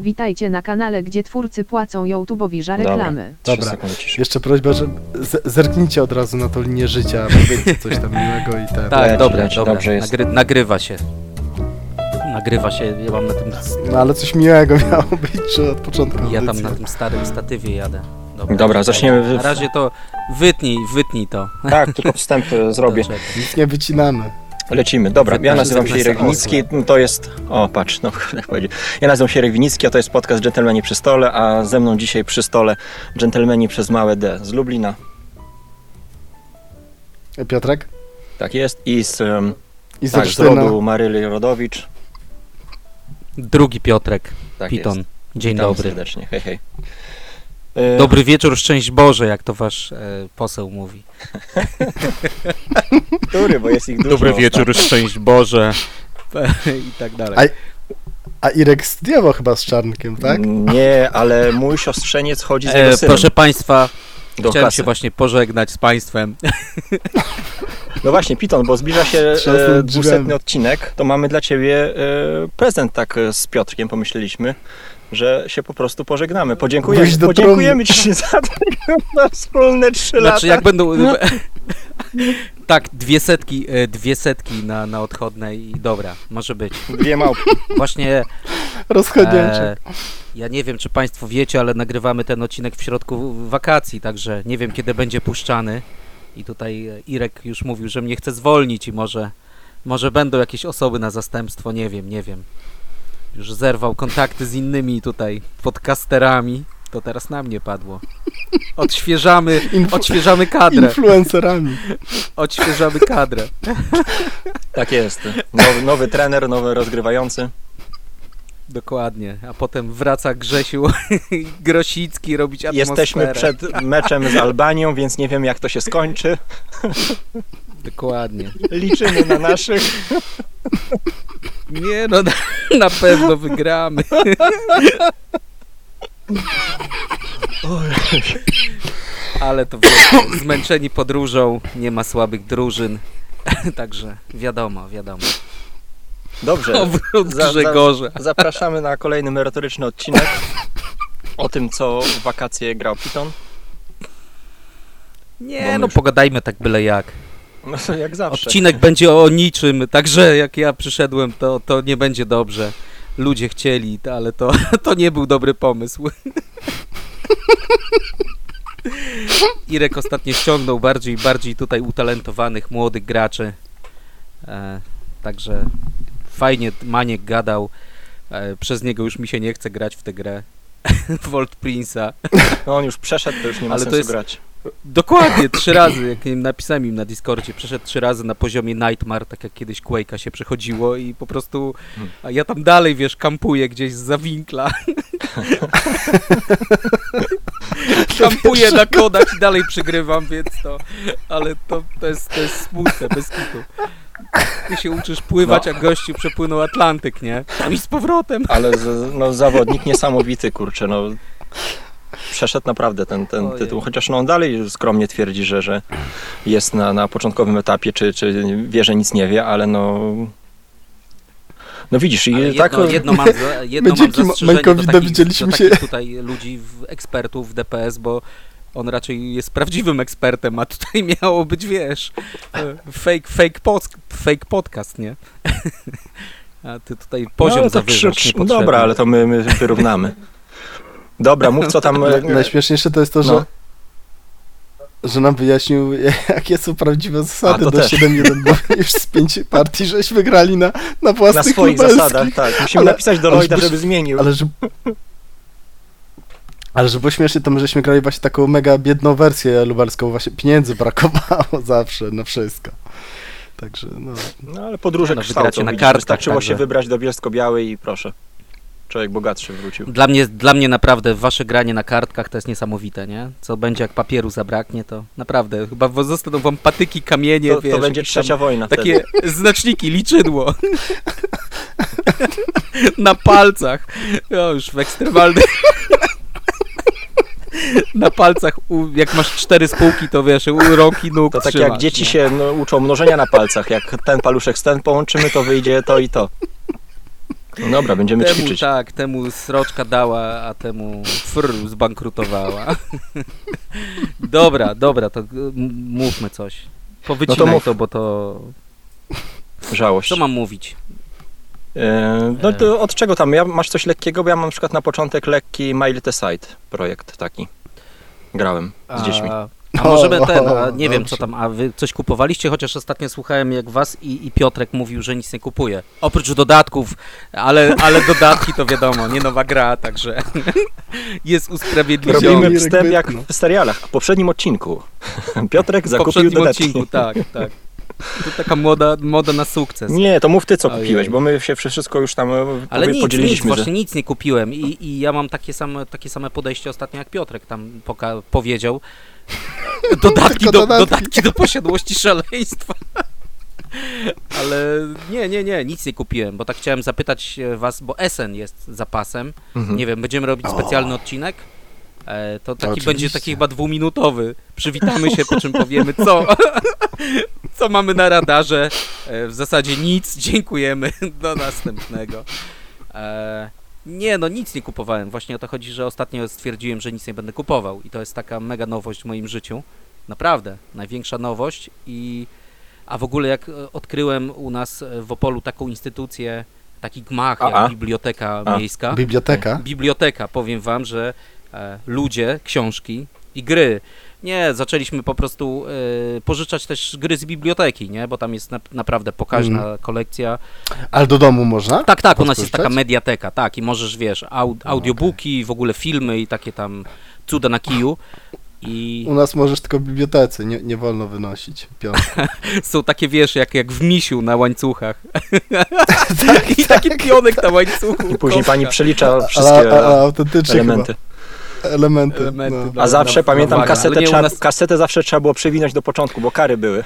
Witajcie na kanale, gdzie twórcy płacą YouTube'owi za Dobra. reklamy. Dobra. ciszy. Jeszcze prośba, że z- zerknijcie od razu na tą linię życia, powiedzcie coś tam miłego i ten. Tak, Leci, dobra, leci, dobra. dobrze jest. Nagry, nagrywa się. Nagrywa się, ja mam na tym, No ale coś miłego miało być, czy od początku ja tam audycji? na tym starym statywie jadę. Dobra, zaczniemy. Na razie to wytnij, wytnij to. Tak, tylko wstęp e, zrobię. Czekaj. Nic nie wycinamy. Lecimy. Dobra, ja nazywam się Irek Winicki, to jest... O, patrz, no jak powiedzieć. Ja nazywam się Irek Winicki, a to jest podcast Dżentelmeni przy stole, a ze mną dzisiaj przy stole Dżentelmeni przez małe D z Lublina. Piotrek? Tak jest. I z, em, I z tak, z rodu Maryli Rodowicz. Drugi Piotrek, Tak Piton. jest. Dzień Witam dobry. serdecznie. Hej, hej. E, Dobry wieczór, szczęść Boże, jak to wasz e, poseł mówi. Który, bo jest ich dużo. Dobry wieczór, szczęść Boże. I tak dalej. A- A Irek studiował chyba z Czarnkiem, tak? Nie, ale mój siostrzeniec chodzi z jego E, synem proszę Państwa, do chciałem klasy. się właśnie pożegnać z Państwem. No właśnie, Piton, bo zbliża się e, drzwiami. 200 odcinek, to mamy dla Ciebie e, prezent tak e, z Piotrkiem, pomyśleliśmy, że się po prostu pożegnamy. Podziękujemy, podziękujemy Ci za te na wspólne trzy lata. Znaczy jak będą... tak, dwie setki, e, dwie setki na, na odchodnej i dobra, może być. Dwie małpy. Właśnie Rozchodnięcie. e, ja nie wiem, czy Państwo wiecie, ale nagrywamy ten odcinek w środku wakacji, także nie wiem, kiedy będzie puszczany. I tutaj e, Irek już mówił, że mnie chce zwolnić i może, może będą jakieś osoby na zastępstwo, nie wiem, nie wiem. Już zerwał kontakty z innymi tutaj podcasterami. To teraz na mnie padło. Odświeżamy, Influ- odświeżamy kadrę. Influencerami. Odświeżamy kadrę. Tak jest. Nowy, nowy trener, nowy rozgrywający. Dokładnie. A potem wraca Grzesiu Grosicki robić atmosferę. Jesteśmy przed meczem z Albanią, więc nie wiem jak to się skończy. Dokładnie. Liczymy na naszych. Nie no, na, na pewno wygramy. Ale to wiecie, zmęczeni podróżą, nie ma słabych drużyn. Także wiadomo, wiadomo. Dobrze. Obrót Za- za-. Zapraszamy na kolejny merytoryczny odcinek o tym, co w wakacje grał Piton. Nie no, już- pogadajmy tak byle jak. No to jak zawsze. Odcinek będzie o niczym, także jak ja przyszedłem, to, to nie będzie dobrze. Ludzie chcieli, ale to, to nie był dobry pomysł. Irek ostatnio ściągnął bardziej bardziej tutaj utalentowanych młodych graczy. E, także fajnie Maniek gadał. E, przez niego już mi się nie chce grać w tę grę. Volt Prince'a. No on już przeszedł, to już nie ma Ale sensu jest- grać. Dokładnie, trzy razy, jak napisałem im na Discordzie, przeszedł trzy razy na poziomie Nightmare, tak jak kiedyś Quake'a się przechodziło i po prostu, a ja tam dalej, wiesz, kampuję gdzieś za winkla. kampuję na kodach i dalej przegrywam, więc to, ale to, to, jest, to jest smutne, bez kitu. Ty się uczysz pływać, No. a gościu przepłynął Atlantyk, nie? Tam i z powrotem. Ale z, no, zawodnik niesamowity, kurczę, no. Przeszedł naprawdę ten, ten tytuł, chociaż no, on dalej skromnie twierdzi, że, że jest na, na początkowym etapie, czy, czy wie, że nic nie wie, ale no... No widzisz, i Ale tak... jedno mam, za- jedno My mam dzięki zastrzeżenie Majkowi do takich, dowiedzieliśmy do się- tutaj ludzi, w, ekspertów w DPS, bo on raczej jest prawdziwym ekspertem, a tutaj miało być, wiesz, e, fake, fake, pod, fake podcast, nie? A ty tutaj poziom no, to zawyżasz. Dobra, ale to my, my wyrównamy. Dobra, mów co tam... e, Na- Najśmieszniejsze to jest to, że No. że nam wyjaśnił, jakie są prawdziwe zasady do też. 7-1, bo już z pięciu partii żeśmy wygrali na, na własnych Na swoich lubelskich. zasadach, tak. Musimy Ale- napisać do Lloyda, żeby- żeby zmienił. Ale że... Ale że było śmiesznie, to my żeśmy grali właśnie taką mega biedną wersję lubelską, właśnie pieniędzy brakowało zawsze na wszystko. Także no... No ale podróże No, kształcą, wygracie na widzisz, kartkach, Wystarczyło także. się wybrać do Bielsko-Białej i proszę. Człowiek bogatszy wrócił. Dla mnie, dla mnie naprawdę wasze granie na kartkach to jest niesamowite, nie? Co będzie, jak papieru zabraknie, to naprawdę, chyba zostaną wam patyki, kamienie, To, wiesz, to będzie trzecia wojna Takie wtedy. znaczniki, liczydło. Na palcach. O, już w ekstremalnych. Na palcach, jak masz cztery spółki, to wiesz, u rąk i nóg To tak trzymasz, jak dzieci nie? się no, uczą mnożenia na palcach. Jak ten paluszek z ten połączymy, to wyjdzie to i to. No dobra, będziemy temu, ćwiczyć. Tak, temu sroczka dała, a temu fr zbankrutowała. dobra, dobra, to m- mówmy coś. Powycinaj No mów. to, bo to... Żałość. Co mam mówić? E, no to od czego tam? Ja, masz coś lekkiego? Bo ja mam na przykład na początek lekki My Little Side projekt taki. Grałem z dziećmi. A, możemy O, ten, a nie wiem co tam, a wy coś kupowaliście? Chociaż ostatnio słuchałem jak was i, i Piotrek mówił, że nic nie kupuje. Oprócz dodatków, ale, ale dodatki to wiadomo, nie nowa gra, także jest usprawiedliwione. Robimy wstęp jak wytnął. w serialach. W poprzednim odcinku Piotrek W zakupił poprzednim dodatki. odcinku, tak, tak. To taka moda, moda na sukces. Nie, to mów ty co Ojej. kupiłeś, bo my się wszystko już tam e, Ale powie- nic, nic, podzieliliśmy. właśnie nic nie kupiłem I, i ja mam takie same, takie same podejście ostatnio jak Piotrek tam poka- powiedział. Dodatki do, dodatki. dodatki do posiadłości szaleństwa. Ale nie, nie, nie, nic nie kupiłem, bo tak chciałem zapytać e, was, bo Essen jest zapasem. Mhm. Nie wiem, będziemy robić O. specjalny odcinek. E, to taki Oczywiście. będzie taki chyba dwuminutowy. Przywitamy się, po czym powiemy co, co mamy na radarze. E, w zasadzie nic, dziękujemy, do następnego. E, nie, no nic nie kupowałem. Właśnie o to chodzi, że ostatnio stwierdziłem, że nic nie będę kupował i to jest taka mega nowość w moim życiu. Naprawdę, największa nowość i a w ogóle jak e, odkryłem u nas e, w Opolu taką instytucję, taki gmach jak A, a. biblioteka A. miejska. Biblioteka. Biblioteka, powiem wam, że e, ludzie, książki i gry. Nie, zaczęliśmy po prostu e, pożyczać też gry z biblioteki, nie? Bo tam jest na, naprawdę pokaźna Mm. kolekcja. Ale do domu można? Tak, tak, u nas jest taka mediateka, tak, i możesz, wiesz, au, audiobooki, w ogóle filmy i takie tam cuda na kiju. I U nas możesz tylko w bibliotece, nie, nie wolno wynosić piątku. są takie, wiesz, jak, jak w misiu na łańcuchach. Tak, I taki pionek na łańcuchu. I później pani przelicza wszystkie ale autentycznie elementy. chyba. Elementy. Elementy, no. A zawsze, pamiętam, kasetę, Ale trzeba, nas- kasetę zawsze trzeba było przewinąć do początku, bo kary były.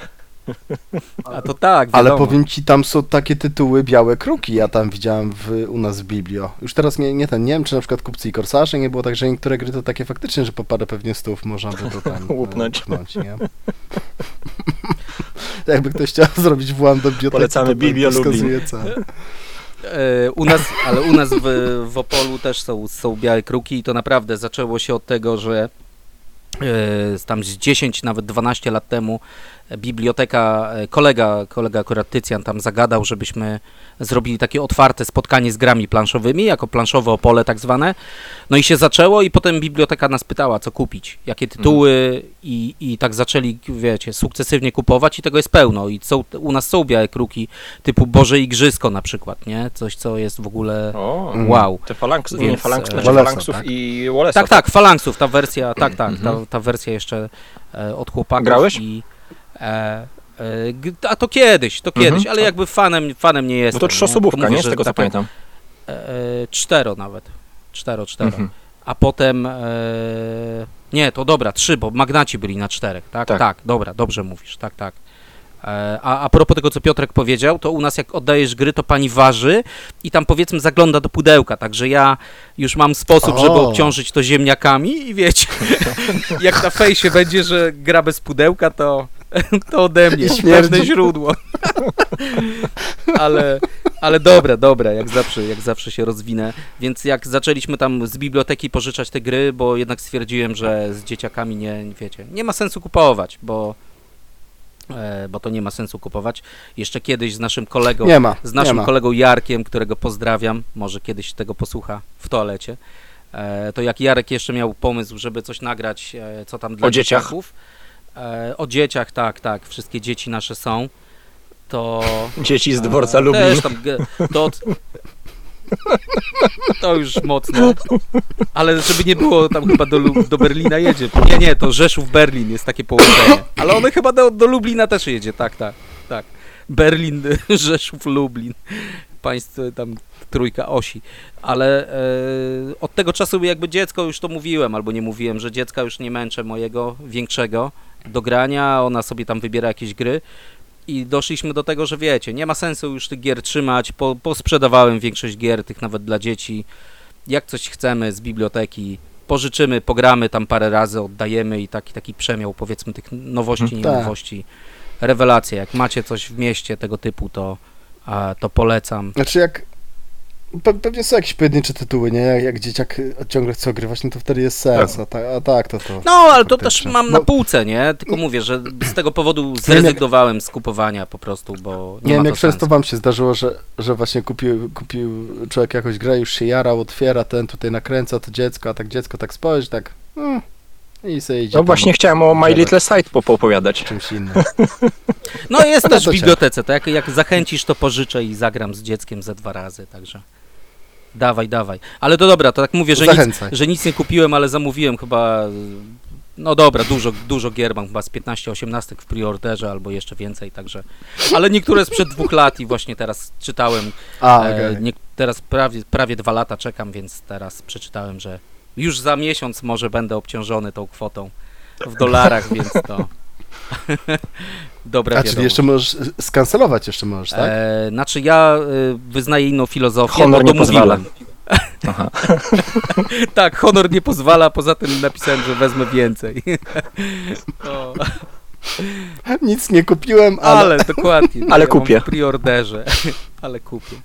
A to tak, Ale wiadomo. powiem ci, tam są takie tytuły Białe Kruki, ja tam widziałem w, u nas w Biblio. Już teraz nie, nie ten, nie wiem, czy na przykład Kupcy i Korsarze nie było tak, że niektóre gry to takie faktycznie, że po parę pewnie stów można by to tam e, Łupnąć. pchnąć, nie? Jakby ktoś chciał zrobić włam do biblioteki, Polecamy to Biblio wskazuje U nas, ale u nas w, w Opolu też są, są białe kruki i to naprawdę zaczęło się od tego, że e, tam z 10, nawet 12 lat temu biblioteka, e, kolega, kolega akurat Tycjan tam zagadał, żebyśmy zrobili takie otwarte spotkanie z grami planszowymi, jako planszowe Opole tak zwane. No i się zaczęło i potem biblioteka nas pytała, co kupić, jakie tytuły i, i tak zaczęli, wiecie, sukcesywnie kupować i tego jest pełno i są, u nas są białe kruki typu Boże Igrzysko na przykład, nie? Coś, co jest w ogóle O, Mm. wow. te falanks, nie, Więc, falanks, e, znaczy falanksów tak? i Wallace'a. Tak, tak, Falanksów, ta wersja, tak, tak, ta, Mhm. ta wersja jeszcze e, od chłopaków. Grałeś? I, a to kiedyś, to kiedyś, Mhm. ale jakby fanem, fanem nie jestem. to nie? trzyosobówka, nie? Z że tego co taka- pamiętam. E, e, cztero nawet. Cztero, cztero. Mhm. A potem. E, nie, to dobra, trzy, bo magnaci byli na czterech, tak? Tak. Tak, dobra, dobrze mówisz, tak, tak. E, A, a propos tego, co Piotrek powiedział, to u nas jak oddajesz gry, to pani waży i tam powiedzmy zagląda do pudełka, także ja już mam sposób, żeby O. obciążyć to ziemniakami i wiecie, jak na fejsie będzie, że gra bez pudełka, to, to ode mnie, pewne źródło. ale, ale dobra, dobra, jak zawsze, jak zawsze się rozwinę. Więc jak zaczęliśmy tam z biblioteki pożyczać te gry, bo jednak stwierdziłem, że z dzieciakami nie, wiecie, nie ma sensu kupować, bo, e, bo to nie ma sensu kupować. Jeszcze kiedyś z naszym kolegą, Nie ma, z naszym kolegą Jarkiem, którego pozdrawiam, może kiedyś tego posłucha w toalecie, e, to jak Jarek jeszcze miał pomysł, żeby coś nagrać, e, co tam dla O dzieciach? dzieciaków, e, o dzieciach, tak, tak, wszystkie dzieci nasze są, to... Dzieci z dworca E, Lublin. Tam, to, to już mocno. Ale żeby nie było, tam chyba do, do Berlina jedzie. Nie, nie, to Rzeszów-Berlin jest takie połączenie. Ale one chyba do, do Lublina też jedzie, tak, tak, tak. Berlin, Rzeszów, Lublin. Państwo tam trójka osi. Ale e, od tego czasu jakby dziecko, już to mówiłem, albo nie mówiłem, że dziecka już nie męczę mojego większego do grania, ona sobie tam wybiera jakieś gry i doszliśmy do tego, że wiecie, nie ma sensu już tych gier trzymać, po, posprzedawałem większość gier, tych nawet dla dzieci. Jak coś chcemy z biblioteki, pożyczymy, pogramy tam parę razy, oddajemy i taki, taki przemiał powiedzmy tych nowości, nie Tak. nowości. Rewelacja, jak macie coś w mieście tego typu, to, to polecam. Znaczy jak Pe pewnie są jakieś pojedyncze tytuły, nie? Jak, jak dzieciak ciągle chce ogrywać, no to wtedy jest sens, a, ta, a tak, to to... No, ale to też mam na No, półce, nie? Tylko mówię, że z tego powodu zrezygnowałem z kupowania po prostu, bo nie, Nie ma wiem, to jak często sensu. wam się zdarzyło, że, że właśnie kupił, kupił człowiek jakąś grę, już się jarał, otwiera, ten tutaj nakręca to dziecko, a tak dziecko tak spojrzy, tak hmm, i sobie idzie No tam właśnie chciałem o My. Little Sight po- poopowiadać. czymś innym. No jest No też w bibliotece, to jak, jak zachęcisz, to pożyczę i zagram z dzieckiem ze dwa razy, także dawaj, dawaj. Ale to dobra, to tak mówię, że nic, że nic nie kupiłem, ale zamówiłem chyba, no dobra, dużo, dużo gier mam, chyba z 15-18 w preorderze albo jeszcze więcej, także, ale niektóre sprzed dwóch lat i właśnie teraz czytałem, A, e, okej. nie, teraz prawie, prawie dwa lata czekam, więc teraz przeczytałem, że już za miesiąc może będę obciążony tą kwotą w dolarach, więc to dobra A czyli wiadomość. jeszcze możesz, skancelować jeszcze możesz, tak? E, znaczy ja y, wyznaję inną filozofię, Honor bo nie pozwala. Aha. tak, honor nie pozwala, poza tym napisałem, że wezmę więcej. Nic nie kupiłem, ale... ale dokładnie. Ale ja kupię. Mam w preorderze, ale kupię.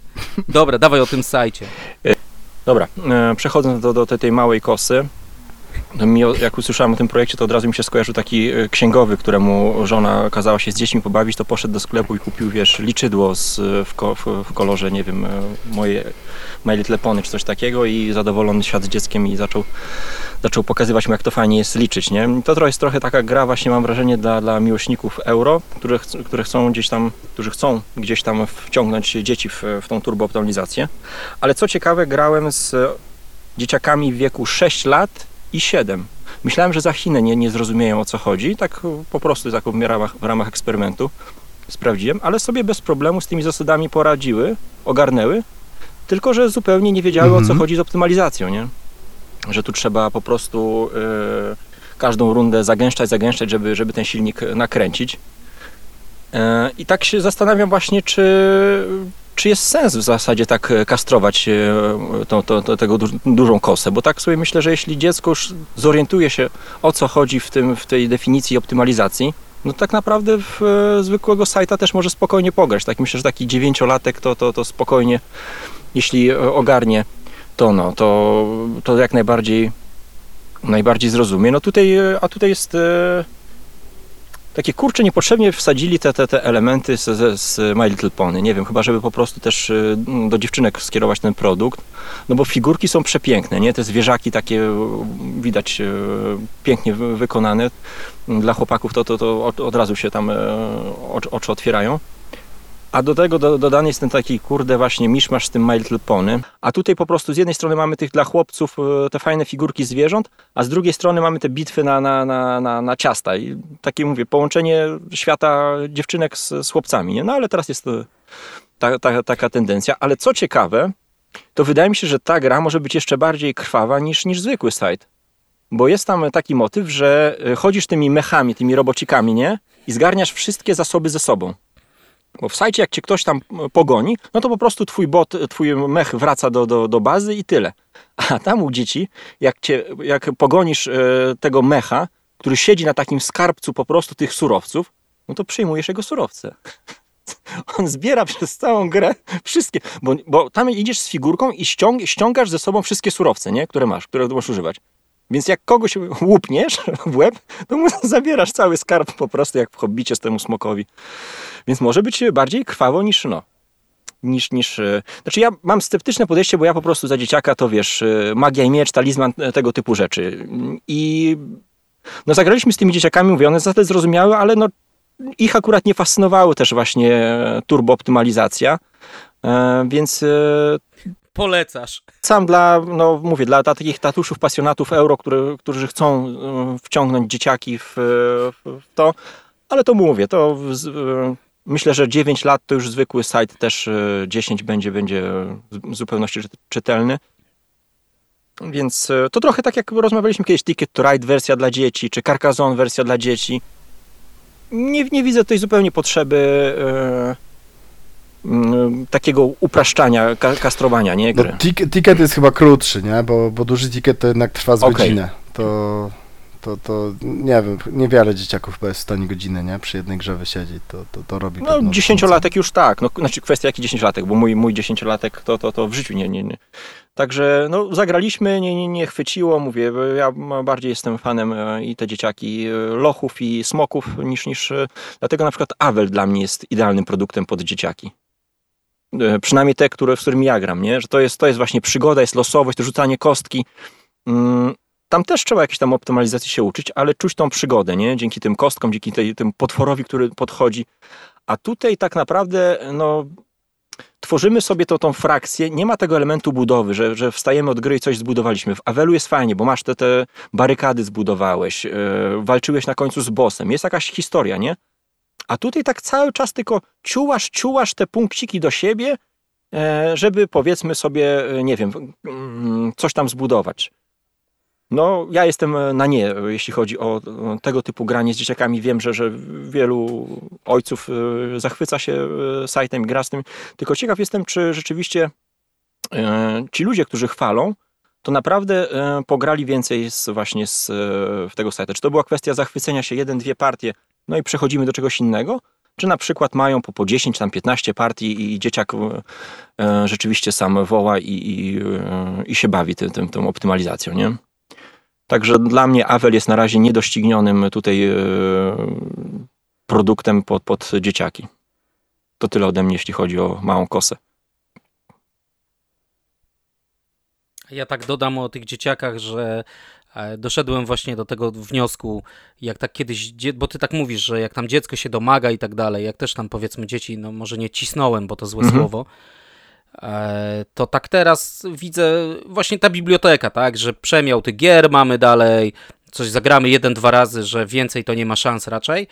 Dobra, dawaj o tym sajcie. Dobra, e, przechodząc do, do tej, małej kosy, mi, o- jak usłyszałem o tym projekcie, to od razu mi się skojarzył taki e, księgowy, któremu żona kazała się z dziećmi pobawić, to poszedł do sklepu i kupił, wiesz, liczydło z, w, ko, w, w kolorze, nie wiem, e, moje My Little Pony czy coś takiego i zadowolony świat z dzieckiem i zaczął, zaczął pokazywać mu, jak to fajnie jest liczyć, nie? To trochę jest trochę taka gra, właśnie mam wrażenie, dla, dla miłośników euro, które, które chcą gdzieś tam, którzy chcą gdzieś tam wciągnąć dzieci w, w tą turbooptymalizację. Ale co ciekawe, grałem z dzieciakami w wieku 6 lat i 7. Myślałem, że za Chinę nie, nie zrozumieją o co chodzi, tak po prostu tak w ramach, w ramach eksperymentu sprawdziłem, ale sobie bez problemu z tymi zasadami poradziły, ogarnęły, tylko że zupełnie nie wiedziały o co Mhm. chodzi z optymalizacją, nie? Że tu trzeba po prostu e, każdą rundę zagęszczać, zagęszczać, żeby, żeby ten silnik nakręcić. E, I tak się zastanawiam właśnie, czy, czy jest sens w zasadzie tak e, kastrować tą, tą, tą, tego du, dużą kosę, bo tak sobie myślę, że jeśli dziecko już zorientuje się o co chodzi w, tym, w tej definicji optymalizacji, no tak naprawdę w e, zwykłego sajta też może spokojnie pograć. Tak myślę, że taki dziewięciolatek to, to, to spokojnie, jeśli e, ogarnie to, no, to, to jak najbardziej najbardziej zrozumie. No tutaj, a tutaj jest takie kurcze niepotrzebnie wsadzili te, te, te elementy z, z, z My Little Pony. Nie wiem, chyba żeby po prostu też e, do dziewczynek skierować ten produkt. No bo figurki są przepiękne, nie? Te zwierzaki takie e, widać e, pięknie wy- wykonane. Dla chłopaków to, to, to od, razu się tam oczy otwierają. A do tego do, dodany jest ten taki, kurde, właśnie miszmasz z tym My Little Pony. A tutaj po prostu z jednej strony mamy tych dla chłopców e, te fajne figurki zwierząt, a z drugiej strony mamy te bitwy na, na, na, na, na ciasta. I takie, mówię, połączenie świata dziewczynek z, z chłopcami. Nie? No ale teraz jest to ta, ta, taka tendencja. Ale co ciekawe, to wydaje mi się, że ta gra może być jeszcze bardziej krwawa niż, niż zwykły site. Bo jest tam taki motyw, że e, chodzisz tymi mechami, tymi robocikami, nie? I zgarniasz wszystkie zasoby ze sobą. Bo w sajcie, jak cię ktoś tam e, pogoni, no to po prostu twój bot, twój mech wraca do, do, do bazy i tyle. A tam u dzieci, jak, cię, jak pogonisz e, tego mecha, który siedzi na takim skarbcu po prostu tych surowców, no to przyjmujesz jego surowce. On zbiera przez całą grę wszystkie, bo, bo tam idziesz z figurką i ściąg, ściągasz ze sobą wszystkie surowce, nie? które masz, które możesz używać. Więc jak kogoś łupniesz w łeb, to mu zabierasz cały skarb po prostu jak w hobbicie z temu smokowi. Więc może być bardziej krwawo niż no. Niż, niż, e, znaczy ja mam sceptyczne podejście, bo ja po prostu za dzieciaka to wiesz, e, magia i miecz, talizman, e, tego typu rzeczy. I no zagraliśmy z tymi dzieciakami, mówię, one zasady zrozumiały, ale no ich akurat nie fascynowały też właśnie turbooptymalizacja. Więc Polecasz. sam dla, no mówię, dla takich tatuszów, pasjonatów euro, które, którzy chcą e, wciągnąć dzieciaki w, w to, ale to mówię, to e, myślę, że 9 lat to już zwykły site, też e, 10 będzie, będzie w zupełności czyt- czytelny. Więc to trochę tak jak rozmawialiśmy kiedyś, Ticket to Ride wersja dla dzieci, czy Carcassonne wersja dla dzieci. Nie, nie widzę tutaj zupełnie potrzeby takiego upraszczania, ka, kastrowania, nie No, gry. ticket, ticket jest chyba krótszy, nie? Bo, bo duży ticket to jednak trwa z Okej. godzinę. To, To, to nie wiem, niewiele dzieciaków chyba jest w stanie godziny, nie? Przy jednej grze wysiedzieć, to, to, to robi No, dziesięciolatek już tak. No, znaczy kwestia jaki dziesięciolatek, bo mój, mój dziesięciolatek to, to, to w życiu nie, nie, nie. Także no, zagraliśmy, nie, nie, nie chwyciło, mówię, bo ja bardziej jestem fanem e, i te dzieciaki e, lochów i smoków niż, niż e, dlatego na przykład Avel dla mnie jest idealnym produktem pod dzieciaki. E, Przynajmniej te, które, z którymi ja gram, nie? Że to jest, to jest właśnie przygoda, jest losowość, to rzucanie kostki. Mm, Tam też trzeba jakiejś tam optymalizacji się uczyć, ale czuć tą przygodę, nie? Dzięki tym kostkom, dzięki tej, tym potworowi, który podchodzi. A tutaj tak naprawdę, no, tworzymy sobie to, tą frakcję, nie ma tego elementu budowy, że, że wstajemy od gry i coś zbudowaliśmy. W Avelu jest fajnie, bo masz te, te barykady zbudowałeś, yy, walczyłeś na końcu z bossem, jest jakaś historia, nie? A tutaj tak cały czas tylko ciułasz, ciułasz te punkciki do siebie, e, żeby powiedzmy sobie, e, nie wiem, mm, coś tam zbudować. No, ja jestem na nie, jeśli chodzi o tego typu granie z dzieciakami. Wiem, że, że wielu ojców e, zachwyca się sajtem i gra z tym. Tylko ciekaw jestem, czy rzeczywiście ci ludzie, którzy chwalą, to naprawdę pograli więcej z, właśnie z, w tego sajta. Czy to była kwestia zachwycenia się jeden, dwie partie, no i przechodzimy do czegoś innego? Czy na przykład mają po, po 10, tam 15 partii i dzieciak e, e, rzeczywiście sam woła i, i, e, i się bawi tym, tym, tą optymalizacją, nie? Także dla mnie Avel jest na razie niedoścignionym tutaj e, produktem pod, pod dzieciaki. To tyle ode mnie, jeśli chodzi o małą kosę. Ja tak dodam o tych dzieciakach, że doszedłem właśnie do tego wniosku, jak tak kiedyś, bo ty tak mówisz, że jak tam dziecko się domaga i tak dalej, jak też tam powiedzmy dzieci, no może nie cisnąłem, bo to złe Mhm. słowo, e, to tak teraz widzę właśnie ta biblioteka, tak, że przemiał tych gier mamy dalej, coś zagramy jeden, dwa razy, że więcej to nie ma szans raczej,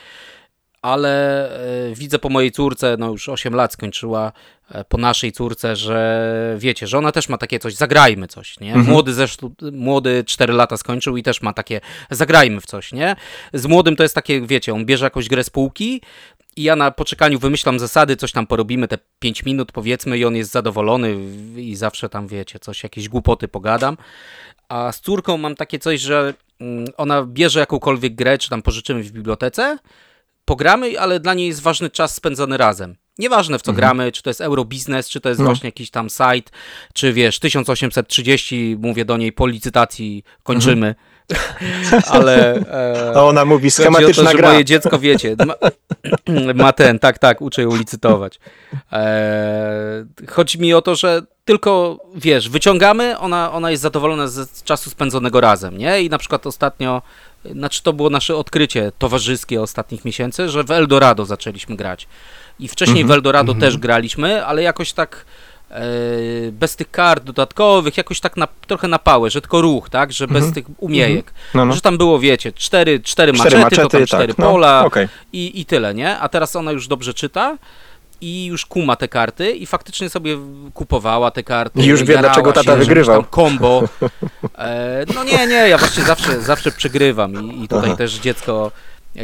ale e, widzę po mojej córce, no już 8 lat skończyła, e, po naszej córce, że wiecie, że ona też ma takie coś, zagrajmy coś, nie? Mhm. Młody zresztą, młody 4 lata skończył i też ma takie, zagrajmy w coś, nie? Z młodym to jest takie, wiecie, on bierze jakąś grę z półki i ja na poczekaniu wymyślam zasady, coś tam porobimy, te 5 minut powiedzmy i on jest zadowolony i zawsze tam, wiecie, coś, jakieś głupoty pogadam. A z córką mam takie coś, że mm, ona bierze jakąkolwiek grę, czy tam pożyczymy w bibliotece, pogramy, ale dla niej jest ważny czas spędzony razem. Nieważne w co gramy, czy to jest Eurobiznes, czy to jest No. właśnie jakiś tam site, czy wiesz, 1830, mówię do niej po licytacji kończymy. Ale e, ona mówi to, schematyczna że gra. moje dziecko, wiecie, ma, ma ten, tak, tak, uczę ją licytować. Eee, chodzi mi o to, że tylko, wiesz, wyciągamy, ona, ona jest zadowolona z czasu spędzonego razem, nie? I na przykład ostatnio, znaczy to było nasze odkrycie towarzyskie ostatnich miesięcy, że w Eldorado zaczęliśmy grać. I wcześniej Mhm, w Eldorado mhm. też graliśmy, ale jakoś tak e, bez tych kart dodatkowych, jakoś tak na, trochę na pałę, że tylko ruch, tak? Że bez Mhm, tych umiejek. No, no. Że tam było, wiecie, cztery, cztery, Cztery maczety, to tam maczety, cztery tak. No, pola okej. i, i tyle, nie? A teraz ona już dobrze czyta i już kuma te karty i faktycznie sobie kupowała te karty. I już wie, dlaczego tata się, wygrywał. Tam combo. E, no nie, nie, ja właśnie zawsze, zawsze przegrywam i, i tutaj Aha. też dziecko,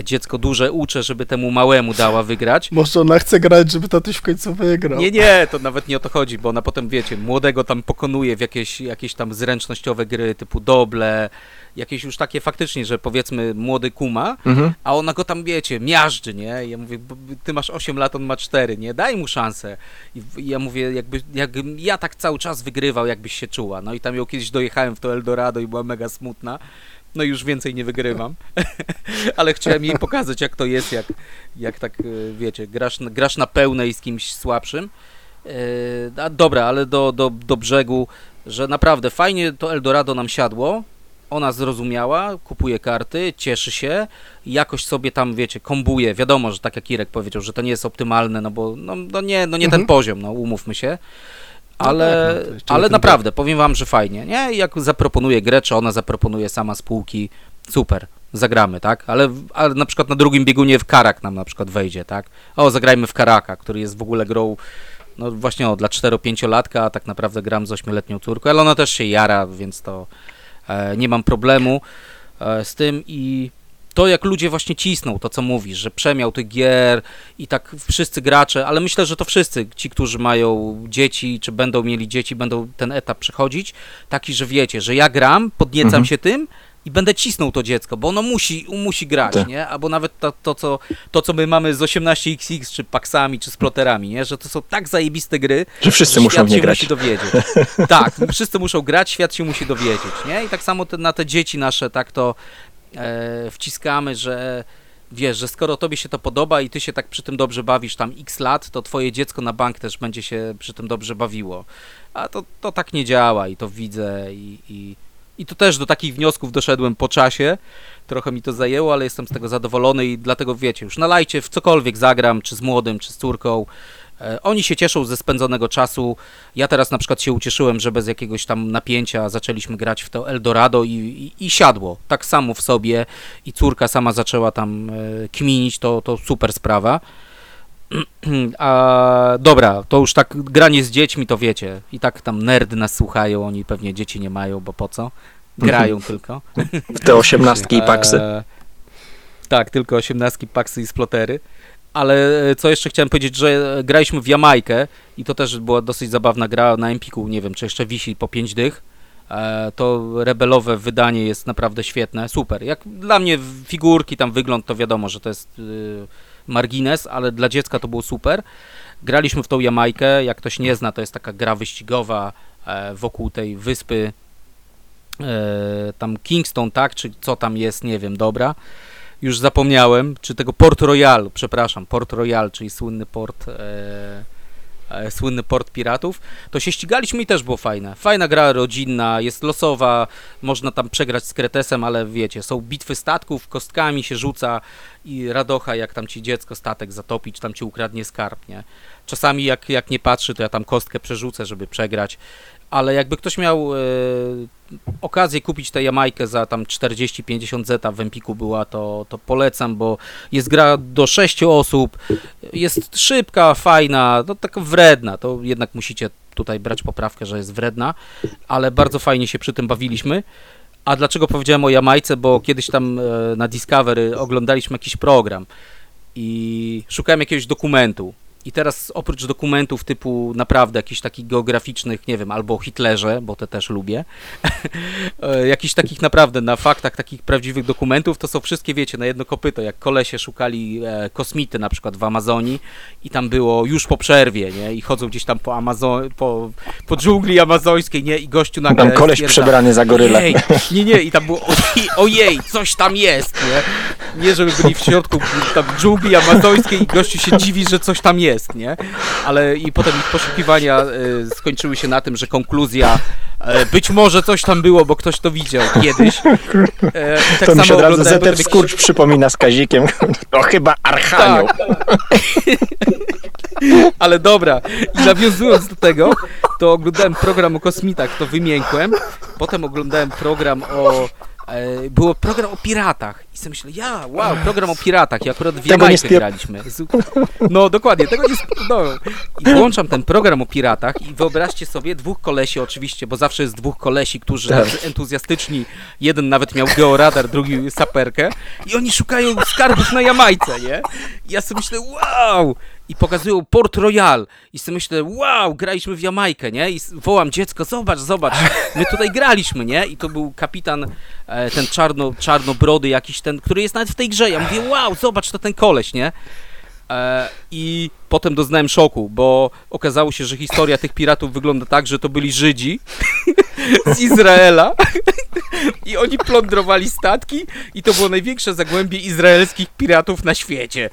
dziecko duże uczę, żeby temu małemu dała wygrać. Może ona chce grać, żeby tatuś w końcu wygrał. Nie, nie, to nawet nie o to chodzi, bo ona potem, wiecie, młodego tam pokonuje w jakieś, jakieś tam zręcznościowe gry typu doble, jakieś już takie faktycznie, że powiedzmy młody kuma, Mhm. a ona go tam, wiecie, miażdży, nie? I ja mówię, "Bo ty masz 8 lat, on ma 4, nie? Daj mu szansę. I ja mówię, jakby, jakbym ja tak cały czas wygrywał, jakbyś się czuła. No i tam ją kiedyś dojechałem w to Eldorado i była mega smutna. No już więcej nie wygrywam. Ale chciałem jej pokazać, jak to jest, jak, jak tak, e, wiecie, grasz, na- grasz na pełnej z kimś słabszym. E, dobra, ale do, do, do brzegu, że naprawdę fajnie to Eldorado nam siadło. Ona zrozumiała, kupuje karty, cieszy się, jakoś sobie tam, wiecie, kombuje. Wiadomo, że tak jak Irek powiedział, że to nie jest optymalne, no bo no, no nie, no nie Mhm. ten poziom, no umówmy się. No Ale, tak, no ale nie ten naprawdę, powiem wam, że fajnie, nie? Jak zaproponuje grę, czy ona zaproponuje sama z półki, super, zagramy, tak? Ale, ale na przykład na drugim biegunie w Karak nam na przykład wejdzie, tak? O, zagrajmy w Karaka, który jest w ogóle grą, no właśnie o, dla 4-5-latka, a tak naprawdę gram z 8-letnią córką, ale ona też się jara, więc to e, nie mam problemu e, z tym i to jak ludzie właśnie cisną, to co mówisz, że przemiał tych gier i tak wszyscy gracze, ale myślę, że to wszyscy, ci, którzy mają dzieci, czy będą mieli dzieci, będą ten etap przechodzić, taki, że wiecie, że ja gram, podniecam Mhm. się tym, i będę cisnął to dziecko, bo ono musi, musi grać, Tak. nie? Albo nawet to, to, co, to, co my mamy z 18XX, czy Paxami, czy Sploterami, nie? Że to są tak zajebiste gry, Że wszyscy że muszą nie się grać. musi dowiedzieć. tak, wszyscy muszą grać, świat się musi dowiedzieć, nie? I tak samo te, na te dzieci nasze tak to e, wciskamy, że wiesz, że skoro tobie się to podoba i ty się tak przy tym dobrze bawisz tam x lat, to twoje dziecko na bank też będzie się przy tym dobrze bawiło. A to, to tak nie działa i to widzę i, i, i to też do takich wniosków doszedłem po czasie. Trochę mi to zajęło, ale jestem z tego zadowolony i dlatego wiecie, już nalajcie w cokolwiek zagram, czy z młodym, czy z córką. E, Oni się cieszą ze spędzonego czasu. Ja teraz na przykład się ucieszyłem, że bez jakiegoś tam napięcia zaczęliśmy grać w to Eldorado i, i, i siadło. Tak samo w sobie i córka sama zaczęła tam e, kminić, to, to super sprawa. A dobra, to już tak granie z dziećmi to wiecie. I tak tam nerdy nas słuchają, oni pewnie dzieci nie mają, bo po co? Grają tylko. W te osiemnastki i paksy. E, tak, tylko osiemnastki, paksy i splotery. Ale e, co jeszcze chciałem powiedzieć, że e, graliśmy w Jamajkę i to też była dosyć zabawna gra na Empiku, nie wiem, czy jeszcze wisi po 5 dych. E, To rebelowe wydanie jest naprawdę świetne, super. Jak dla mnie figurki, tam wygląd, to wiadomo, że to jest margines, ale dla dziecka to było super. Graliśmy w tą Jamajkę, jak ktoś nie zna, to jest taka gra wyścigowa wokół tej wyspy tam Kingston, tak, czy co tam jest, nie wiem, dobra. Już zapomniałem, czy tego Port Royal, przepraszam, Port Royal, czyli słynny port e, e, słynny port piratów, to się ścigaliśmy i też było fajne. Fajna gra rodzinna, jest losowa, można tam przegrać z Kretesem, ale wiecie, są bitwy statków, kostkami się rzuca i radocha, jak tam ci dziecko statek zatopi, czy tam ci ukradnie skarb, nie? Czasami jak, jak nie patrzy, to ja tam kostkę przerzucę, żeby przegrać, ale jakby ktoś miał e, okazję kupić tę Jamajkę za tam 40-50 zeta w Empiku była, to, to polecam, bo jest gra do 6 osób, jest szybka, fajna, no taka wredna, to jednak musicie tutaj brać poprawkę, że jest wredna, ale bardzo fajnie się przy tym bawiliśmy. A dlaczego powiedziałem o Jamajce? Bo kiedyś tam e, na Discovery oglądaliśmy jakiś program i szukałem jakiegoś dokumentu. I teraz oprócz dokumentów typu naprawdę jakichś takich geograficznych, nie wiem, albo o Hitlerze, bo te też lubię, e, jakichś takich naprawdę na faktach takich prawdziwych dokumentów, to są wszystkie, wiecie, na jedno kopyto, jak kolesie szukali e, kosmity na przykład w Amazonii i tam było już po przerwie, nie, i chodzą gdzieś tam po Amazon, po, po dżungli amazońskiej, nie, i gościu nagle Tam koleś stwierdza, przebrany za gorylę. Ojej, nie, nie, i tam było ojej, ojej, coś tam jest, nie? Nie, żeby byli w środku tam dżungli amazońskiej i gościu się dziwi, że coś tam jest, nie? Ale i potem ich poszukiwania y, skończyły się na tym, że konkluzja e, być może coś tam było, bo ktoś to widział kiedyś. I tak to mi się od razu Zeter jakiś- Skurcz przypomina z Kazikiem. To chyba Archanioł. tak. Ale dobra, i nawiązując do tego, to oglądałem program o kosmitach, to wymiękłem. Potem oglądałem program o. E, było program o piratach. I sobie myślę, ja, wow, program o piratach. I akurat w spier- graliśmy. No dokładnie, tego nie no. I włączam ten program o piratach i wyobraźcie sobie dwóch kolesi oczywiście, bo zawsze jest dwóch kolesi, którzy Tak. entuzjastyczni. Jeden nawet miał georadar, drugi saperkę. I oni szukają skarbów na Jamajce, nie? I ja sobie myślę, wow! I pokazują Port Royal. I sobie myślę, wow, graliśmy w Jamajkę, nie? I wołam dziecko, zobacz, zobacz, my tutaj graliśmy, nie? I to był kapitan, e, ten czarno, czarnobrody jakiś ten, który jest nawet w tej grze. Ja mówię, wow, zobacz, to ten koleś, nie? E, I potem doznałem szoku, bo okazało się, że historia tych piratów wygląda tak, że to byli Żydzi z Izraela i oni plądrowali statki i to było największe zagłębie izraelskich piratów na świecie.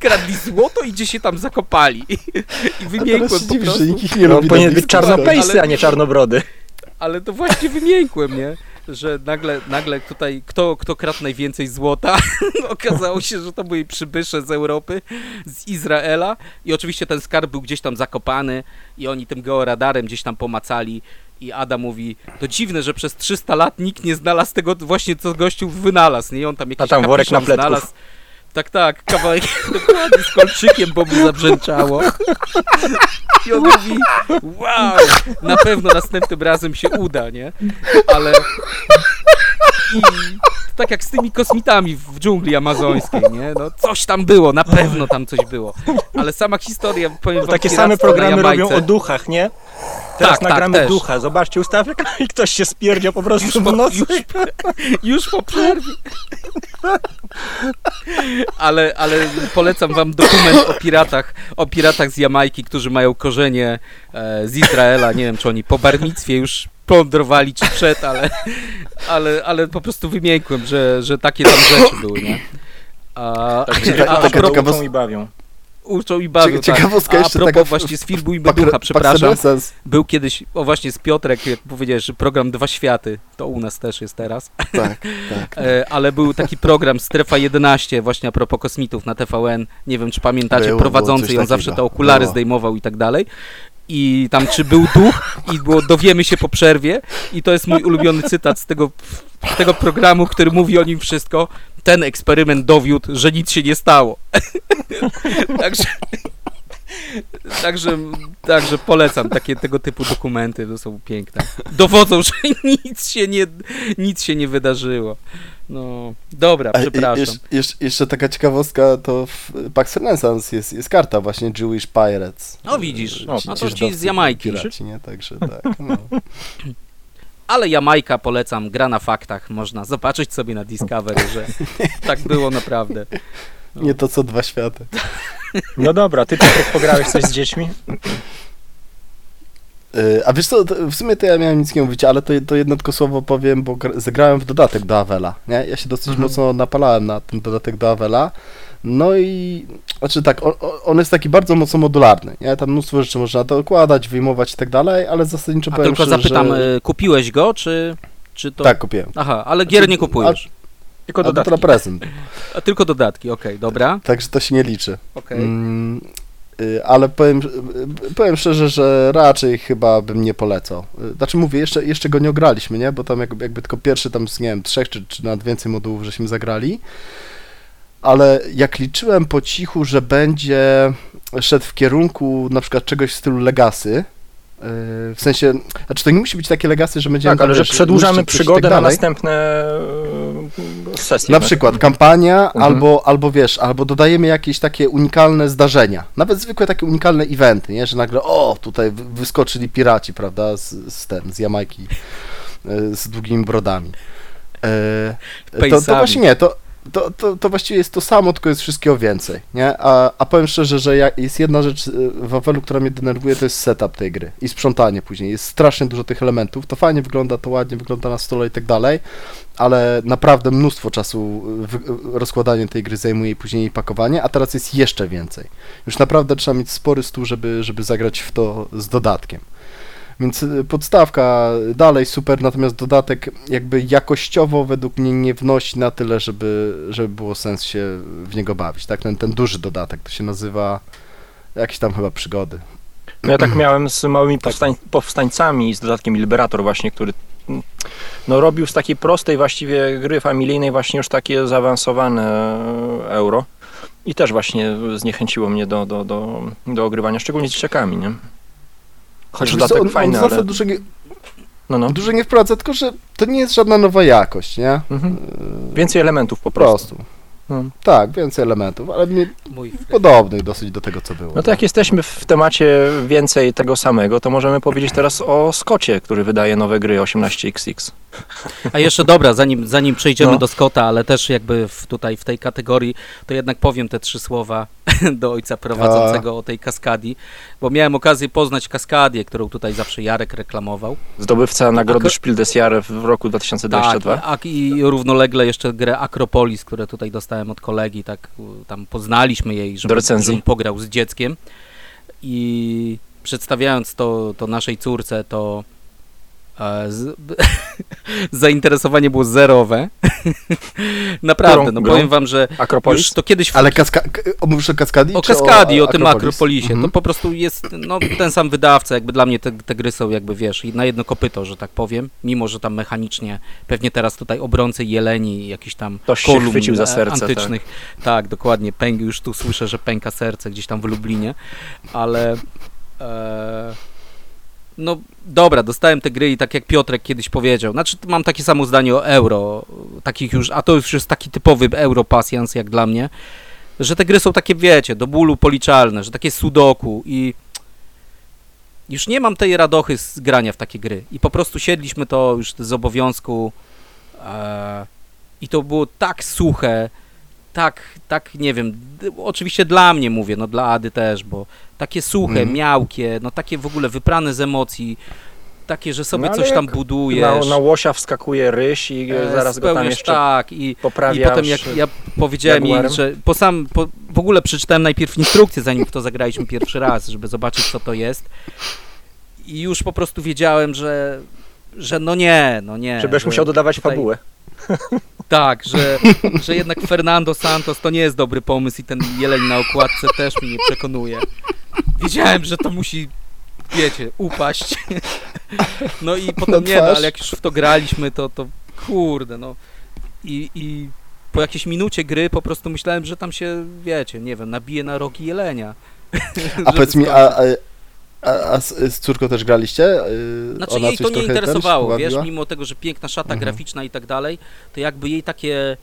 Kradli złoto i gdzie się tam zakopali. I A wymiękłem po prostu. nikt nie No, powinien na być blisko. czarnoplejsy, ale- a nie czarnobrody. Ale to właśnie wymiękłem, nie? Że nagle, nagle tutaj, kto, kto kradł najwięcej złota? Okazało się, że to byli przybysze z Europy, z Izraela. I oczywiście ten skarb był gdzieś tam zakopany i oni tym georadarem gdzieś tam pomacali. I Ada mówi, to dziwne, że przez 300 lat nikt nie znalazł tego właśnie, co gościu wynalazł, nie? I on tam jakiś tam worek napletków. znalazł. Tak, tak, kawałek dokładnie z kolczykiem, bo mu zabrzęczało. I on mówi, wow, na pewno następnym razem się uda, nie? Ale i tak jak z tymi kosmitami w dżungli amazońskiej, nie? No coś tam było, na pewno tam coś było. Ale sama historia, powiem To wam, takie same programy robią o duchach, nie? Teraz Tak, tak, nagramy też. ducha, zobaczcie ustawę i ktoś się spierdział po prostu Już w po, nocy. już, już po przerwie. Ale, ale polecam wam dokument o piratach, o piratach z Jamajki, którzy mają korzenie e, z Izraela. Nie wiem, czy oni po barmictwie już plądrowali czy przed, ale, ale, ale po prostu wymiękłem, że, że takie tam rzeczy były, nie? A, Tak, a, a, taka propos, ciekawa- uczą i bawią. Uczą i bawią, Cieka- ciekawostka tak. A jeszcze propos taka właśnie z filmu i Pak- Ducha, przepraszam. Był kiedyś, o właśnie z Piotrek, jak powiedziałeś, że program Dwa Światy, to u nas też jest teraz. Tak, tak. E, ale był taki program Strefa 11 właśnie a propos kosmitów na TVN. Nie wiem, czy pamiętacie, Było, prowadzący było ją zawsze te okulary Było. zdejmował i tak dalej. I tam czy był duch i było dowiemy się po przerwie i to jest mój ulubiony cytat z tego, z tego programu, który mówi o nim wszystko. Ten eksperyment dowiódł, że nic się nie stało. także, także, także polecam takie tego typu dokumenty, to są piękne. Dowodzą, że nic się nie, nic się nie wydarzyło. No, dobra, przepraszam. jesz- jesz- jeszcze taka ciekawostka, to w Pax Renaissance jest, jest karta właśnie Jewish Pirates. No widzisz, E, no to ci z Jamajki. Piraci, nie? Także tak, no. Ale Jamajka polecam, gra na faktach, można zobaczyć sobie na Discovery, że tak było naprawdę. No. Nie to co dwa światy. No dobra, ty Piotrek pograłeś coś z dziećmi? E, A wiesz co, w sumie to ja miałem nic nie mówić, ale to, to jedno tylko słowo powiem, bo gr- zagrałem w dodatek do Avela, nie? Ja się dosyć Mhm. mocno napalałem na ten dodatek do Avela. No i, znaczy tak, on, on jest taki bardzo mocno modularny, nie? Tam mnóstwo rzeczy można dokładać, wyjmować i tak dalej, ale zasadniczo A powiem tylko szczerze, zapytam, że... y, kupiłeś go, czy, czy to... Tak, kupiłem. Aha, ale gier nie kupujesz. Tylko A to dodatki. na prezent, A tylko dodatki, okej, dobra. także to się nie liczy. Okej. Mm, y, ale powiem, y, powiem szczerze, że raczej chyba bym nie polecał. Y, Znaczy mówię, jeszcze, jeszcze go nie ograliśmy, nie? Bo tam jakby, jakby tylko pierwszy tam z, nie wiem, trzech czy, czy nawet więcej modułów żeśmy zagrali. Ale jak liczyłem po cichu, że będzie szedł w kierunku na przykład czegoś w stylu Legacy, w sensie, znaczy to nie musi być takie Legacy, że będziemy Tak, ale że przedłużamy i przygodę tak na następne e, sesje. Na tak? przykład kampania, Mhm. albo, albo wiesz, albo dodajemy jakieś takie unikalne zdarzenia. Nawet zwykłe takie unikalne eventy, nie? Że nagle, o, tutaj wy- wyskoczyli piraci, prawda, z, z ten, z Jamajki, e, z długimi brodami. E, to, to właśnie nie, to, to, to, to właściwie jest to samo, tylko jest wszystkiego więcej, nie? A, a powiem szczerze, że ja, jest jedna rzecz e, w Wawelu, która mnie denerwuje, to jest setup tej gry i sprzątanie później. Jest strasznie dużo tych elementów, to fajnie wygląda, to ładnie wygląda na stole i tak dalej, ale naprawdę mnóstwo czasu y, wy- rozkładanie tej gry zajmuje i później jej pakowanie, a teraz jest jeszcze więcej. Już naprawdę trzeba mieć spory stół, żeby, żeby zagrać w to z dodatkiem. Więc y, podstawka dalej super, natomiast dodatek jakby jakościowo według mnie nie wnosi na tyle, żeby, żeby było sens się w niego bawić. Tak? Ten, ten duży dodatek to się nazywa jakieś tam chyba przygody. No ja tak miałem z małymi powstań, powstańcami, z dodatkiem Liberator właśnie, który mm, no, robił z takiej prostej właściwie gry familijnej właśnie już takie zaawansowane e, euro. I też właśnie zniechęciło mnie do, do, do, do ogrywania, szczególnie z dzieciakami, nie? Choć dodatek on, on fajny, zasad ale... dużo nie, No, no. dużo nie wprowadza, tylko że to nie jest żadna nowa jakość, nie? Mhm. Y, Więcej elementów po po prostu. prostu. No. Tak, więcej elementów, ale Mój podobnych dosyć do tego, co było. No to jak jesteśmy w temacie więcej tego samego, to możemy powiedzieć teraz o Skocie, który wydaje nowe gry 18XX. A jeszcze dobra, zanim, zanim przejdziemy No. do Scotta, ale też jakby w, tutaj w tej kategorii, to jednak powiem te trzy słowa do ojca prowadzącego o tej kaskadii, bo miałem okazję poznać kaskadię, którą tutaj zawsze Jarek reklamował. Zdobywca nagrody Ako- Spiel des Jahres w roku 2022. Tak, a, i równolegle jeszcze grę Akropolis, które tutaj dostałem od kolegi, tak tam poznaliśmy jej, żeby, żebym pograł z dzieckiem i przedstawiając to, to naszej córce, to z, zainteresowanie było zerowe. Naprawdę, Którą no grą? powiem wam, że Akropolis? już to kiedyś w Ale kaska... o, mówisz o Kaskadii? o Kaskadii, o, tym Akropolis? Akropolisie. Mhm. To po prostu jest no, ten sam wydawca, jakby dla mnie te, te gry są jakby, wiesz, na jedno kopyto, że tak powiem, mimo, że tam mechanicznie pewnie teraz tutaj obrońcy jeleni, jakiś tam się kolumn chwycił za e, serce, antycznych. Tak. dokładnie, pęk, już tu słyszę, że pęka serce gdzieś tam w Lublinie, ale e, no dobra, dostałem te gry i tak jak Piotrek kiedyś powiedział, znaczy mam takie samo zdanie o euro, takich już, a to już jest taki typowy Europasjans jak dla mnie, że te gry są takie, wiecie, do bólu policzalne, że takie sudoku i już nie mam tej radochy z grania w takie gry. I po prostu siedliśmy to już z obowiązku e, i to było tak suche, tak, tak, nie wiem, oczywiście dla mnie mówię, no dla Ady też, bo takie suche, Mhm. miałkie, no takie w ogóle wyprane z emocji, takie, że sobie No, coś tam budujesz. Na, na łosia wskakuje ryś i e, zaraz go tam jeszcze tak, i, i potem jak ja powiedziałem jej, Jaguarem? że po sam, po, w ogóle przeczytałem najpierw instrukcję, zanim w to zagraliśmy pierwszy raz, żeby zobaczyć co to jest. I już po prostu wiedziałem, że, że no nie, no nie. Żebyś że musiał dodawać tutaj- fabułę. Tak, że, że jednak Fernando Santos to nie jest dobry pomysł i ten jeleń na okładce też mnie nie przekonuje. Wiedziałem, że to musi, wiecie, upaść. No i potem nie, no, ale jak już w to graliśmy, to, to kurde, no. I, I po jakiejś minucie gry po prostu myślałem, że tam się, wiecie, nie wiem, nabije na rogi jelenia. A powiedz mi, a, a, a, a z, z córką też graliście? Yy, Znaczy Ona jej to nie interesowało, wiesz, mimo tego, że piękna szata Mhm. graficzna i tak dalej, to jakby jej takie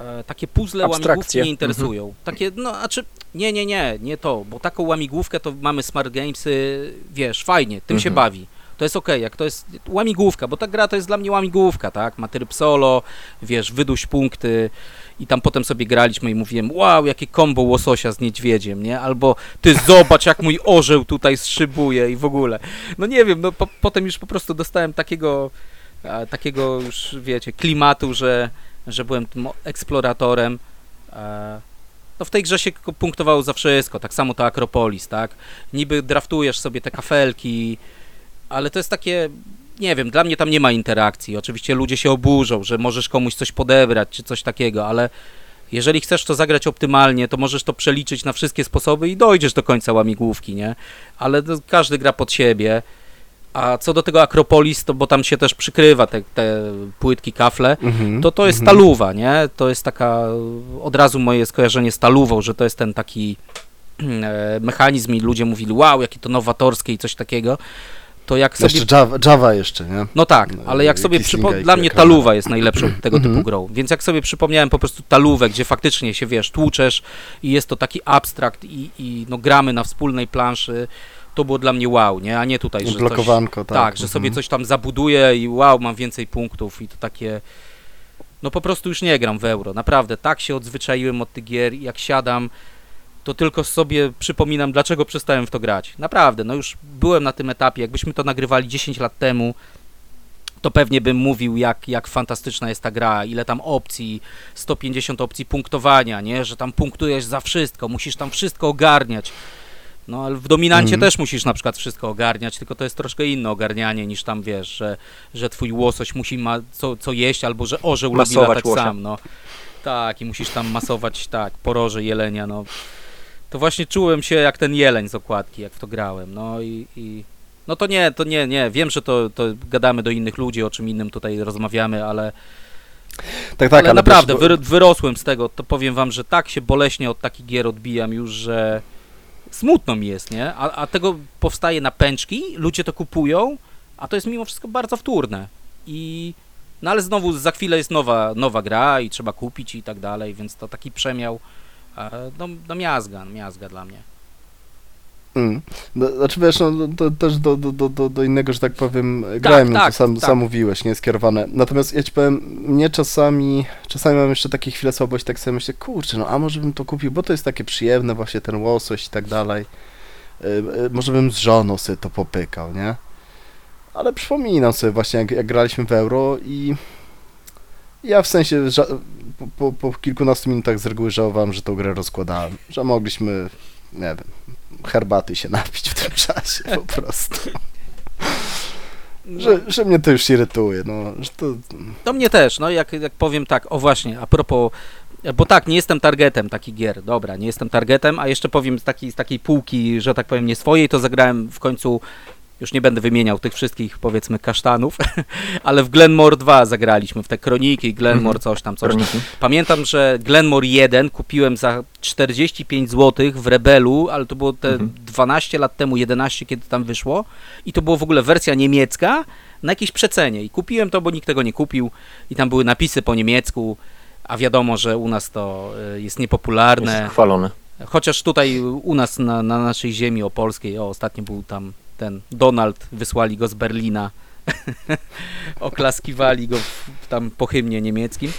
e, takie puzzle łamigłówki nie interesują. Takie, no, znaczy, nie, nie, nie, nie to, bo taką łamigłówkę to mamy Smart Gamesy, wiesz, fajnie, tym się Mhm. bawi. To jest okej, jak to jest łamigłówka, bo ta gra to jest dla mnie łamigłówka, tak? Ma tryb solo, wiesz, wyduś punkty i tam potem sobie graliśmy i mówiłem, wow, jakie kombo łososia z niedźwiedziem, nie? Albo ty zobacz, jak mój orzeł tutaj szybuje i w ogóle. No nie wiem, no po, potem już po prostu dostałem takiego, e, takiego już, wiecie, klimatu, że, że byłem tym eksploratorem. E, no w tej grze się punktowało za wszystko, tak samo to Akropolis, tak? Niby draftujesz sobie te kafelki, ale to jest takie, nie wiem, dla mnie tam nie ma interakcji. Oczywiście ludzie się oburzą, że możesz komuś coś podebrać, czy coś takiego, ale jeżeli chcesz to zagrać optymalnie, to możesz to przeliczyć na wszystkie sposoby i dojdziesz do końca łamigłówki, nie? Ale każdy gra pod siebie. A co do tego Akropolis, to bo tam się też przykrywa te, te płytki kafle, Mhm, to to jest mhm. taluwa, nie? To jest taka, od razu moje skojarzenie z talówą, że to jest ten taki e, mechanizm i ludzie mówili, wow, jakie to nowatorskie i coś takiego. To jak sobie Jeszcze Java, Java jeszcze, nie? no tak, ale jak sobie przypo... i dla mnie taluwa jest najlepszą tego typu Mhm. grą, więc jak sobie przypomniałem po prostu talówę, gdzie faktycznie się wiesz, tłuczesz i jest to taki abstrakt i, i no gramy na wspólnej planszy, to było dla mnie wow, nie? A nie tutaj, że coś, Blokowanko, tak. tak, że sobie mhm. coś tam zabuduję i wow, mam więcej punktów i to takie no po prostu już nie gram w euro, naprawdę, tak się odzwyczaiłem od tych gier jak siadam, to tylko sobie przypominam, dlaczego przestałem w to grać. Naprawdę, no już byłem na tym etapie, jakbyśmy to nagrywali 10 lat temu, to pewnie bym mówił, jak, jak fantastyczna jest ta gra, ile tam opcji, 150 opcji punktowania, nie, że tam punktujesz za wszystko, musisz tam wszystko ogarniać. No ale w dominancie Mhm. też musisz na przykład wszystko ogarniać, tylko to jest troszkę inne ogarnianie niż tam wiesz, że, że twój łosoś musi ma co, co jeść, albo że orzeł lubi latać łosia. sam, no. Tak, i musisz tam masować, tak, poroże jelenia, no. To właśnie czułem się jak ten jeleń z okładki, jak w to grałem, no i, i no to nie, to nie, nie, wiem, że to, to gadamy do innych ludzi, o czym innym tutaj rozmawiamy, ale, Tak, tak, ale, ale naprawdę też, wyrosłem z tego, to powiem wam, że tak się boleśnie od takich gier odbijam już, że smutno mi jest, nie? A, a tego powstaje na pęczki, ludzie to kupują, a to jest mimo wszystko bardzo wtórne. I no ale znowu za chwilę jest nowa, nowa gra i trzeba kupić i tak dalej, więc to taki przemiał no, no miazga, miazga dla mnie. Mm. No, znaczy wiesz, no, to też do, do, do, do, innego, że tak powiem, grałem, no, tak, to sam, tak. sam mówiłeś, nie skierowane. Natomiast ja ci powiem, mnie czasami, czasami mam jeszcze takie chwile słabości, tak sobie myślę, kurczę, no a może bym to kupił, bo to jest takie przyjemne, właśnie ten łosoś i tak dalej. Y, y, może bym z żoną sobie to popykał, nie? Ale przypominam sobie właśnie, jak, jak graliśmy w euro i ja w sensie po, po, kilkunastu minutach z reguły żałowałem, że tą grę rozkładałem, że mogliśmy, nie wiem, herbaty się napić w tym czasie po prostu. Że, że mnie to już irytuje, no, że to... To mnie też, no jak, jak powiem tak, o właśnie, a propos, bo tak, nie jestem targetem takich gier, dobra, nie jestem targetem, a jeszcze powiem z takiej, z takiej półki, że tak powiem, nie swojej, to zagrałem w końcu, już nie będę wymieniał tych wszystkich, powiedzmy, kasztanów, ale w Glenmore 2 zagraliśmy, w te kroniki, Glenmore, coś tam, coś tam. Pamiętam, że Glenmore 1 kupiłem za 45 zł w Rebelu, ale to było te Mhm. 12 lat temu, 11, kiedy tam wyszło. I to była w ogóle wersja niemiecka, na jakiejś przecenie i kupiłem to, bo nikt tego nie kupił i tam były napisy po niemiecku, a wiadomo, że u nas to y, jest niepopularne. Jest chwalone. Chociaż tutaj u nas na, na naszej ziemi opolskiej, o ostatnio był tam ten Donald, wysłali go z Berlina, oklaskiwali go w, tam po hymnie niemieckim.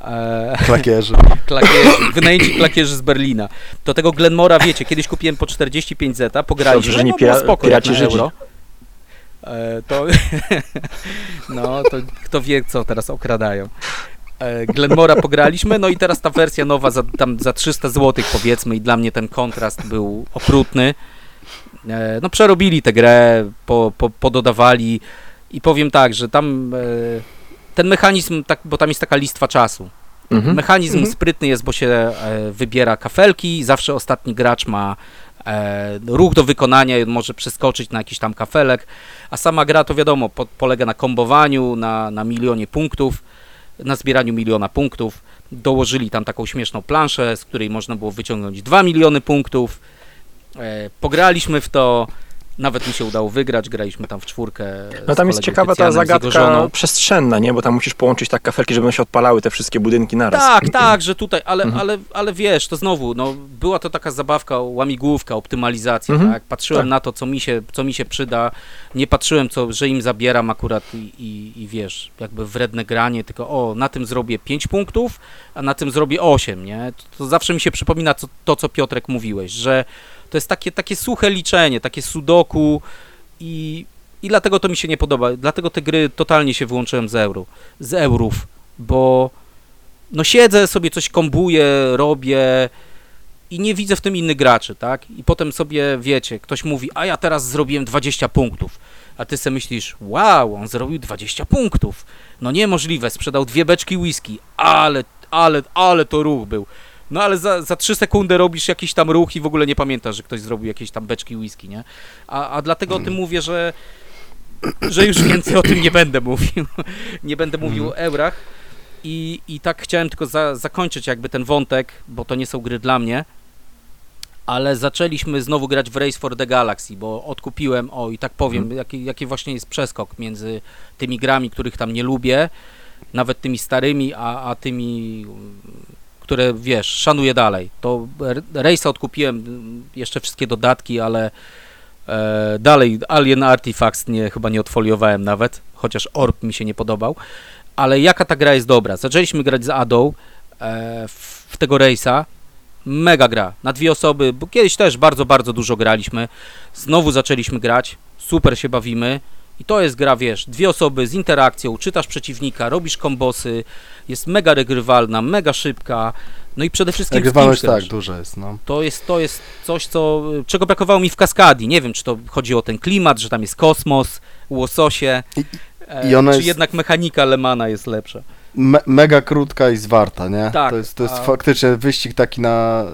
E, Klakierzy. klakierzy, wynajęci klakierzy z Berlina. To tego Glenmora, wiecie, kiedyś kupiłem po 45 zeta, pograliśmy, Dobrze, że nie no, pira- spoko, piraci na Żydzi. E, to, no, to kto wie, co teraz okradają. E, Glenmora pograliśmy, no i teraz ta wersja nowa za, tam za 300 zł powiedzmy i dla mnie ten kontrast był okrutny. E, no przerobili tę grę, po, po, pododawali i powiem tak, że tam e, ten mechanizm, tak, bo tam jest taka listwa czasu. Mhm. Mechanizm Mhm. sprytny jest, bo się e, wybiera kafelki, zawsze ostatni gracz ma ruch do wykonania, i może przeskoczyć na jakiś tam kafelek, a sama gra to wiadomo, po, polega na kombowaniu, na, na milionie punktów, na zbieraniu miliona punktów. Dołożyli tam taką śmieszną planszę, z której można było wyciągnąć 2 miliony punktów. E, pograliśmy w to, nawet mi się udało wygrać, graliśmy tam w czwórkę. No tam jest ciekawa ta Tycjanem, zagadka przestrzenna, nie? Bo tam musisz połączyć tak kafelki, żeby się odpalały te wszystkie budynki naraz. Tak, tak, że tutaj, ale, Mhm. ale, ale wiesz, to znowu, no, była to taka zabawka, łamigłówka, optymalizacja, Mhm. tak? Patrzyłem Tak. na to, co mi, się, co mi się przyda, nie patrzyłem, co, że im zabieram akurat i, i, i wiesz, jakby wredne granie, tylko o, na tym zrobię 5 punktów, a na tym zrobię 8, nie? To, to zawsze mi się przypomina co, to, co Piotrek mówiłeś, że to jest takie, takie suche liczenie, takie sudoku i, i dlatego to mi się nie podoba, dlatego te gry totalnie się wyłączyłem z euro, z eurów, bo no siedzę sobie, coś kombuję, robię i nie widzę w tym innych graczy, tak? I potem sobie, wiecie, ktoś mówi, a ja teraz zrobiłem 20 punktów, a ty sobie myślisz, wow, on zrobił 20 punktów, no niemożliwe, sprzedał dwie beczki whisky, ale, ale, ale to ruch był. No ale za, za 3 sekundy robisz jakiś tam ruch i w ogóle nie pamiętasz, że ktoś zrobił jakieś tam beczki whisky, nie? A, a dlatego o tym mówię, że, że już więcej o tym nie będę mówił. nie będę mówił o eurach. I, I tak chciałem tylko za, zakończyć jakby ten wątek, bo to nie są gry dla mnie, ale zaczęliśmy znowu grać w Race for the Galaxy, bo odkupiłem, o i tak powiem, Mhm. jaki, jaki właśnie jest przeskok między tymi grami, których tam nie lubię, nawet tymi starymi, a, a tymi, które wiesz, szanuję dalej. To R- Race'a odkupiłem, mm, jeszcze wszystkie dodatki, ale e, dalej Alien Artifacts nie, chyba nie odfoliowałem nawet, chociaż Orb mi się nie podobał. Ale jaka ta gra jest dobra? Zaczęliśmy grać z Adą e, w, w tego Race'a. Mega gra, na dwie osoby, bo kiedyś też bardzo, bardzo dużo graliśmy. Znowu zaczęliśmy grać, super się bawimy. I to jest gra, wiesz, dwie osoby z interakcją, czytasz przeciwnika, robisz kombosy, jest mega regrywalna, mega szybka, no i przede wszystkim kimś tak, dużo jest, no. To jest, to jest coś, co, czego brakowało mi w Kaskadii. Nie wiem, czy to chodzi o ten klimat, że tam jest kosmos, łososie, I- e, i ona czy jest- jednak mechanika Lemana jest lepsza. Me mega krótka i zwarta, nie? Tak, To jest, to jest a- faktycznie wyścig taki na,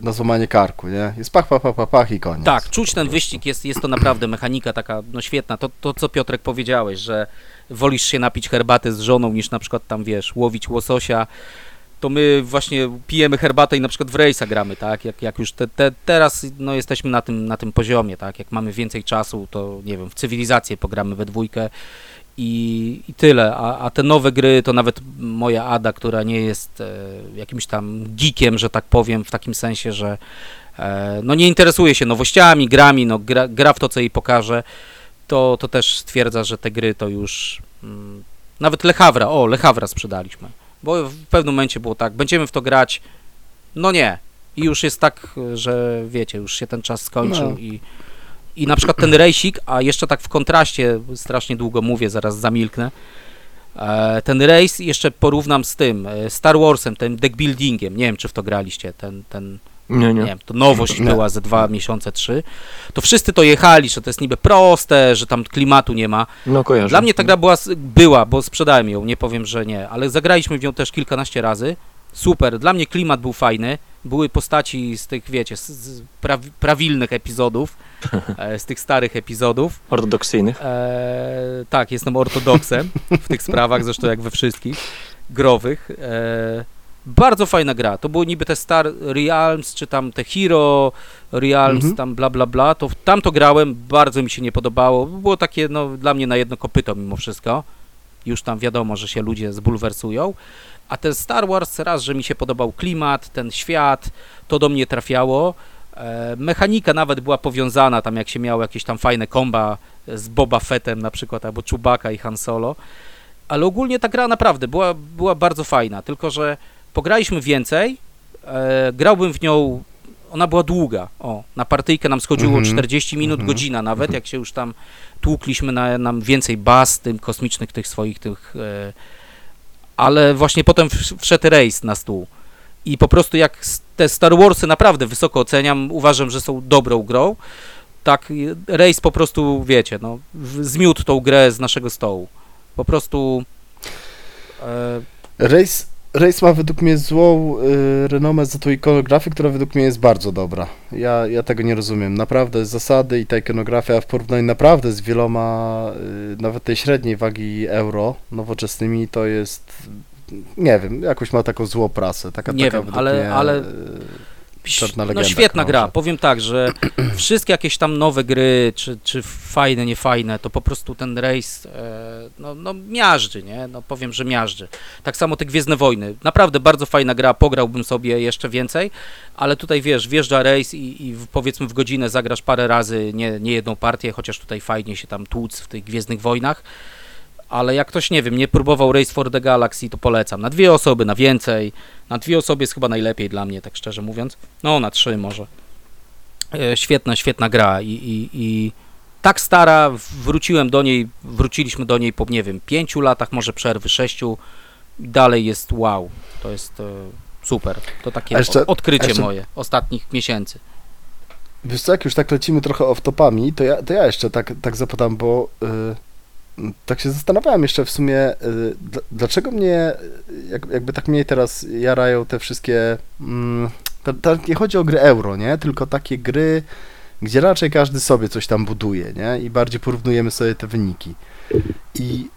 y, na złamanie karku, nie? Jest pach, pach, pach, pach, pach i koniec. Tak, czuć ten wyścig, jest, jest to naprawdę mechanika taka, no świetna. To, to, co Piotrek powiedziałeś, że wolisz się napić herbaty z żoną, niż na przykład tam, wiesz, łowić łososia, to my właśnie pijemy herbatę i na przykład w rejsa gramy, tak? Jak, jak już te, te, teraz no, jesteśmy na tym, na tym poziomie, tak? Jak mamy więcej czasu, to nie wiem, w cywilizację pogramy we dwójkę i, i tyle. A, a te nowe gry, to nawet moja Ada, która nie jest e, jakimś tam geekiem, że tak powiem, w takim sensie, że e, no nie interesuje się nowościami, grami, no gra, gra w to, co jej pokaże, to, to też stwierdza, że te gry to już mm, nawet Lechawra, o Lechawra sprzedaliśmy, bo w pewnym momencie było tak, będziemy w to grać, no nie i już jest tak, że wiecie, już się ten czas skończył No. i, i na przykład ten rejsik, a jeszcze tak w kontraście, strasznie długo mówię, zaraz zamilknę, e, ten rejs jeszcze porównam z tym, e, Star Warsem, tym deckbuildingiem, nie wiem czy w to graliście, ten, ten Nie, nie nie. wiem, to nowość Nie. była ze dwa miesiące, trzy, to wszyscy to jechali, że to jest niby proste, że tam klimatu nie ma. No kojarzę. Dla mnie ta gra była, była, bo sprzedałem ją, nie powiem, że nie, ale zagraliśmy w nią też kilkanaście razy. Super, dla mnie klimat był fajny, były postaci z tych, wiecie, z, z prawi, prawilnych epizodów, e, z tych starych epizodów. Ortodoksyjnych. E, tak, jestem ortodoksem w tych sprawach, zresztą jak we wszystkich growych. E, Bardzo fajna gra. To było niby te Star Realms, czy tam te Hero Realms, Mhm. tam bla bla bla. To tam to grałem, bardzo mi się nie podobało. Było takie, no, dla mnie na jedno kopyto mimo wszystko. Już tam wiadomo, że się ludzie zbulwersują. A ten Star Wars, raz, że mi się podobał klimat, ten świat, to do mnie trafiało. E, mechanika nawet była powiązana, tam jak się miało jakieś tam fajne komba z Boba Fettem na przykład, albo Chewbacca i Han Solo. Ale ogólnie ta gra naprawdę była, była bardzo fajna, tylko że pograliśmy więcej, e, grałbym w nią, ona była długa, o, na partyjkę nam schodziło Mhm. 40 minut, Mhm. godzina nawet, jak się już tam tłukliśmy na nam więcej baz, tym kosmicznych tych swoich tych, e, ale właśnie potem wsz- wszedł rejs na stół i po prostu jak te Star Warsy naprawdę wysoko oceniam, uważam, że są dobrą grą, tak rejs po prostu, wiecie, no, zmiótł tą grę z naszego stołu. Po prostu e, Race, Race ma według mnie złą y, renomę za tą ikonografię, która według mnie jest bardzo dobra. Ja, ja tego nie rozumiem. Naprawdę zasady i ta ikonografia w porównaniu naprawdę z wieloma, y, nawet tej średniej wagi euro nowoczesnymi, to jest, nie wiem, jakoś ma taką złą prasę. Taka, Nie taka wiem, ale- mnie, ale- Czarna no legenda świetna gra. krąży. Powiem tak, że wszystkie jakieś tam nowe gry, czy, czy fajne, niefajne, to po prostu ten rejs e, no, no miażdży, nie? No powiem, że miażdży. Tak samo te Gwiezdne Wojny. Naprawdę bardzo fajna gra, pograłbym sobie jeszcze więcej, ale tutaj wiesz, wjeżdża rejs i, i powiedzmy w godzinę zagrasz parę razy, nie, nie jedną partię, chociaż tutaj fajnie się tam tłuc w tych Gwiezdnych Wojnach. Ale jak ktoś, nie wiem, nie próbował Race for the Galaxy, to polecam. Na dwie osoby, na więcej. Na dwie osoby jest chyba najlepiej dla mnie, tak szczerze mówiąc. No, na trzy może. E, świetna, świetna gra i, i, i tak stara, wróciłem do niej, wróciliśmy do niej po, nie wiem, pięciu latach, może przerwy, sześciu. Dalej jest wow. To jest e, super. To takie jeszcze- odkrycie jeszcze- moje ostatnich miesięcy. Wiesz co, jak już tak lecimy trochę off-topami, to ja, to ja jeszcze tak, tak zapytam, bo y, tak się zastanawiałem jeszcze w sumie, y, dl- dlaczego mnie, jak, jakby tak mnie teraz jarają te wszystkie, mm, nie chodzi o gry euro, nie, tylko takie gry, gdzie raczej każdy sobie coś tam buduje, nie, i bardziej porównujemy sobie te wyniki. I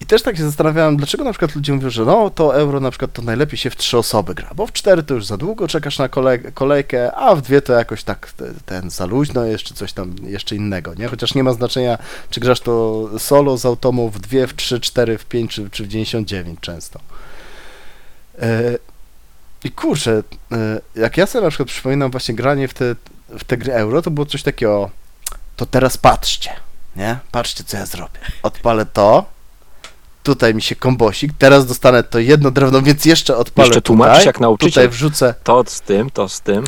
i też tak się zastanawiałem, dlaczego na przykład ludzie mówią, że no to euro na przykład to najlepiej się w trzy osoby gra, bo w cztery to już za długo czekasz na kolej, kolejkę, a w dwie to jakoś tak te- ten za luźno, jeszcze coś tam, jeszcze innego, nie? Chociaż nie ma znaczenia, czy grasz to solo z automą w dwie, w trzy, cztery, w pięć, czy, czy w 99 często. E, I kurczę, e, jak ja sobie na przykład przypominam właśnie granie w te, w te gry euro, to było coś takiego, to teraz patrzcie, nie? Patrzcie, co ja zrobię. Odpalę to, tutaj mi się kombosik, teraz dostanę to jedno drewno, więc jeszcze odpalę Jeszcze tutaj, tłumaczysz jak tutaj nauczyciel. wrzucę, To z tym, to z tym.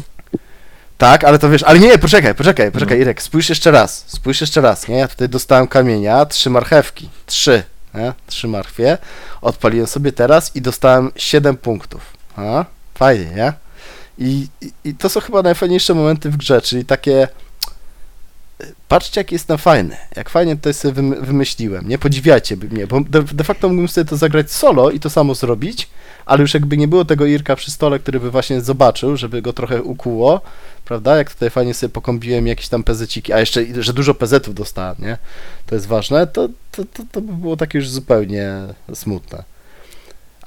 tak, ale to wiesz, ale nie, poczekaj, poczekaj, poczekaj, Mhm. Irek, spójrz jeszcze raz, spójrz jeszcze raz, nie? Ja tutaj dostałem kamienia, trzy marchewki, trzy, nie? Trzy marchwie, odpaliłem sobie teraz i dostałem 7 punktów, a? Fajnie, nie? I, i, I to są chyba najfajniejsze momenty w grze, czyli takie, patrzcie jak jestem fajny, jak fajnie to sobie wymy- wymyśliłem, nie? Podziwiajcie by mnie, bo de, de facto mógłbym sobie to zagrać solo i to samo zrobić, ale już jakby nie było tego Irka przy stole, który by właśnie zobaczył, żeby go trochę ukuło, prawda? Jak tutaj fajnie sobie pokombiłem jakieś tam pezeciki, a jeszcze, że dużo pezetów dostałem, nie? To jest ważne, to, to, to, to by było takie już zupełnie smutne.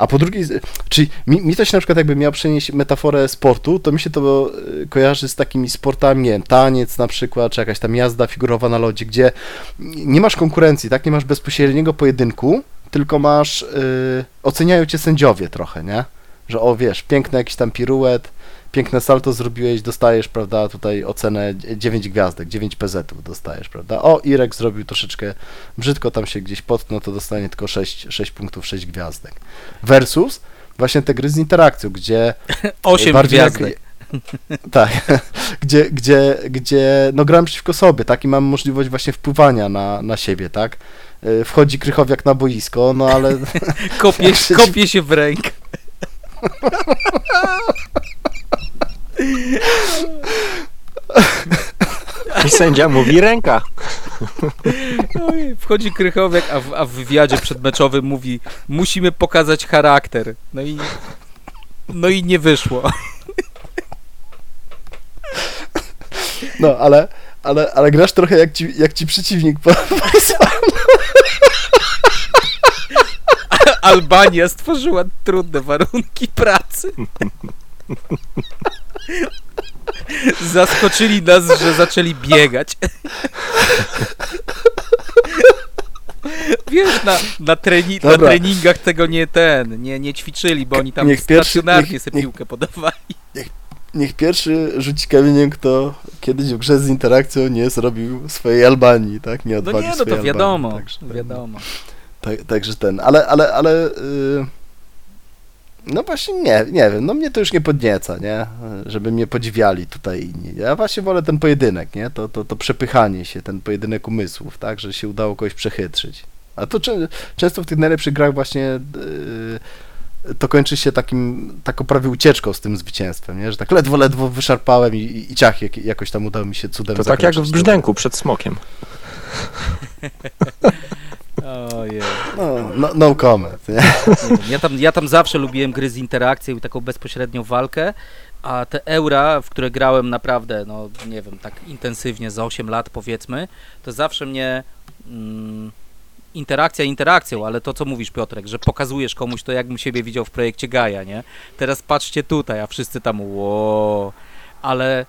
A po drugiej, czyli mi, mi to się na przykład jakby miał przenieść metaforę sportu, to mi się to y, kojarzy z takimi sportami, nie wiem, taniec na przykład, czy jakaś tam jazda figurowa na lodzie, gdzie nie masz konkurencji, tak? Nie masz bezpośredniego pojedynku, tylko masz, y, oceniają cię sędziowie trochę, nie? Że o, wiesz, piękny jakiś tam piruet, piękne salto zrobiłeś, dostajesz, prawda, tutaj ocenę 9 gwiazdek, 9 PZ-ów dostajesz, prawda? O, Irek zrobił troszeczkę brzydko, tam się gdzieś potknął, to dostanie tylko 6, 6 punktów, 6 gwiazdek. Versus właśnie te gry z interakcją, gdzie Osiem bardziej jak- gwiazdek. tak, gdzie, gdzie, gdzie no gram przeciwko sobie, tak, i mam możliwość właśnie wpływania na, na siebie, tak. Y, Wchodzi Krychowiak na boisko, no ale Kopie, kopie się w rękę. I sędzia mówi ręka. Oj, Wchodzi Krychowiak, a w, a w wywiadzie przedmeczowym mówi musimy pokazać charakter. No i, no i nie wyszło. No, ale, ale, ale grasz trochę jak ci, jak ci przeciwnik po- Albania stworzyła trudne warunki pracy. Zaskoczyli nas, że zaczęli biegać. Wiesz, na, na, treni na Dobra. treningach tego nie ten, nie, nie ćwiczyli, bo oni tam Niech pierwszy- stacjonarnie niech- sobie niech- piłkę podawali. Niech pierwszy rzuci kamieniem, kto kiedyś w grze z interakcją nie zrobił swojej Albanii, tak? Nie No odwalił nie, no to wiadomo, Albanii, także ten- wiadomo. Tak, także ten, ale, ale, ale. Yy... No właśnie nie, nie wiem, no mnie to już nie podnieca, nie? Żeby mnie podziwiali tutaj inni. Ja właśnie wolę ten pojedynek, nie? To, to, to przepychanie się, ten pojedynek umysłów, tak? Że się udało kogoś przechytrzyć. A to czę- często w tych najlepszych grach właśnie yy, to kończy się takim, taką prawie ucieczką z tym zwycięstwem, nie? Że tak ledwo, ledwo wyszarpałem i, i, i ciach jak, jakoś tam udało mi się cudem To tak jak w brzdęku przed smokiem. Ojej. No, no, no comment, nie? Nie wiem, ja, tam, ja tam zawsze lubiłem gry z interakcją i taką bezpośrednią walkę, a te eura, w które grałem naprawdę, no nie wiem, tak intensywnie za 8 lat powiedzmy, to zawsze mnie mm, interakcja interakcją, ale to co mówisz Piotrek, że pokazujesz komuś to jakbym siebie widział w projekcie Gaia, nie? Teraz patrzcie tutaj, a wszyscy tam ło, ale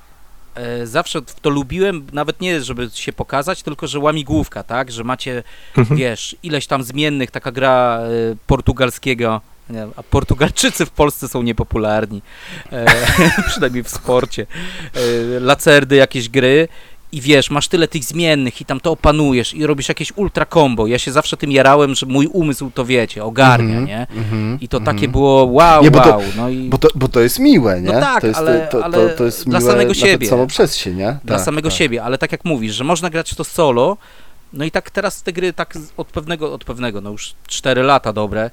zawsze w to lubiłem, nawet nie żeby się pokazać, tylko że łamigłówka, tak? Że macie wiesz, ileś tam zmiennych, taka gra y, portugalskiego, nie, a Portugalczycy w Polsce są niepopularni, e, przynajmniej w sporcie, e, lacerdy, jakieś gry i wiesz, masz tyle tych zmiennych i tam to opanujesz i robisz jakieś ultra combo. Ja się zawsze tym jarałem, że mój umysł to wiecie, ogarnia, Mhm, nie? mhm, I to mhm. takie było wow, Nie, bo to- wow, no i Bo to, bo to jest miłe, nie? No tak, to jest, ale- to, ale to, jest dla miłe samego nawet siebie. samo przez się, nie? dla Tak, samego tak. siebie, ale tak jak mówisz, że można grać to solo, no i tak teraz te gry tak od pewnego, od pewnego, no już 4 lata dobre,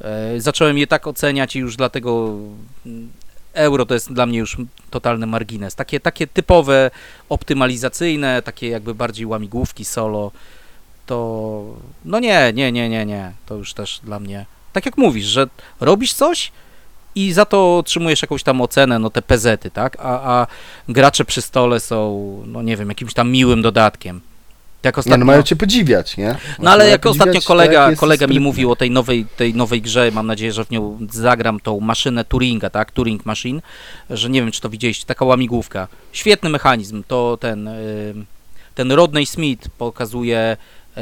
e, zacząłem je tak oceniać i już dlatego mm, euro to jest dla mnie już totalny margines. Takie, takie typowe, optymalizacyjne, takie jakby bardziej łamigłówki solo, to no nie, nie, nie, nie, nie, to już też dla mnie, tak jak mówisz, że robisz coś i za to otrzymujesz jakąś tam ocenę, no te pezety, tak, a, a gracze przy stole są, no nie wiem, jakimś tam miłym dodatkiem. Jak Nie, ostatnio... no mają cię podziwiać, nie? No ale jak ostatnio tak, kolega, jest kolega mi mówił o tej nowej, tej nowej grze, mam nadzieję, że w nią zagram tą maszynę Turinga, tak? Turing Machine, że nie wiem, czy to widzieliście, taka łamigłówka. Świetny mechanizm, to ten, y, ten Rodney Smith pokazuje y,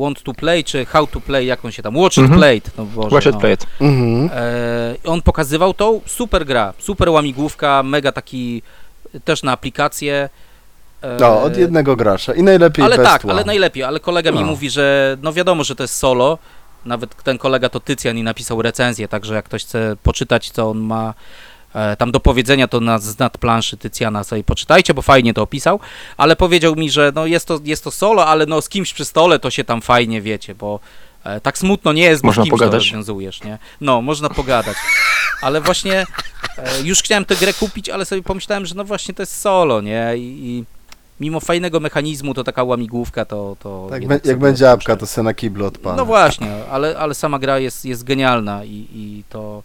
want to play, czy how to play, jak on się tam, watch it Mhm. played, no Boże, Watch it no. Mhm. E, on pokazywał tą, super gra, super łamigłówka, mega taki też na aplikację. E, No, od jednego gracza i najlepiej ale tak, one. ale najlepiej, ale kolega mi No. mówi, że no wiadomo, że to jest solo. Nawet ten kolega to Tycjan i napisał recenzję, także jak ktoś chce poczytać, co on ma e, tam do powiedzenia, to na, z nad planszy Tycjana sobie poczytajcie, bo fajnie to opisał, ale powiedział mi, że no jest to, jest to solo, ale no z kimś przy stole to się tam fajnie wiecie, bo e, tak smutno nie jest, bo Można z kimś pogadać. to rozwiązujesz, nie? No, można pogadać. Ale właśnie e, już chciałem tę grę kupić, ale sobie pomyślałem, że no właśnie to jest solo, nie? I, i mimo fajnego mechanizmu, to taka łamigłówka, to... to Tak, bę- jak sobie będzie apka, to se na kiblu odpala. No właśnie, ale, ale sama gra jest, jest genialna i, i to...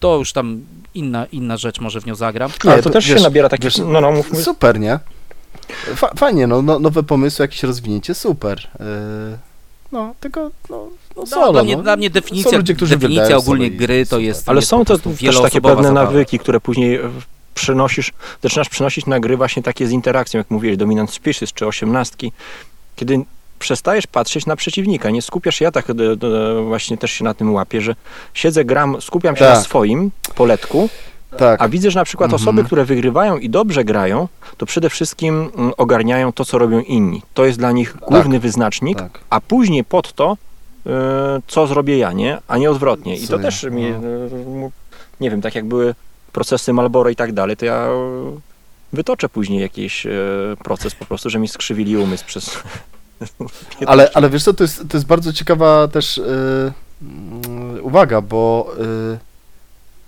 To już tam inna, inna rzecz, może w nią zagram. Nie, Ale to też się wiesz- nabiera takich... wiesz, No, no, mów. Super, nie? Fa- fajnie, no, no, nowe pomysły, jakieś rozwinięcie, super. Yy, no, tylko, no, no No, solo, dla, mnie, no. dla mnie definicja, ludzie, definicja ogólnie gry to jest... Ale są to też takie pewne zabawa. nawyki, które później e, przynosisz, zaczynasz przynosić na gry właśnie takie z interakcją, jak mówiłeś, Dominant Species czy osiemnastki, kiedy przestajesz patrzeć na przeciwnika, nie skupiasz się, ja tak e, e, właśnie też się na tym łapię, że siedzę, gram, skupiam się Tak. na swoim poletku, Tak, a widzę, że na przykład Mhm. osoby, które wygrywają i dobrze grają, to przede wszystkim mm, ogarniają to, co robią inni. To jest dla nich główny wyznacznik, tak. a później pod to, y, co zrobię ja, nie? A nie odwrotnie. I Co to ja, też mi, no. nie wiem, tak jak były procesy Malboro i tak dalej, to ja wytoczę później jakiś y, proces po prostu, że mi skrzywili umysł przez... Ale, ale wiesz co, to jest, to jest bardzo ciekawa też yy, uwaga, bo yy,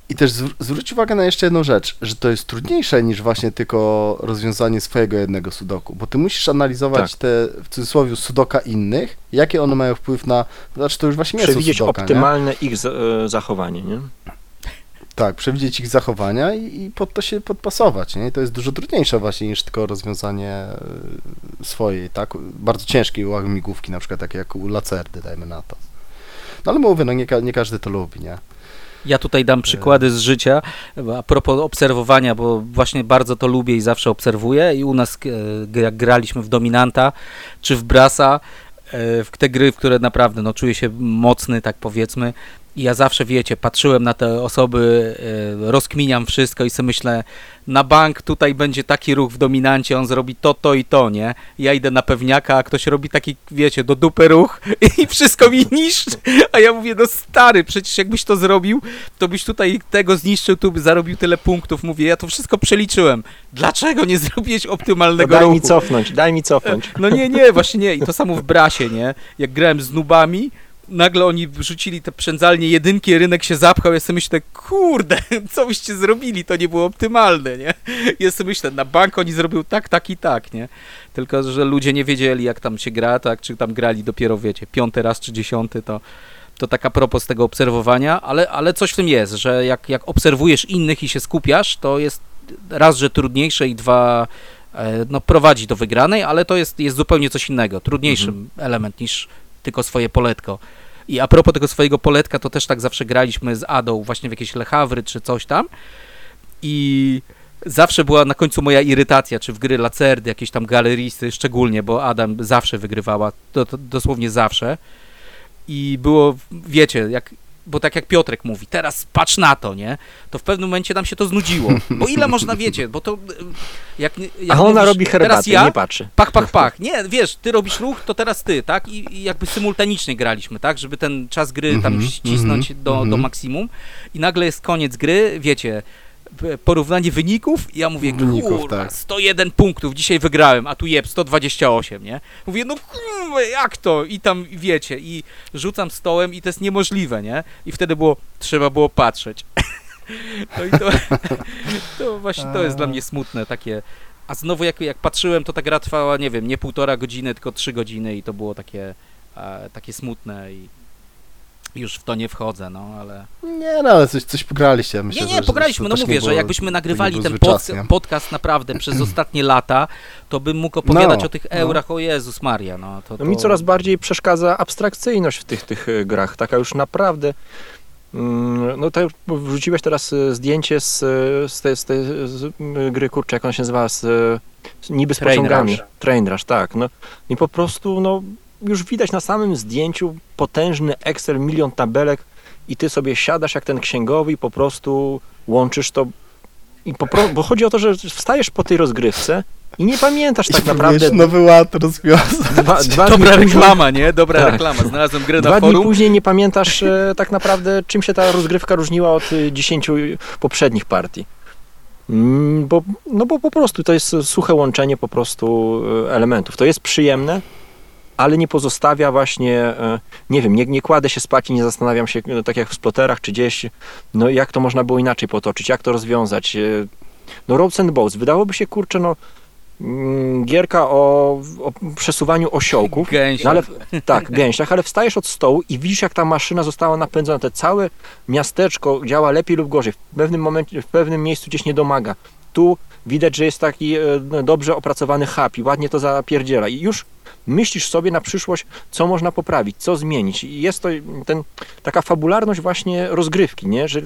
i też zwr- zwróć uwagę na jeszcze jedną rzecz, że to jest trudniejsze niż właśnie tylko rozwiązanie swojego jednego sudoku, bo ty musisz analizować Tak. te, w cudzysłowie, sudoka innych, jakie one mają wpływ na, znaczy to już właśnie nie są Przewidzieć sudoka, nie? optymalne ich z, y, zachowanie, nie? Tak, przewidzieć ich zachowania i, i pod to się podpasować, nie? I to jest dużo trudniejsze właśnie niż tylko rozwiązanie y, swojej, tak? Bardzo ciężkiej łamigłówki, na przykład takie jak u Lacerdy, dajmy na to. No ale mówię, no nie, nie każdy to lubi, nie? Ja tutaj dam przykłady z życia, a propos obserwowania, bo właśnie bardzo to lubię i zawsze obserwuję i u nas e, jak graliśmy w Dominanta czy w Brasa, e, w te gry, w które naprawdę no, czuję się mocny, tak powiedzmy, i ja zawsze, wiecie, patrzyłem na te osoby, e, rozkminiam wszystko i sobie myślę, na bank tutaj będzie taki ruch w dominancie, on zrobi to, to i to, nie? Ja idę na pewniaka, a ktoś robi taki, wiecie, do dupy ruch i wszystko mi niszczy. A ja mówię, no stary, przecież jakbyś to zrobił, to byś tutaj tego zniszczył, tu by zarobił tyle punktów. Mówię, ja to wszystko przeliczyłem. Dlaczego nie zrobiłeś To optymalnego daj ruchu? mi cofnąć, daj mi cofnąć. No nie, nie, właśnie nie. I to samo w Brasie, nie? Jak grałem z nubami, nagle oni wrzucili te przędzalnie jedynki, rynek się zapchał, ja sobie myślę, kurde, co byście zrobili, to nie było optymalne, nie? Ja sobie myślę, na bank oni zrobił tak, tak i tak, nie? Tylko, że ludzie nie wiedzieli, jak tam się gra, tak? Czy tam grali dopiero, wiecie, piąty raz czy dziesiąty, to, to tak a propos tego obserwowania, ale, ale coś w tym jest, że jak, jak obserwujesz innych i się skupiasz, to jest raz, że trudniejsze i dwa, e, no prowadzi do wygranej, ale to jest, jest zupełnie coś innego, trudniejszy element niż tylko swoje poletko. I a propos tego swojego poletka, to też tak zawsze graliśmy z Adą właśnie w jakieś lechawry czy coś tam. I zawsze była na końcu moja irytacja, czy w gry lacerdy, jakieś tam galeristy, szczególnie, bo Adam zawsze wygrywała, to dosłownie zawsze. I było, wiecie, jak bo tak jak Piotrek mówi, teraz patrz na to, nie? To w pewnym momencie nam się to znudziło. Bo ile można, wiecie, bo to y, jak, jak A ona mówisz, robi teraz herbatę, ja, nie patrzy. Pach, pach, pach. Nie, wiesz, ty robisz ruch, to teraz ty, tak? I, i jakby symultanicznie graliśmy, tak? Żeby ten czas gry tam Mhm, ścisnąć mhm, do, do mhm. maksimum. I nagle jest koniec gry, wiecie, porównanie wyników i ja mówię, Wyników, kurwa, tak. 101 punktów, dzisiaj wygrałem, a tu jeb, 128, nie? Mówię, no kurwa, jak to? I tam, wiecie, i rzucam stołem i to jest niemożliwe, nie? I wtedy było, trzeba było patrzeć. No i to, to właśnie to jest dla mnie smutne, takie... A znowu jak, jak patrzyłem, to ta gra trwała, nie wiem, nie półtora godziny, tylko trzy godziny i to było takie, takie smutne i już w to nie wchodzę, no ale... Nie, no ale coś, coś pograliście, ja myślę, nie, nie, że, że pograliśmy, to no też mówię, nie że było- jakbyśmy nagrywali ten pod, czas, podcast naprawdę przez ostatnie lata, to bym mógł opowiadać No, o tych no. eurach, o Jezus Maria, no to... No mi to- coraz bardziej przeszkadza abstrakcyjność w tych, tych y, grach, taka już naprawdę... mm, No to wrzuciłeś teraz y, zdjęcie z, y, z, tej, z tej z gry, kurczę, jak ona się nazywa, z, z niby z Train pociągami. Rush. Train Rush, tak. No. I po prostu, no, już widać na samym zdjęciu potężny Excel, milion tabelek i ty sobie siadasz jak ten księgowy i po prostu łączysz to i po, pro- bo chodzi o to, że wstajesz po tej rozgrywce i nie pamiętasz tak I naprawdę nowy ład rozwiązać. dwa, dwa dni Dobra później- reklama, nie? Dobra Tak. reklama. Znalazłem grę Dwa na dni forum. później nie pamiętasz e, tak naprawdę, czym się ta rozgrywka różniła od e, 10 poprzednich partii. Mm, Bo, no bo po prostu to jest suche łączenie po prostu e, elementów. To jest przyjemne, ale nie pozostawia właśnie, e, nie wiem, nie, nie kładę się spać i nie zastanawiam się, no, tak jak w sploterach czy gdzieś, no jak to można było inaczej potoczyć, jak to rozwiązać. E, No Roads and Boats, wydałoby się, kurczę, no mm, gierka o, o przesuwaniu osiołków, Gęś. no ale, tak, gęślach, ale wstajesz od stołu i widzisz, jak ta maszyna została napędzona. Te całe miasteczko działa lepiej lub gorzej. W pewnym momencie, w pewnym miejscu gdzieś nie domaga. Tu widać, że jest taki e, dobrze opracowany i ładnie to zapierdziela. I już myślisz sobie na przyszłość, co można poprawić, co zmienić. I jest to ten, taka fabularność właśnie rozgrywki, nie? że e,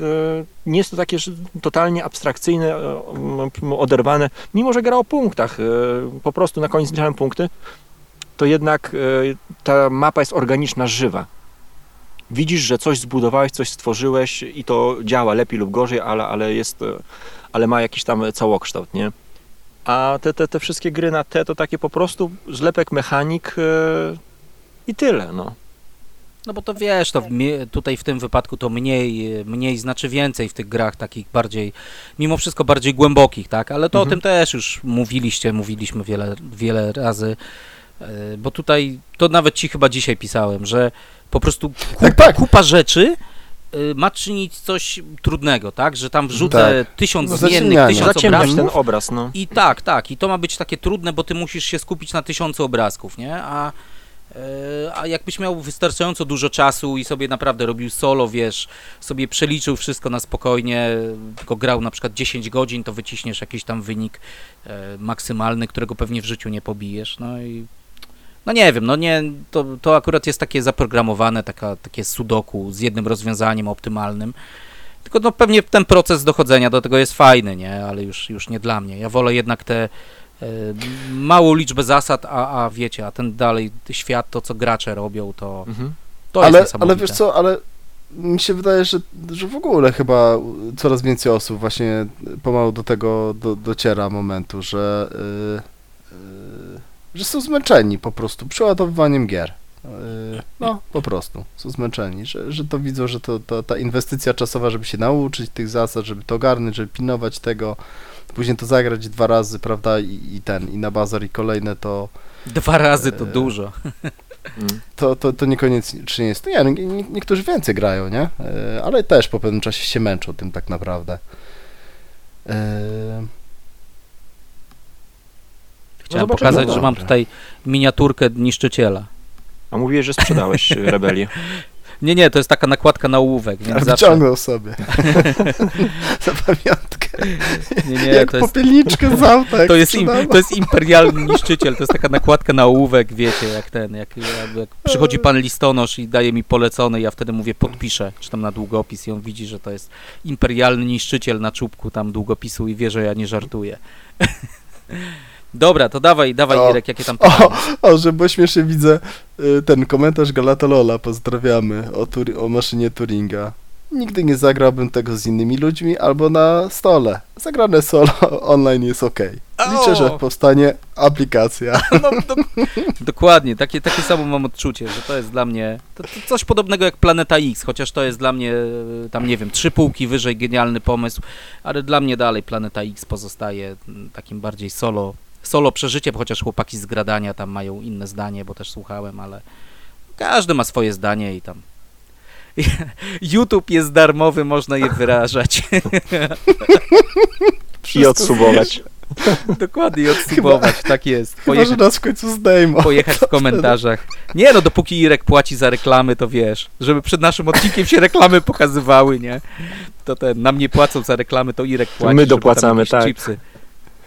nie jest to takie totalnie abstrakcyjne, e, oderwane. Mimo, że gra o punktach, e, po prostu na koniec liczałem punkty, to jednak ta mapa jest organiczna, żywa. Widzisz, że coś zbudowałeś, coś stworzyłeś i to działa lepiej lub gorzej, ale, ale jest, ale ma jakiś tam całokształt, nie? A te, te, te wszystkie gry na te to takie po prostu zlepek mechanik e, i tyle, no. No bo to wiesz, to w tutaj w tym wypadku to mniej, mniej znaczy więcej w tych grach takich bardziej, mimo wszystko bardziej głębokich, tak? Ale to Mhm. o tym też już mówiliście, mówiliśmy wiele, wiele razy, e, bo tutaj, to nawet ci chyba dzisiaj pisałem, że po prostu kupa, Tak, tak. kupa rzeczy ma czynić coś trudnego, tak? Że tam wrzucę tysiąc No, zmiennych, tysiąc Zaciemniać ten obrazków obraz, no. i tak, tak. I to ma być takie trudne, bo ty musisz się skupić na tysiącu obrazków, nie? A, e, a jakbyś miał wystarczająco dużo czasu i sobie naprawdę robił solo, wiesz, sobie przeliczył wszystko na spokojnie, tylko grał na przykład 10 godzin, to wyciśniesz jakiś tam wynik e, maksymalny, którego pewnie w życiu nie pobijesz. No i No nie wiem, no nie, to, to akurat jest takie zaprogramowane, taka, takie sudoku z jednym rozwiązaniem optymalnym. Tylko no pewnie ten proces dochodzenia do tego jest fajny, nie? Ale już, już nie dla mnie. Ja wolę jednak tę e, małą liczbę zasad, a, a wiecie, a ten dalej świat, to co gracze robią, to, Mhm. to jest ale, niesamowite. ale wiesz co, ale mi się wydaje, że, że w ogóle chyba coraz więcej osób właśnie pomału do tego do, dociera momentu, że, yy, yy, że są zmęczeni po prostu przeładowywaniem gier. Yy, no, po prostu są zmęczeni, że, że to widzą, że to, to ta inwestycja czasowa, żeby się nauczyć tych zasad, żeby to ogarnąć, żeby pilnować tego, później to zagrać dwa razy, prawda, i, i ten, i na bazar, i kolejne to Dwa razy to e, dużo. Mm. to, to, to niekoniecznie jest. No, nie, nie- niektórzy więcej grają, nie? E, Ale też po pewnym czasie się męczą tym tak naprawdę. E, Chciałem zobaczymy, pokazać, no że mam tutaj miniaturkę niszczyciela. A mówiłeś, że sprzedałeś y, rebelię. Nie, nie, to jest taka nakładka na ołówek, więc ale zawsze... wyciągnął sobie. Za pamiątkę. Nie, nie, Jak to jest, popielniczkę z auta. jak to, jest im, to jest imperialny niszczyciel, to jest taka nakładka na ołówek, wiecie, jak ten, jak, jak, jak przychodzi pan listonosz i daje mi polecony, ja wtedy mówię podpiszę, czy tam na długopis i on widzi, że to jest imperialny niszczyciel na czubku tam długopisu i wie, że ja nie żartuję. Dobra, to dawaj, dawaj O. Irek, jakie tam O, pytania? o, że bo śmiesznie widzę y, ten komentarz Galatolola, pozdrawiamy, o, Turi- o maszynie Turinga. Nigdy nie zagrałbym tego z innymi ludźmi albo na stole. Zagrane solo online jest ok. Liczę, że O! powstanie aplikacja. No, do, dokładnie, takie, takie samo mam odczucie, że to jest dla mnie to, to coś podobnego jak Planeta X, chociaż to jest dla mnie e, tam nie wiem, trzy półki wyżej genialny pomysł, ale dla mnie dalej Planeta X pozostaje mm, takim bardziej solo, solo przeżyciem, chociaż chłopaki z Gradania tam mają inne zdanie, bo też słuchałem, ale każdy ma swoje zdanie i tam YouTube jest darmowy, można je wyrażać. I odsubować. Dokładnie i odsubować, tak jest. Chyba, że Pojechać, nas w końcu zdejmą. pojechać w komentarzach. Nie no, dopóki Irek płaci za reklamy, to wiesz, żeby przed naszym odcinkiem się reklamy pokazywały, nie? To ten, nam nie płacą za reklamy, to Irek płaci. My dopłacamy, tak. Chipsy.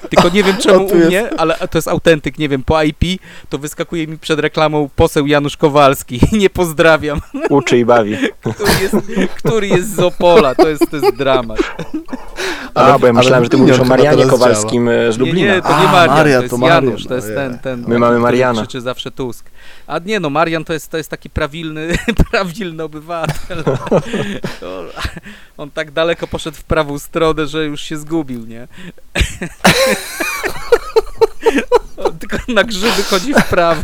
Tylko nie wiem czemu u mnie, ale to jest autentyk, nie wiem, po IP to wyskakuje mi przed reklamą poseł Janusz Kowalski. Nie pozdrawiam. Uczy i bawi. Który jest, który jest z Opola, to jest, to jest dramat. A, bo ja myślałem, że ty mówisz o Marianie Kowalskim e, z Nie, Lublina. nie, to nie A, Marian, Marian, to jest to Marian, Janusz, to jest ten, ten My mamy Mariana. krzyczy zawsze Tusk. A nie no, Marian to jest, to jest taki prawilny, prawilny obywatel. On tak daleko poszedł w prawą stronę, że już się zgubił, nie? Tylko na grzyby chodzi w prawo.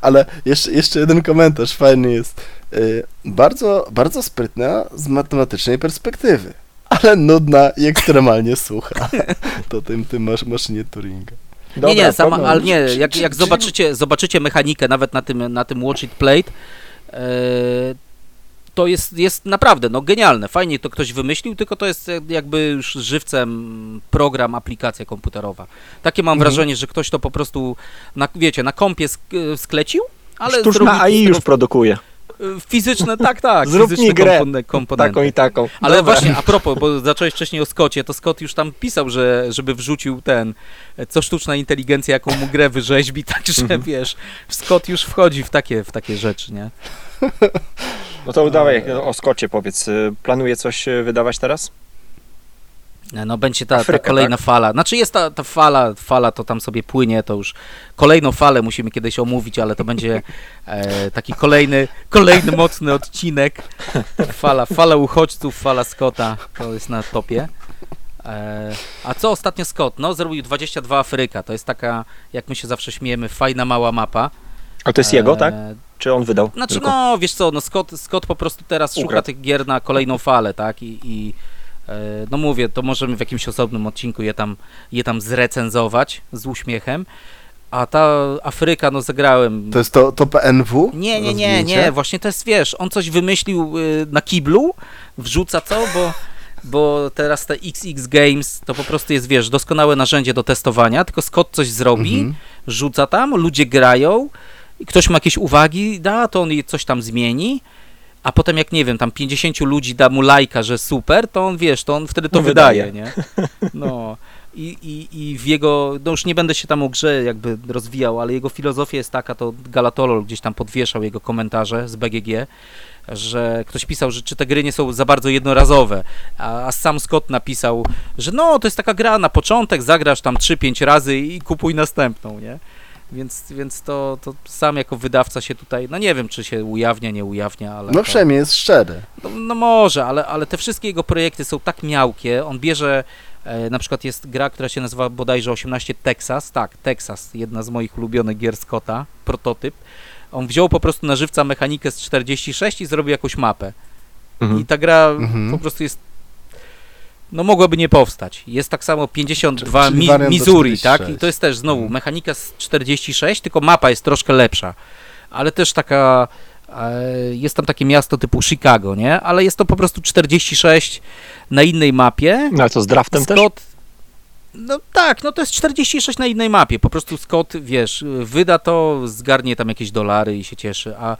Ale jeszcze, jeszcze jeden komentarz fajny jest. Y, bardzo, bardzo sprytna z matematycznej perspektywy, ale nudna i ekstremalnie sucha. To tym, tym masz maszynie Turinga. nie, nie, sama, ale nie, jak, jak czy- zobaczycie, zobaczycie mechanikę nawet na tym, na tym Watch It Plate, e, to jest, jest naprawdę no, genialne. Fajnie to ktoś wymyślił, tylko to jest jakby już żywcem program, aplikacja komputerowa. Takie mam Mhm. wrażenie, że ktoś to po prostu, na, wiecie, na kompie sk- sklecił, ale Sztuczna AI już produkuje. e, fizyczne, tak, tak, Zrób mi fizyczne grę. kompone- komponenty. Taką i taką. Ale Dobra. właśnie, a propos, bo zacząłeś wcześniej o Scottie, to Scott już tam pisał, że żeby wrzucił ten, co sztuczna inteligencja, jaką mu grę wyrzeźbi, także Mhm. wiesz, Scott już wchodzi w takie, w takie rzeczy, nie? No to dawaj o Skocie powiedz. y, Planuje coś y, wydawać teraz? No będzie ta, ta Afryka, kolejna fala. Znaczy jest ta, ta fala, fala to tam sobie płynie, to już kolejną falę musimy kiedyś omówić, ale to będzie e, taki kolejny, kolejny mocny odcinek. Fala, fala uchodźców, fala Scotta, to jest na topie. E, a co ostatnio Scott? No zrobił 22 Afryka, to jest taka, jak my się zawsze śmiejemy, fajna mała mapa. A to jest jego, tak? E, Czy on wydał? Znaczy, tylko? no wiesz co, no Scott, Scott po prostu teraz szuka Ukradł. tych gier na kolejną falę, tak? I, i e, no mówię, to możemy w jakimś osobnym odcinku je tam, je tam zrecenzować z uśmiechem. A ta Afryka, no zagrałem. To jest to, to PNW? Nie, nie, nie, Rozwinięcie? nie, właśnie to jest, wiesz, on coś wymyślił y, na kiblu, wrzuca co, bo, bo teraz te XX Games to po prostu jest, wiesz, doskonałe narzędzie do testowania, tylko Scott coś zrobi, Mhm. rzuca tam, ludzie grają i ktoś ma jakieś uwagi, da, to on coś tam zmieni, a potem jak, nie wiem, tam 50 ludzi da mu lajka, że super, to on, wiesz, to on wtedy to No, wydaje, wydaje. nie? No. i, i, i w jego, no już nie będę się tam o grze jakby rozwijał, ale jego filozofia jest taka, to Galatolol gdzieś tam podwieszał jego komentarze z BGG, że ktoś pisał, że czy te gry nie są za bardzo jednorazowe, a, a sam Scott napisał, że no, to jest taka gra na początek, zagrasz tam 3-5 razy i kupuj następną, nie? Więc, więc to, to sam jako wydawca się tutaj, no nie wiem, czy się ujawnia, nie ujawnia, ale... No to, przynajmniej jest szczery. no, no może, ale, ale te wszystkie jego projekty są tak miałkie, on bierze, e, na przykład jest gra, która się nazywa bodajże 18 Texas, tak, Texas, jedna z moich ulubionych gier Scotta, prototyp. On wziął po prostu na żywca mechanikę z 46 i zrobił jakąś mapę. Mhm. I ta gra Mhm. po prostu jest. No mogłaby nie powstać. Jest tak samo 52 Czyli Mi wariant do Missouri, tak? 46. I to jest też znowu Mhm. mechanika z 46, tylko mapa jest troszkę lepsza. Ale też taka. e, Jest tam takie miasto typu Chicago, nie? Ale jest to po prostu 46 na innej mapie. No ale co, z draftem też? Scott. No tak, no to jest 46 na innej mapie. Po prostu Scott, wiesz, wyda to, zgarnie tam jakieś dolary i się cieszy, a,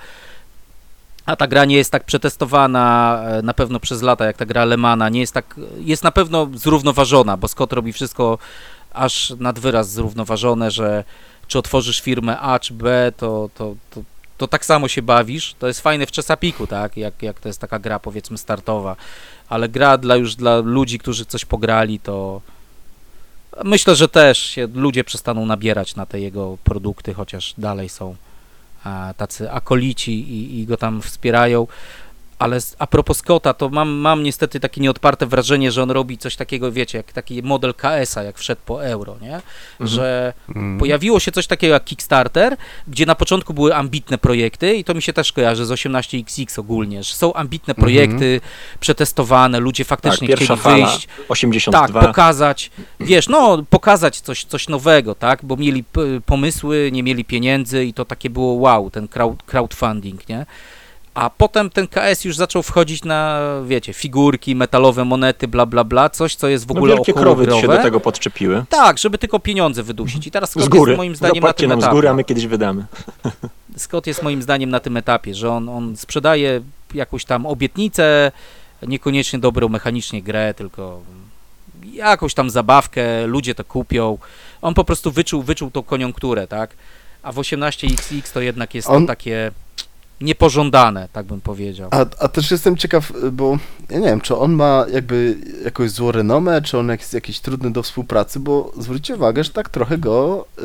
a ta gra nie jest tak przetestowana e, na pewno przez lata, jak ta gra Lemana. Nie jest tak, jest na pewno zrównoważona, bo Scott robi wszystko aż nad wyraz zrównoważone, że czy otworzysz firmę A czy B, to, to, to, to tak samo się bawisz. To jest fajne w Chesapeake'u, tak? Jak, jak to jest taka gra powiedzmy startowa. Ale gra dla już dla ludzi, którzy coś pograli, to myślę, że też się ludzie przestaną nabierać na te jego produkty, chociaż dalej są tacy akolici i, i go tam wspierają. Ale a propos Scotta, to mam, mam niestety takie nieodparte wrażenie, że on robi coś takiego, wiecie, jak taki model KS-a, jak wszedł po euro, nie? Że Mhm. Pojawiło się coś takiego jak Kickstarter, gdzie na początku były ambitne projekty i to mi się też kojarzy z 18XX ogólnie, że są ambitne Mhm. projekty przetestowane, ludzie Tak, faktycznie pierwsza chcieli fala, wyjść, 82. tak, pokazać, wiesz, no pokazać coś, coś nowego, tak, bo mieli pomysły, nie mieli pieniędzy i to takie było wow, ten crowd, crowdfunding, nie? A potem ten KS już zaczął wchodzić na, wiecie, figurki, metalowe monety, bla, bla, bla, coś, co jest w no, ogóle wielkie krowy się do tego podczepiły. Tak, żeby tylko pieniądze wydusić. I teraz Z Scott góry. jest moim zdaniem na Zapłaćcie tym nam z etapie. góry, a my kiedyś wydamy. Scott jest moim zdaniem na tym etapie, że on, on sprzedaje jakąś tam obietnicę, niekoniecznie dobrą mechanicznie grę, tylko jakąś tam zabawkę, ludzie to kupią. On po prostu wyczuł, wyczuł tą koniunkturę, tak? A w 18XX to jednak jest On- to takie niepożądane, tak bym powiedział. A, a też jestem ciekaw, bo ja nie wiem, czy on ma jakby jakąś złą renomę, czy on jest jakiś trudny do współpracy, bo zwróćcie uwagę, że tak trochę go y,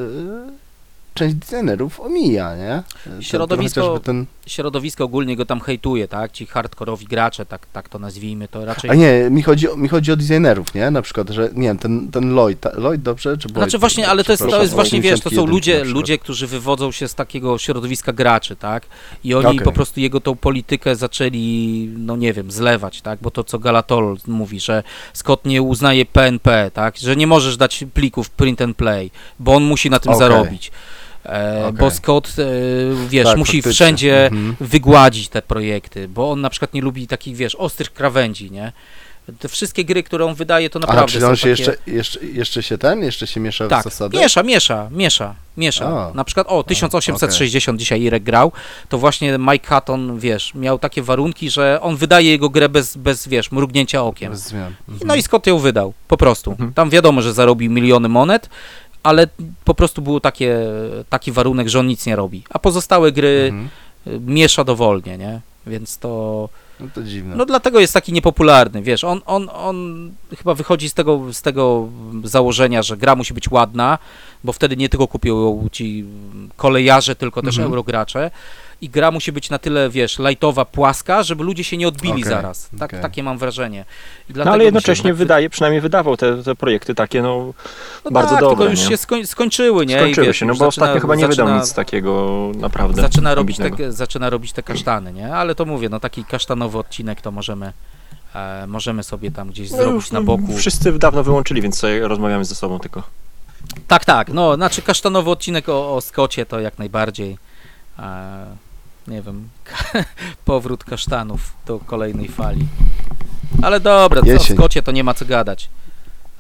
część designerów omija, nie? Środowisko- Ten, Środowisko ogólnie go tam hejtuje, tak? Ci hardkorowi gracze, tak, tak to nazwijmy, to raczej... a nie, mi chodzi, o- mi chodzi o designerów, nie? Na przykład, że nie wiem, ten, ten Lloyd, ta, Lloyd dobrze? Czy Boyd? Znaczy właśnie, ale to jest, to jest właśnie, wiesz, to są 81 na ludzie, ludzie, którzy wywodzą się z takiego środowiska graczy, tak? I oni Okej. po prostu jego tą politykę zaczęli, no nie wiem, zlewać, tak? Bo to, co Galatol mówi, że Scott nie uznaje PNP, tak? Że nie możesz dać plików print and play, bo on musi na tym Okej. zarobić. E, Okej. Bo Scott, e, wiesz, Tak, musi faktycznie. wszędzie Mhm. wygładzić te projekty, bo on na przykład nie lubi takich, wiesz, ostrych krawędzi, nie? Te wszystkie gry, które on wydaje, to naprawdę Aha, czyli on się takie... jeszcze, jeszcze, jeszcze się ten, jeszcze się miesza w Tak, zasady? miesza, miesza, miesza, miesza. A. Na przykład, o, 1860 dzisiaj Irek grał, to właśnie Mike Hatton, wiesz, miał takie warunki, że on wydaje jego grę bez, bez wiesz, mrugnięcia okiem. Bez zmian. Mhm. No i Scott ją wydał, po prostu. Mhm. Tam wiadomo, że zarobił miliony monet, ale po prostu był takie, taki warunek, że on nic nie robi. A pozostałe gry Mhm. y, miesza dowolnie, nie? Więc to... No to dziwne. No dlatego jest taki niepopularny, wiesz, on, on, on chyba wychodzi z tego, z tego założenia, że gra musi być ładna, bo wtedy nie tylko kupią ci kolejarze, tylko też Mhm. eurogracze i gra musi być na tyle, wiesz, lajtowa, płaska, żeby ludzie się nie odbili Okej, zaraz. Tak, okej. Takie mam wrażenie. No ale jednocześnie jednak- wydaje, przynajmniej wydawał te, te projekty takie, no no bardzo tak, dobre, tylko już nie? się skoń, skończyły, nie? Skończyły wiesz, się, no bo zaczyna- ostatnio chyba nie wydał zaczyna- nic takiego naprawdę zaczyna robić, te, zaczyna robić te kasztany, nie? Ale to mówię, no taki kasztanowy odcinek to możemy, e, możemy sobie tam gdzieś No zrobić już, na boku. Wszyscy dawno wyłączyli, więc sobie rozmawiamy ze sobą tylko. Tak, tak, no, znaczy kasztanowy odcinek o, o Skocie to jak najbardziej, nie wiem, powrót kasztanów do kolejnej fali. Ale dobra, co, o Jesień. Skocie to nie ma co gadać.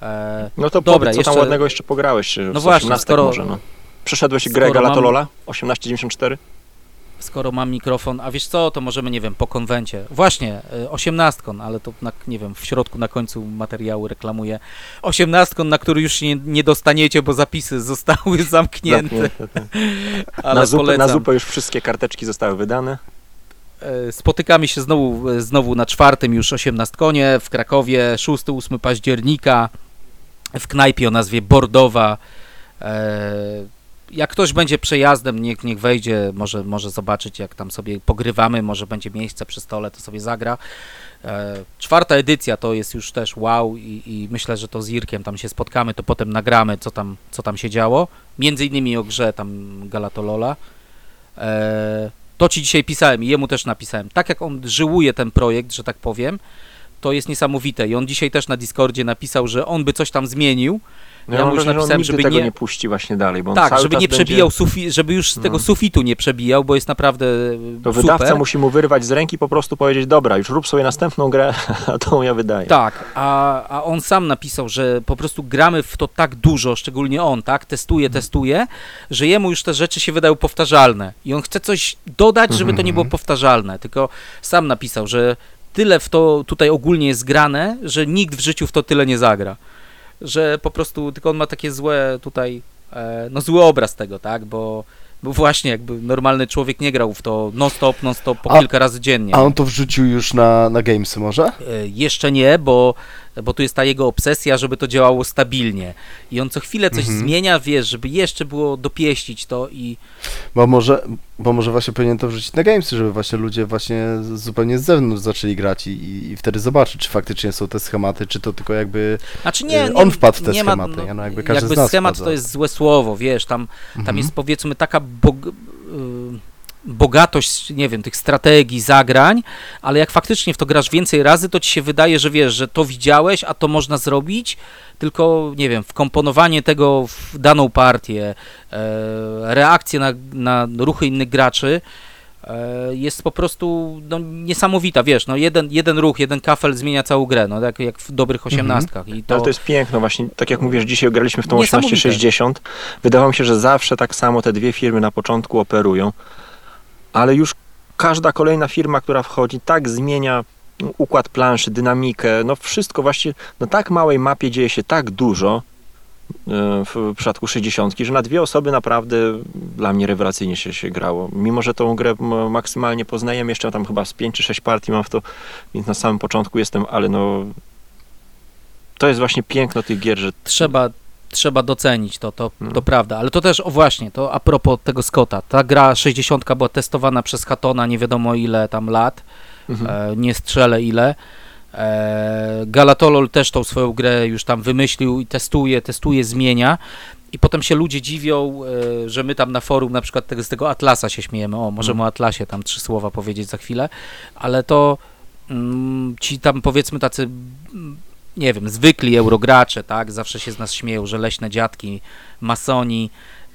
E, No to Dobra, powiedz, co tam jeszcze- ładnego jeszcze pograłeś no No właśnie, 18 skoro- może, no. Przeszedłeś grę skoro mam- Galatolola 1894? Skoro mam mikrofon, a wiesz co, to możemy, nie wiem, po konwencie. Właśnie, y, osiemnastkon, ale to, na, nie wiem, w środku, na końcu materiału reklamuję. Osiemnastkon, na który już nie, nie dostaniecie, bo zapisy zostały zamknięte, Zamknięte, tak. ale na, zupę, na zupę już wszystkie karteczki zostały wydane. E, Spotykamy się znowu, e, znowu na czwartym już osiemnastkonie w Krakowie, 6-8 października w knajpie o nazwie Bordowa. Jak ktoś będzie przejazdem, niech, niech wejdzie, może, może zobaczyć jak tam sobie pogrywamy, może będzie miejsce przy stole, to sobie zagra. E, Czwarta edycja to jest już też wow i, i myślę, że to z Irkiem tam się spotkamy, to potem nagramy co tam, co tam się działo. Między innymi o grze tam Galatolola. E, to ci dzisiaj pisałem i jemu też napisałem. Tak jak on żyłuje ten projekt, że tak powiem, to jest niesamowite. I on dzisiaj też na Discordzie napisał, że on by coś tam zmienił. No, Ja ja że on napisałem, żeby tego nie- nie... puści właśnie dalej, bo on tak, żeby nie będzie... przebijał sufi, żeby już z tego No. sufitu nie przebijał, bo jest naprawdę To super. wydawca musi mu wyrwać z ręki po prostu powiedzieć, dobra, już rób sobie następną grę, a tą ja wydaję. Tak, a, a on sam napisał, że po prostu gramy w to tak dużo, szczególnie on, tak, testuje, Mhm. testuje, że jemu już te rzeczy się wydają powtarzalne i on chce coś dodać, żeby to nie było Mhm. powtarzalne, tylko sam napisał, że tyle w to tutaj ogólnie jest grane, że nikt w życiu w to tyle nie zagra, że po prostu, tylko on ma takie złe tutaj, e, no zły obraz tego, tak, bo bo właśnie jakby normalny człowiek nie grał w to non-stop, non-stop po A- kilka razy dziennie. A on to wrzucił już na, na Gamesy może? E, Jeszcze nie, bo, bo tu jest ta jego obsesja, żeby to działało stabilnie. I on co chwilę coś Mhm. zmienia, wiesz, żeby jeszcze było dopieścić to i Bo może, bo może właśnie powinien to wrzucić na Gamesy, żeby właśnie ludzie właśnie zupełnie z zewnątrz zaczęli grać i, i, wtedy zobaczyć, czy faktycznie są te schematy, czy to tylko jakby Znaczy nie, Y, nie on wpadł w te nie ma, schematy, no? No jakby każdy jakby schemat wpadza. to jest złe słowo, wiesz, tam, tam Mhm. jest powiedzmy taka bog, y, bogatość, nie wiem, tych strategii, zagrań, ale jak faktycznie w to grasz więcej razy, to ci się wydaje, że wiesz, że to widziałeś, a to można zrobić, tylko, nie wiem, wkomponowanie tego w daną partię, e, reakcje na, na ruchy innych graczy, e, jest po prostu no, niesamowita, wiesz, no jeden, jeden ruch, jeden kafel zmienia całą grę, no jak, jak w dobrych Mhm. osiemnastkach. I to, Ale to jest piękno właśnie, tak jak mówisz, dzisiaj graliśmy w tą Niesamowite. 1860. Wydawało mi się, że zawsze tak samo te dwie firmy na początku operują, ale już każda kolejna firma, która wchodzi, tak zmienia układ planszy, dynamikę, no wszystko właśnie na tak małej mapie dzieje się tak dużo e, w przypadku 60, że na dwie osoby naprawdę dla mnie rewelacyjnie się, się grało. Mimo, że tą grę maksymalnie poznajemy, jeszcze tam chyba z 5 czy 6 partii mam w to, więc na samym początku jestem, ale no to jest właśnie piękno tych gier, że trzeba, trzeba docenić to, to, to prawda. Ale to też, o właśnie, to a propos tego Scotta. Ta gra 60 była testowana przez Hatona nie wiadomo ile tam lat, mhm. e, nie strzelę ile. E, Galatolol też tą swoją grę już tam wymyślił i testuje, testuje, zmienia. I potem się ludzie dziwią, e, że my tam na forum na przykład tego, z tego Atlasa się śmiejemy. O, możemy Mm. o Atlasie tam trzy słowa powiedzieć za chwilę, ale to mm, ci tam powiedzmy tacy, nie wiem, zwykli eurogracze, tak, zawsze się z nas śmieją, że leśne dziadki, masoni,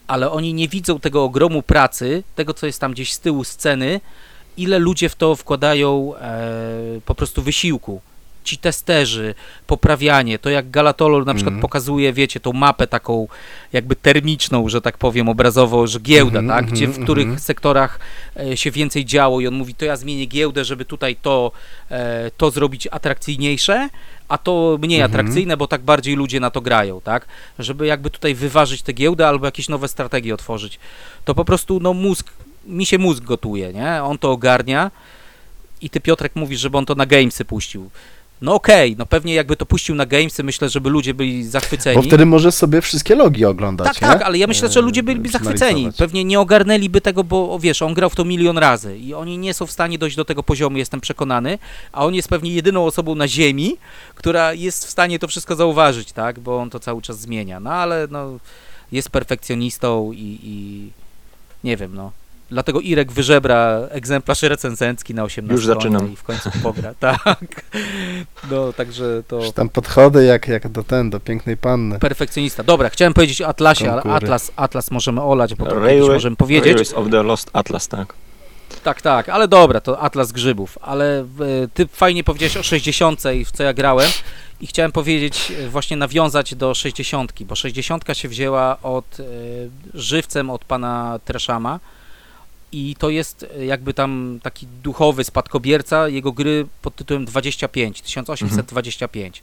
ale oni nie widzą tego ogromu pracy, tego co jest tam gdzieś z tyłu sceny, ile ludzie w to wkładają e, po prostu wysiłku. Ci testerzy, poprawianie, to jak Galatolol na przykład Mhm. pokazuje, wiecie, tą mapę taką jakby termiczną, że tak powiem, obrazowo, że giełda, Mhm, tak, gdzie w mhm, których mhm. sektorach e, się więcej działo i on mówi, to ja zmienię giełdę, żeby tutaj to, e, to zrobić atrakcyjniejsze, a to mniej Mhm. atrakcyjne, bo tak bardziej ludzie na to grają, tak? Żeby jakby tutaj wyważyć tę giełdę albo jakieś nowe strategie otworzyć. To po prostu, no mózg, mi się mózg gotuje, nie? On to ogarnia i ty Piotrek mówisz, żeby on to na Gamesy puścił. No okej, no pewnie jakby to puścił na Gamesy, myślę, żeby ludzie byli zachwyceni. Bo wtedy może sobie wszystkie logi oglądać, Tak, nie? tak, ale ja myślę, że ludzie byliby zachwyceni. przeanalizować. Pewnie nie ogarnęliby tego, bo wiesz, on grał w to milion razy i oni nie są w stanie dojść do tego poziomu, jestem przekonany, a on jest pewnie jedyną osobą na ziemi, która jest w stanie to wszystko zauważyć, tak, bo on to cały czas zmienia. No ale no, jest perfekcjonistą i, i nie wiem, no. Dlatego Irek wyżebra egzemplarz recenzencki na 18 Już zaczynam. i w końcu pogra. Tak. No, także to Już tam podchody jak, jak do ten, do pięknej panny. perfekcjonista. Dobra, chciałem powiedzieć o Atlasie, ale. Atlas, Atlas możemy olać, bo to Railway- możemy powiedzieć. Railways of the Lost Atlas, tak. Tak, tak, ale dobra, to Atlas Grzybów, ale e, ty fajnie powiedziałeś o 60 i w co ja grałem i chciałem powiedzieć, e, właśnie nawiązać do 60, bo 60 się wzięła od e, żywcem od pana Treszama i to jest e, jakby tam taki duchowy spadkobierca jego gry pod tytułem 25, 1825.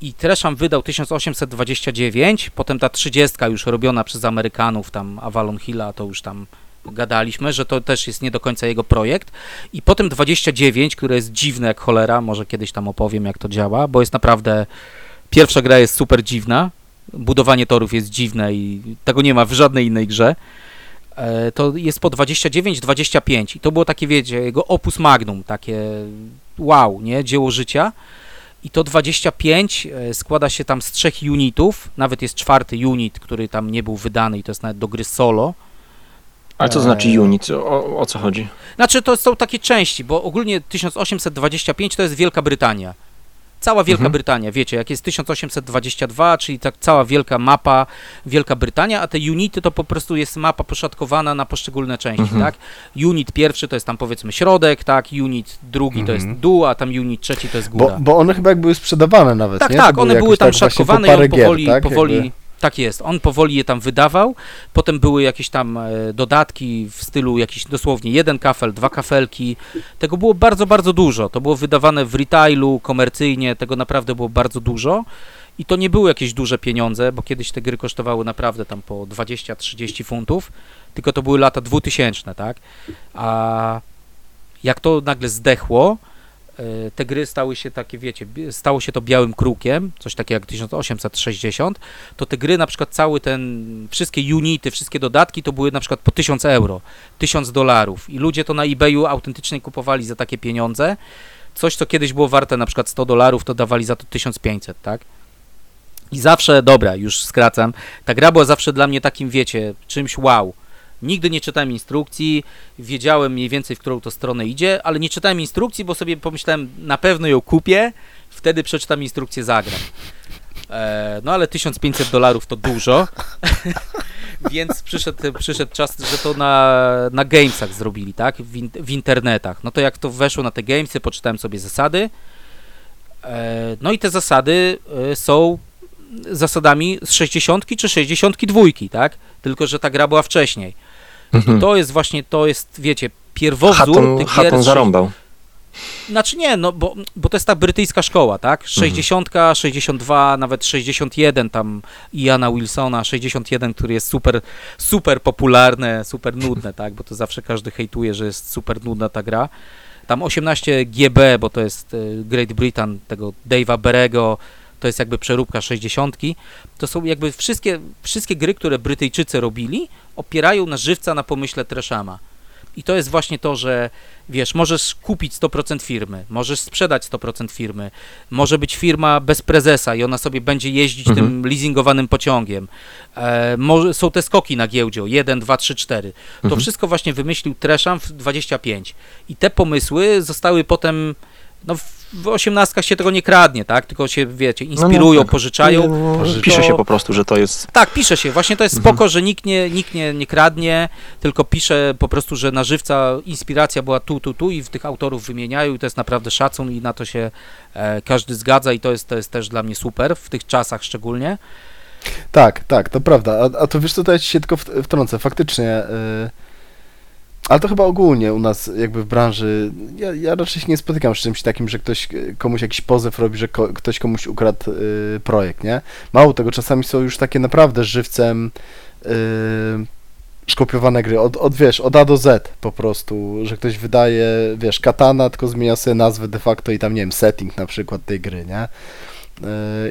I Tresham wydał 1829, potem ta 30 już robiona przez Amerykanów, tam Avalon Hilla, to już tam gadaliśmy, że to też jest nie do końca jego projekt. I potem 29, które jest dziwne jak cholera, może kiedyś tam opowiem jak to działa, bo jest naprawdę, pierwsza gra jest super dziwna, budowanie torów jest dziwne i tego nie ma w żadnej innej grze. E, To jest po 29-25 i to było takie, wiecie, jego opus magnum, takie wow, nie, dzieło życia. I to 25 e, składa się tam z trzech unitów, nawet jest czwarty unit, który tam nie był wydany i to jest nawet do gry solo. Ale co to znaczy Eee. unit? O, o co chodzi? Znaczy to są takie części, bo ogólnie 1825 to jest Wielka Brytania. Cała Wielka Mhm. Brytania, wiecie, jak jest 1822, czyli tak cała wielka mapa Wielka Brytania, a te unity to po prostu jest mapa poszatkowana na poszczególne części, Mhm. tak? Unit pierwszy to jest tam powiedzmy środek, tak? Unit drugi to jest Mhm. dół, a tam unit trzeci to jest góra. Bo, bo one chyba jak były sprzedawane nawet, Tak, nie? tak, one były tam tak szatkowane i on gier, powoli, tak? powoli, Jakby- tak jest, on powoli je tam wydawał, potem były jakieś tam e, dodatki w stylu jakiś dosłownie jeden kafel, dwa kafelki, tego było bardzo, bardzo dużo, to było wydawane w retailu, komercyjnie, tego naprawdę było bardzo dużo. I to nie były jakieś duże pieniądze, bo kiedyś te gry kosztowały naprawdę tam po 20-30 funtów, tylko to były lata 2000, tak, a jak to nagle zdechło, te gry stały się takie, wiecie, stało się to białym krukiem, coś takiego jak 1860, to te gry, na przykład cały ten, wszystkie unity, wszystkie dodatki, to były na przykład po 1000 euro, 1000 dolarów i ludzie to na eBayu autentycznie kupowali za takie pieniądze, coś co kiedyś było warte na przykład 100 dolarów, to dawali za to 1500, tak? I zawsze, dobra, już skracam, ta gra była zawsze dla mnie takim, wiecie, czymś wow. Nigdy nie czytałem instrukcji, wiedziałem mniej więcej, w którą to stronę idzie, ale nie czytałem instrukcji, bo sobie pomyślałem, na pewno ją kupię, wtedy przeczytam instrukcję, zagram. E, no ale 1500 dolarów to dużo, więc przyszedł, przyszedł czas, że to na, na Gamesach zrobili, tak? W, in, w internetach. No to jak to weszło na te Gamesy, poczytałem sobie zasady. E, no i te zasady e, są zasadami z 60 czy 62, tak? Tylko, że ta gra była wcześniej. Mhm. To jest właśnie, to jest, wiecie, pierwowzór Hatton, tych gier Hatton z zarąbał. znaczy nie, no bo, bo to jest ta brytyjska szkoła, tak? 60, 62, nawet 61 tam Iana Wilsona, 61, który jest super, super popularne, super nudne, tak? Bo to zawsze każdy hejtuje, że jest super nudna ta gra. Tam 18 GB, bo to jest e, Great Britain, tego Dave'a Berego, to jest jakby przeróbka 60. To są jakby wszystkie, wszystkie gry, które Brytyjczycy robili, opierają na żywca na pomyśle Treshama. I to jest właśnie to, że wiesz, możesz kupić 100% firmy, możesz sprzedać 100% firmy, może być firma bez prezesa i ona sobie będzie jeździć Mhm. tym leasingowanym pociągiem. E, może, są te skoki na giełdzie, 1, 2, 3, 4. To Mhm. wszystko właśnie wymyślił Tresham w 25. I te pomysły zostały potem, no w- osiemnastkach się tego nie kradnie, tak? Tylko się, wiecie, inspirują, tak. pożyczają. No, Pożyczają. Pisze się po prostu, że to jest... Tak, pisze się. Właśnie to jest Mhm. spoko, że nikt nie, nikt nie, nie kradnie, tylko pisze po prostu, że na żywca inspiracja była tu, tu, tu i w tych autorów wymieniają i to jest naprawdę szacun i na to się e, każdy zgadza i to jest, to jest też dla mnie super, w tych czasach szczególnie. Tak, tak, to prawda. A, a to wiesz co, to ja ci się tylko w- wtrącę. Faktycznie, y, ale to chyba ogólnie u nas jakby w branży, ja, ja raczej się nie spotykam z czymś takim, że ktoś y, komuś jakiś pozew robi, że ko, ktoś komuś ukradł y, projekt, nie? Mało tego, czasami są już takie naprawdę żywcem y, szkopiowane gry, od, od wiesz, od A do Z po prostu, że ktoś wydaje, wiesz, katana, tylko zmienia sobie nazwę de facto i tam, nie wiem, setting na przykład tej gry, nie?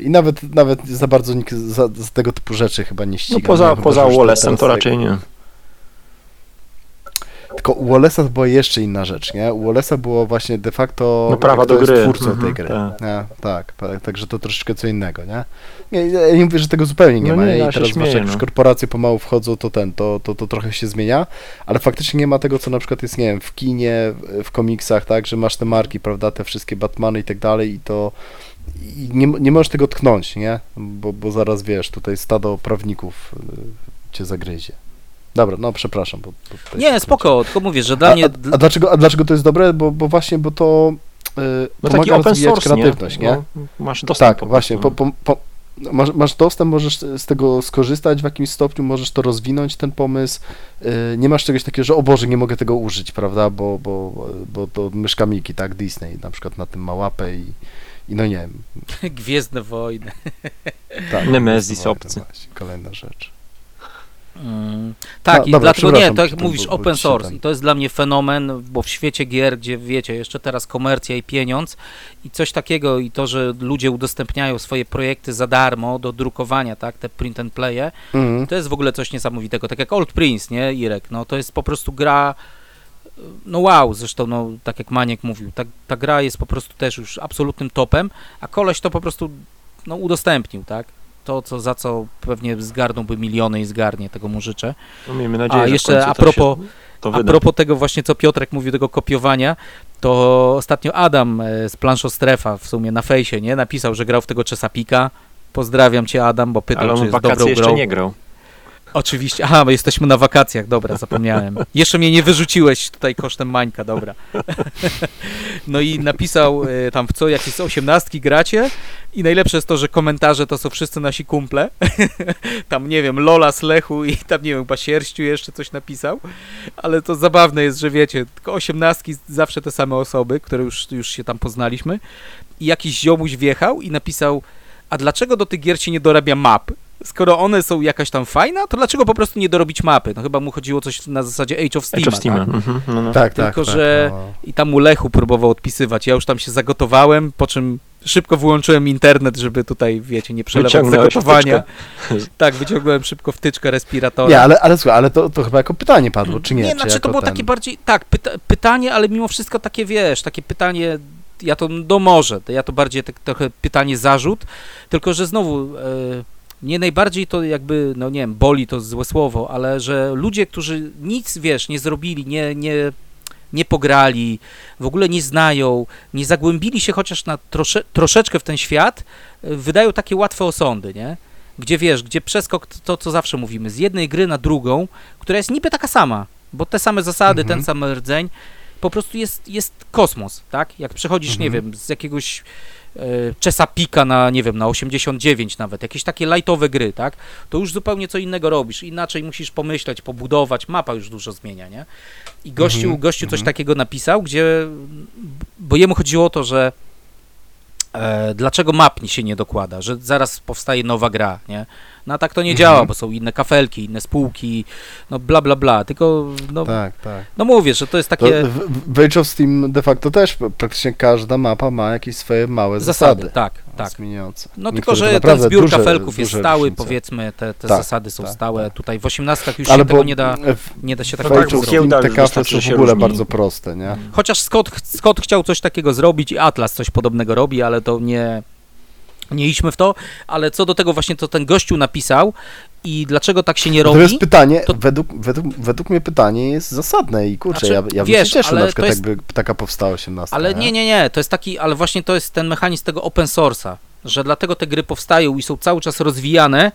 I nawet, nawet za bardzo nikt za, za tego typu rzeczy chyba nie ściga. No poza, poza teraz to raczej nie. Tylko u Wallace'a to była jeszcze inna rzecz, nie? U Wallace'a było właśnie de facto No prawa do gry. twórcą Mhm, tej gry. tak. Tak, tak, także to troszeczkę co innego, nie? nie? Ja nie mówię, że tego zupełnie nie No ma nie, ja i się teraz zwłaszcza jak już no. korporacje pomału wchodzą, to ten, to, to, to trochę się zmienia, ale faktycznie nie ma tego, co na przykład jest, nie wiem, w kinie, w, w komiksach, tak, że masz te marki, prawda, te wszystkie Batmany i tak dalej i to i nie, nie możesz tego tknąć, nie? Bo, bo zaraz wiesz, tutaj stado prawników y, cię zagryzie. Dobra, no przepraszam. Bo, bo Nie, spoko, tylko mówię, że dla a, mnie... a, a, dlaczego, a dlaczego to jest dobre? Bo, bo właśnie, bo to yy, No taki pomaga open rozwijać source, nie? kreatywność, nie? No, masz dostęp Tak, po właśnie, po, po, po, masz, masz dostęp, możesz z tego skorzystać w jakimś stopniu, możesz to rozwinąć, ten pomysł. Yy, nie masz czegoś takiego, że o Boże, nie mogę tego użyć, prawda, bo, bo, bo to myszka Miki, tak, Disney na przykład na tym ma łapę i, i no nie wiem. Gwiezdne wojny. Tak, Nemesis wojny obcy. Właśnie, kolejna rzecz. Mm, tak, No, i dobra, dlatego nie, tak jak mówisz, open source i to jest dla mnie fenomen, bo w świecie gier, gdzie wiecie, jeszcze teraz komercja i pieniądz i coś takiego i to, że ludzie udostępniają swoje projekty za darmo do drukowania, tak, te print and playe, Mhm. to jest w ogóle coś niesamowitego, tak jak Old Prince, nie, Irek, no to jest po prostu gra, no wow, zresztą, no tak jak Maniek mówił, ta, ta gra jest po prostu też już absolutnym topem, a koleś to po prostu, no udostępnił, tak, to, co, za co pewnie zgarnąłby miliony i zgarnie, tego mu życzę. No, miejmy nadzieję, A jeszcze a propos, a propos tego właśnie, co Piotrek mówił, tego kopiowania, to ostatnio Adam e, z Planszo Strefa w sumie na fejsie, nie, napisał, że grał w tego Czesapika. Pozdrawiam cię Adam, bo pytał, Ale czy on w jest dobrą jeszcze grą. nie grał. Oczywiście. Aha, bo jesteśmy na wakacjach, dobra, zapomniałem. Jeszcze mnie nie wyrzuciłeś tutaj kosztem Mańka, dobra. No i napisał e, tam w co, jakieś osiemnastki gracie i najlepsze jest to, że komentarze to są wszyscy nasi kumple. Tam, nie wiem, Lola z Lechu i tam, nie wiem, chyba Sierściu jeszcze coś napisał. Ale to zabawne jest, że wiecie, tylko osiemnastki zawsze te same osoby, które już, już się tam poznaliśmy. I jakiś ziomuś wjechał i napisał, a dlaczego do tych gier się nie dorabia map? Skoro one są jakaś tam fajna, to dlaczego po prostu nie dorobić mapy? No chyba mu chodziło coś na zasadzie Age of Steam. Age of Steam. Tak? Mhm, no, no. Tak, tak. Tylko, tak, że- no. I tam mu Lechu próbował odpisywać. Ja już tam się zagotowałem, po czym szybko wyłączyłem internet, żeby tutaj, wiecie, nie przelewać zagotowania. Tak, wyciągnąłem szybko wtyczkę respiratora. Nie, ale, ale słuchaj, ale to, to chyba jako pytanie padło, czy nie? Nie, czy znaczy to było ten... takie bardziej, tak, pyta, pytanie, ale mimo wszystko takie, wiesz, takie pytanie, ja to, no może, ja to bardziej tak, trochę pytanie zarzut, tylko że znowu, e, mnie najbardziej to jakby, no nie wiem, boli to złe słowo, ale że ludzie, którzy nic, wiesz, nie zrobili, nie, nie, nie pograli, w ogóle nie znają, nie zagłębili się chociaż na trosze, troszeczkę w ten świat, e, wydają takie łatwe osądy, nie? Gdzie wiesz, gdzie przeskok, to co zawsze mówimy, z jednej gry na drugą, która jest niby taka sama, bo te same zasady, Mhm. ten sam rdzeń, po prostu jest, jest kosmos, tak? Jak przechodzisz, nie Mhm. wiem, z jakiegoś Czesapika na, nie wiem, na 89 nawet, jakieś takie lightowe gry, tak? To już zupełnie co innego robisz, inaczej musisz pomyśleć, pobudować, mapa już dużo zmienia, nie? I gościu, Mhm, gościu coś mhm. takiego napisał, gdzie, bo jemu chodziło o to, że e, dlaczego map się nie dokłada, że zaraz powstaje nowa gra, nie? No a tak to nie Mhm. działa, bo są inne kafelki, inne spółki, no bla bla bla, tylko no, Tak, tak. no mówię, że to jest takie w, w Age of Steam de facto też praktycznie każda mapa ma jakieś swoje małe zasady, zasady. tak, tak. Zmieniające. No tylko, Niektóre że ten zbiór duże- kafelków jest stały, różnice. powiedzmy, te, te Tak, zasady są tak, stałe, tak. tutaj w 18 już Ale się tego nie da, w, nie da się tak Steam giełda te kafle są w się ogóle różni. bardzo proste, nie? Chociaż Scott, Scott chciał coś takiego zrobić i Atlas coś podobnego robi, ale to nie, nie idźmy w to. Ale co do tego właśnie, co ten gościu napisał i dlaczego tak się nie robi, Natomiast pytanie, to- według, według, według mnie pytanie jest zasadne i kurczę, Znaczy, ja, ja bym wiesz, się cieszył na to przykład jest- jakby taka powstała 18. ale nie, nie, nie, to jest taki, ale właśnie to jest ten mechanizm tego open source'a, że dlatego te gry powstają i są cały czas rozwijane,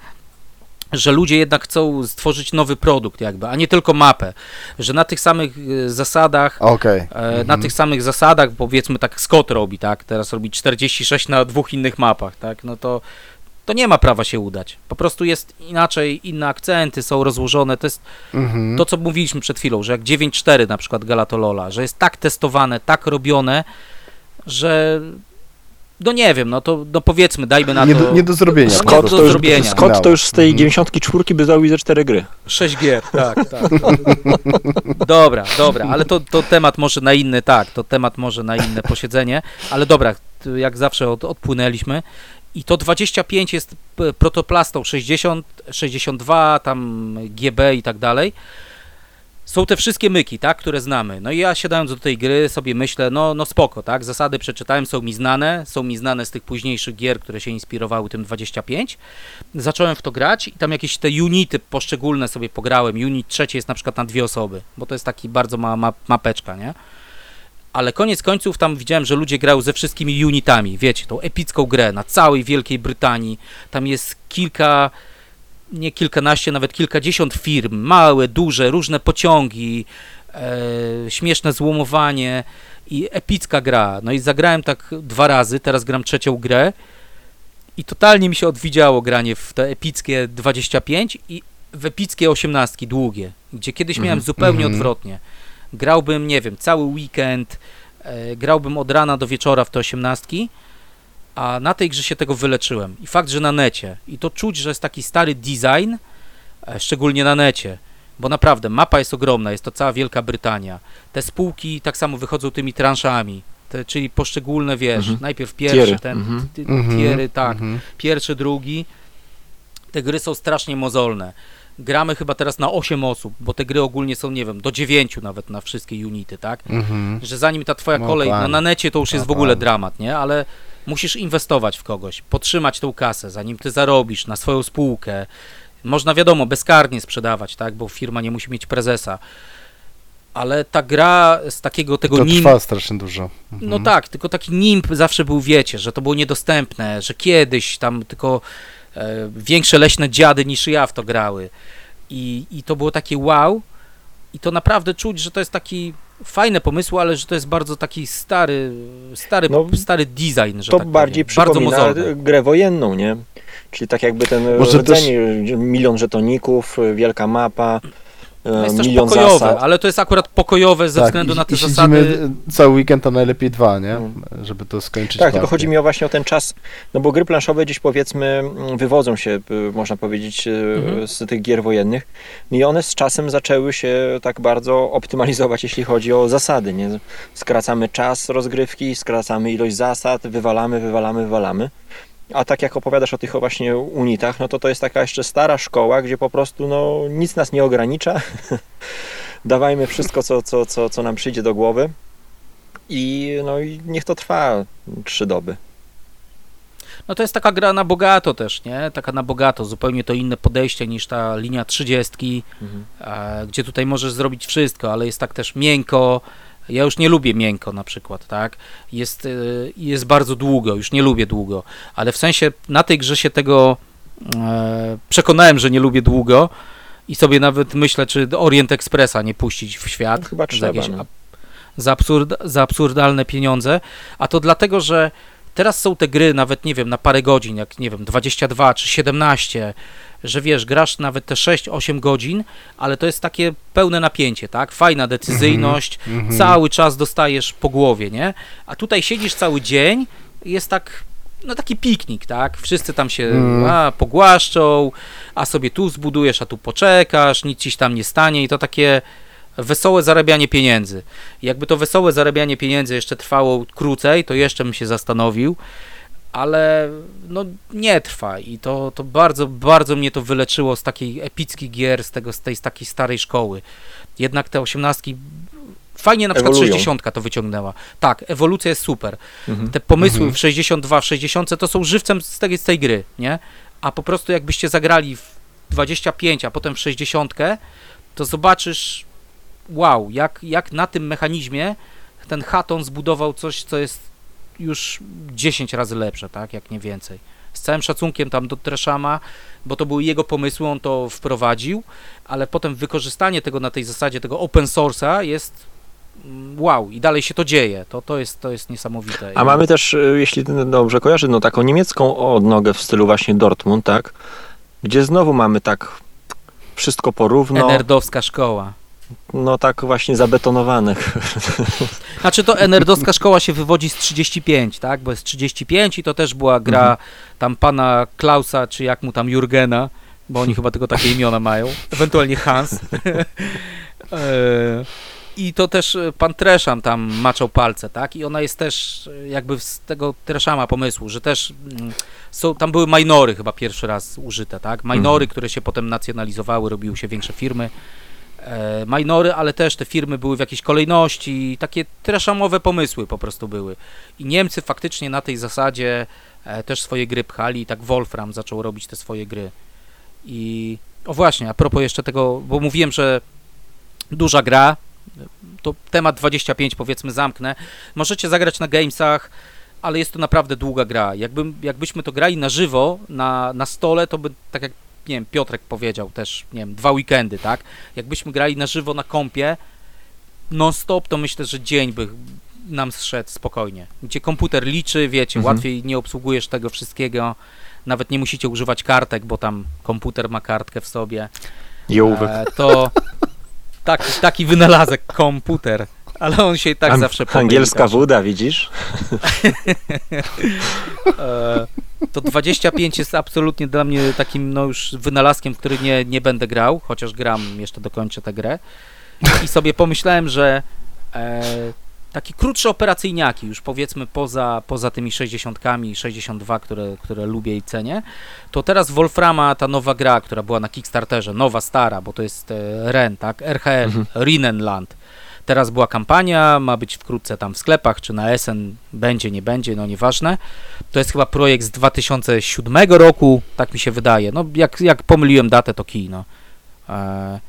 że ludzie jednak chcą stworzyć nowy produkt jakby, a nie tylko mapę, że na tych samych y, zasadach. E, Mhm. Na tych samych zasadach, powiedzmy tak Scott robi, tak? Teraz robi 46 na dwóch innych mapach, tak? No to, to nie ma prawa się udać. Po prostu jest inaczej, inne akcenty są rozłożone. To jest Mhm. to, co mówiliśmy przed chwilą, że jak 9.4 na przykład Galatolola, że jest tak testowane, tak robione, że no nie wiem, no to no powiedzmy, dajmy na nie, to do, nie do zrobienia. Scott prostu, to, już, zrobienia. się Scott to już z tej Mhm. 94 by dał ze 4 gry. 6 gier, tak, tak. Dobra, dobra, ale to, to temat może na inny, tak, to temat może na inne posiedzenie, ale dobra, jak zawsze od, odpłynęliśmy i to 25 jest protoplastą 60, 62, tam GB i tak dalej. Są te wszystkie myki, tak, które znamy. No i ja siadając do tej gry sobie myślę, no, no spoko, tak, zasady przeczytałem, są mi znane, są mi znane z tych późniejszych gier, które się inspirowały tym 25. Zacząłem w to grać i tam jakieś te unity poszczególne sobie pograłem. Unit trzeci jest na przykład na dwie osoby, bo to jest taki bardzo mała ma, mapeczka, nie? Ale koniec końców tam widziałem, że ludzie grają ze wszystkimi unitami, wiecie, tą epicką grę na całej Wielkiej Brytanii. Tam jest kilka, nie kilkanaście, nawet kilkadziesiąt firm, małe, duże, różne pociągi, e, śmieszne złomowanie i epicka gra. No i zagrałem tak dwa razy, teraz gram trzecią grę i totalnie mi się odwidziało granie w te epickie 25 i w epickie 18 długie, gdzie kiedyś miałem Mhm. zupełnie Mhm. odwrotnie. Grałbym, nie wiem, cały weekend, e, grałbym od rana do wieczora w te 18, a na tej grze się tego wyleczyłem. I fakt, że na necie. I to czuć, że jest taki stary design, e, szczególnie na necie. Bo naprawdę, mapa jest ogromna, jest to cała Wielka Brytania. Te spółki tak samo wychodzą tymi transzami, te, czyli poszczególne, wiesz, Mhm. najpierw pierwszy, Tiery. ten, Mhm. ty, Mhm, tiery, tak, mhm. pierwszy, drugi. Te gry są strasznie mozolne. Gramy chyba teraz na 8 osób, bo te gry ogólnie są, nie wiem, do 9 nawet na wszystkie unity, tak? Mhm. Że zanim ta twoja No, kolej, no, na necie to już jest w ogóle dramat, nie? Ale musisz inwestować w kogoś, podtrzymać tą kasę, zanim ty zarobisz na swoją spółkę. Można wiadomo, bezkarnie sprzedawać, tak? Bo firma nie musi mieć prezesa. Ale ta gra z takiego tego To trwa strasznie dużo. Mhm. No tak, tylko taki nimb zawsze był, wiecie, że to było niedostępne, że kiedyś tam tylko e, większe leśne dziady niż ja w to grały. I, I to było takie wow. I to naprawdę czuć, że to jest taki fajne pomysł, ale że to jest bardzo taki stary, stary, No, stary design, że To tak bardziej powiem. Bardzo przypomina mozolny. grę wojenną, nie? Czyli tak jakby ten Może rdzeń, milion żetoników, wielka mapa, No jest też pokojowe, zasad. ale to jest akurat pokojowe ze Tak, względu i, na te i zasady. cały weekend, a najlepiej dwa, nie? Mm. Żeby to skończyć Tak, tylko partię. chodzi mi o właśnie o ten czas, no bo gry planszowe gdzieś powiedzmy mm, wywodzą się, y, można powiedzieć, y, Mhm. z tych gier wojennych i one z czasem zaczęły się tak bardzo optymalizować, jeśli chodzi o zasady, nie? Skracamy czas rozgrywki, skracamy ilość zasad, wywalamy, wywalamy, wywalamy. A tak jak opowiadasz o tych właśnie unitach, no to to jest taka jeszcze stara szkoła, gdzie po prostu no, nic nas nie ogranicza. Dawajmy wszystko, co, co, co, co nam przyjdzie do głowy. I, no, i niech to trwa trzy doby. No to jest taka gra na bogato też, nie? Taka na bogato, zupełnie to inne podejście niż ta linia 30, Mhm. gdzie tutaj możesz zrobić wszystko, ale jest tak też miękko. Ja już nie lubię miękko na przykład, tak? Jest, y, jest bardzo długo, już nie lubię długo, ale w sensie na tej grze się tego e, przekonałem, że nie lubię długo i sobie nawet myślę, czy Orient Expressa nie puścić w świat. No, chyba za trzeba, jakieś no. za, absurd, za absurdalne pieniądze, a to dlatego, że teraz są te gry nawet, nie wiem, na parę godzin, jak, nie wiem, 22 czy 17, że wiesz, grasz nawet te 6-8 godzin, ale to jest takie pełne napięcie, tak? Fajna decyzyjność, Mhm. cały czas dostajesz po głowie, nie? A tutaj siedzisz cały dzień, jest tak, no taki piknik, tak? Wszyscy tam się Mm. a, pogłaszczą, a sobie tu zbudujesz, a tu poczekasz, nic ci tam nie stanie i to takie wesołe zarabianie pieniędzy. Jakby to wesołe zarabianie pieniędzy jeszcze trwało krócej, to jeszcze bym się zastanowił, ale no nie trwa i to, to bardzo, bardzo mnie to wyleczyło z takiej epickich gier, z, tego, z tej z takiej starej szkoły. Jednak te osiemnastki fajnie na przykład. 60 to wyciągnęła. Tak, ewolucja jest super. Mhm. Te pomysły Mhm. w 62, w 60 to są żywcem z tej, z tej gry, nie? A po prostu jakbyście zagrali w 25, a potem w 60, to zobaczysz wow, jak, jak na tym mechanizmie ten Haton zbudował coś, co jest już 10 razy lepsze, tak, jak nie więcej. Z całym szacunkiem tam do Treszama, bo to były jego pomysły, on to wprowadził, ale potem wykorzystanie tego na tej zasadzie, tego open source'a jest mm, wow i dalej się to dzieje. To, to, jest, to jest niesamowite. A mamy też, y, jeśli dobrze kojarzę, no taką niemiecką odnogę w stylu właśnie Dortmund, tak? Gdzie znowu mamy tak wszystko porówno, Enerdowska szkoła. No tak właśnie zabetonowane. Znaczy to enerdowska szkoła się wywodzi z 35, tak? Bo jest 35 i to też była gra Mhm. tam pana Klausa, czy jak mu tam Jurgena, bo oni chyba tylko takie imiona mają, ewentualnie Hans. E, I to też e, pan Treszam tam maczał palce, tak? I ona jest też e, jakby z tego Treszama pomysłu, że też mm, są, tam były minory chyba pierwszy raz użyte, tak? Minory, które się potem nacjonalizowały, robiły się większe firmy. E, minory, ale też te firmy były w jakiejś kolejności, takie traszamowe pomysły po prostu były. I Niemcy faktycznie na tej zasadzie e, też swoje gry pchali i tak Wolfram zaczął robić te swoje gry. I o właśnie, a propos jeszcze tego, bo mówiłem, że duża gra, to temat 25 powiedzmy zamknę. Możecie zagrać na gamesach, ale jest to naprawdę długa gra. Jakbym, jakbyśmy to grali na żywo, na, na stole, to by, tak jak nie wiem, Piotrek powiedział też, nie wiem, dwa weekendy, tak? Jakbyśmy grali na żywo na kompie, non-stop, to myślę, że dzień by nam zszedł spokojnie. Gdzie komputer liczy, wiecie, Mhm. łatwiej nie obsługujesz tego wszystkiego, nawet nie musicie używać kartek, bo tam komputer ma kartkę w sobie. Jołówek. E, to taki, taki wynalazek, komputer. Ale on się i tak An- zawsze pomyli, Angielska woda, widzisz? e, To 25 jest absolutnie dla mnie takim no już wynalazkiem, który nie, nie będę grał, chociaż gram, jeszcze dokończę tę grę. I sobie pomyślałem, że e, takie krótsze operacyjniaki, już powiedzmy poza, poza tymi 60, 62, które, które lubię i cenię, to teraz Wolframa, ta nowa gra, która była na Kickstarterze, nowa, stara, bo to jest e, REN, tak? RHL, Mhm. Rinenland. Teraz była kampania, ma być wkrótce tam w sklepach, czy na SN będzie, nie będzie, no nieważne. To jest chyba projekt z 2007 roku, tak mi się wydaje. No jak, jak pomyliłem datę, to kij, no. E,